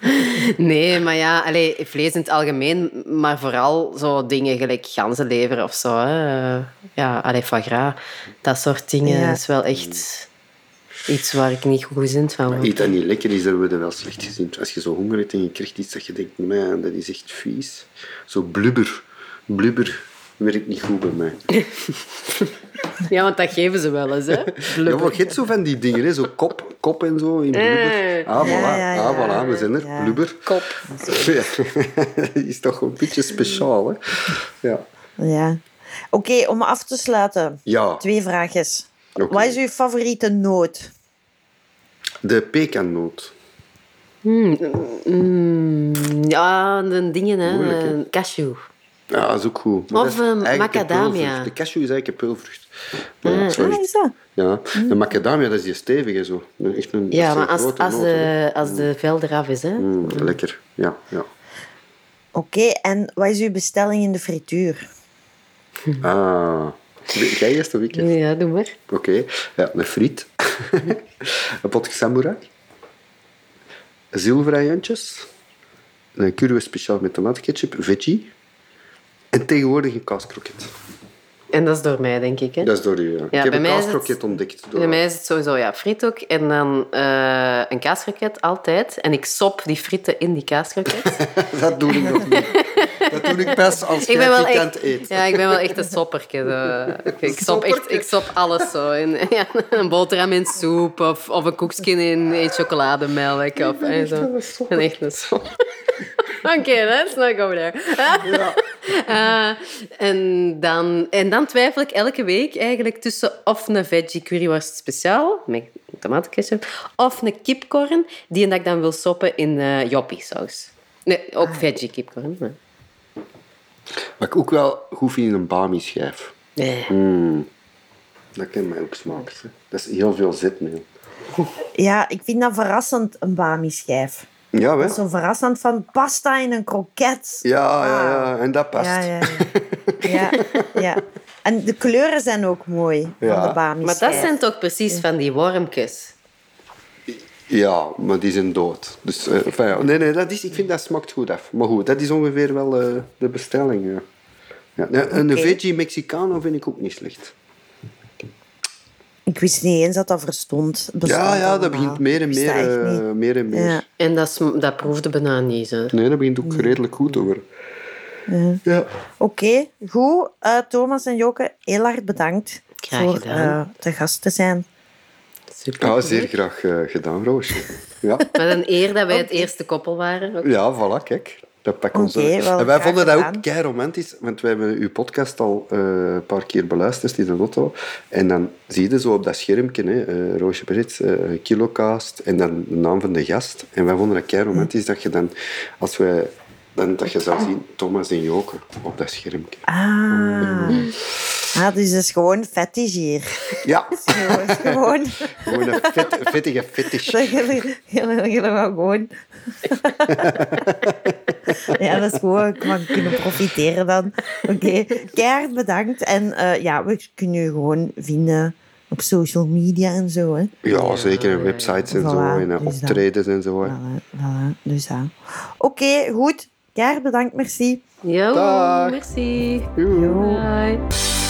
[LAUGHS] nee, maar ja, allee, vlees in het algemeen, maar vooral zo dingen gelijk ganzenlever of zo. Hè. Ja, allee, foie gras, dat soort dingen Ja. is wel echt iets waar ik niet goed gezind van word. Eet dat niet lekker is, dan word je wel slecht gezien. Als je zo honger hebt en je krijgt iets dat je denkt, man, dat is echt vies. Zo blubber. Blubber werkt niet goed bij mij. Ja, want dat geven ze wel eens, hè. Ja, maar je zo van die dingen, hè? zo kop, kop en zo in blubber. Eh. Ah, voilà, Ja, ja, ja. ah, voilà we zijn er. Ja. Blubber. Kop. Ja. [LAUGHS] Dat is toch een beetje speciaal, hè? Ja. Ja. Oké, om af te sluiten. Ja, Twee vraagjes. Wat is uw favoriete noot? de pekannoot. Mm, ja, de dingen, hè. Moeilijk, hè? Eh, Cashew. Ja, dat is ook goed. Maar Of, een macadamia. De cashew is eigenlijk een peulvrucht. Ja, sorry. Ah, is dat? Ja, de macadamia, dat is die stevige zo. Echt een, dat Ja, maar als, als, noot, de, als de vel eraf is, hè. Mm, lekker, ja. ja. Oké, en wat is uw bestelling in de frituur? Ah, Jij eerst of ik eerst? Ja, doe maar. Oké. Ja, een friet. een potje samurai. Zilverajantjes. Een curry speciaal met tomatenketchup. Veggie. En tegenwoordig een kaaskroket. En dat is door mij, denk ik. Hè? Dat is door u, ja. ik heb bij een het- kaaskroket ontdekt. Door Bij mij is het sowieso ja, friet ook. En dan eh, een kaasroket altijd. En ik sop die frieten in die kaasroket. [LAUGHS] Dat doe ik nog niet. Dat doe ik best als ik ben wel echt, eet. ja, ik ben wel echt een sopperke. zo. [LAUGHS] Ik, sop echt, ik sop alles zo. In, [LAUGHS] ja, een boterham in soep of, of een koekje in, in chocolademelk. Of, en zo. Ik ben echt een sopper. [LAUGHS] Oké, let's not go there. Eh, en, dan, en dan twijfel ik elke week eigenlijk tussen of een veggie curryworst speciaal met tomatenketchup of een kipcorn die dat ik dan wil soppen in uh, joppie saus. Nee, ook veggie kipcorn. Maar... Wat ik ook wel goed vind, een bami-schijf. Nee. Mm. Dat kan mij ook smaken. hè. Dat is heel veel zetmeel. Ja, ik vind dat verrassend, een bami-schijf. Ja, hè? Zo verrassend van pasta in een kroket. Ja, ja, ja. En dat past. Ja, ja, ja. [LAUGHS] ja, ja. En de kleuren zijn ook mooi Ja. van de bami Maar dat zijn toch precies van die wormpjes? Ja, maar die zijn dood. Dus, eh, enfin, ja. Nee, nee, dat is, ik vind dat smaakt goed af. Maar goed, dat is ongeveer wel eh, de bestelling. Ja. Ja, Een Oké. veggie Mexicano vind ik ook niet slecht. Ik wist niet eens dat dat verstond. bestond Ja, ja, dat begint meer en meer, eh, meer, en meer. Ja. En dat, dat proefde bijna niet. Nee, dat begint ook redelijk goed worden. Ja. Oké, goed. Eh, Thomas en Joke, heel hard bedankt Graag voor eh, te gast te zijn. Super. Ja, zeer graag eh, gedaan, Roosje. Ja. [LAUGHS] Met een eer dat wij het eerste koppel waren. ook. Ja, voilà, kijk. Dat Oké, ons wel En wij vonden dat gedaan. ook kei romantisch, want wij hebben uw podcast al eh, een paar keer beluisterd in de auto. En dan zie je zo op dat schermpje, hè, eh, Roosje Brits, eh, Kilocast, en dan de naam van de gast. En wij vonden dat kei romantisch dat je dan, als wij, dan, dat je zou zien Thomas en Joke op dat schermpje. Ah. ah, dus dat is gewoon fetish hier. Ja, [LAUGHS] Gewoon, gewoon gewoon een vet, vettige fetish. dat jullie, wel gewoon... ja, dat is gewoon van kunnen profiteren dan. Oké, keihard bedankt. En eh, ja, we kunnen je gewoon vinden op social media en zo. Hè. Ja, zeker. En websites en zo, Voilà, en eh, dus dat. optredens en zo. hè. Voilà, voilà, dus ja. Oké, goed. Keihard bedankt, merci. Jo, merci. Joe. Bye.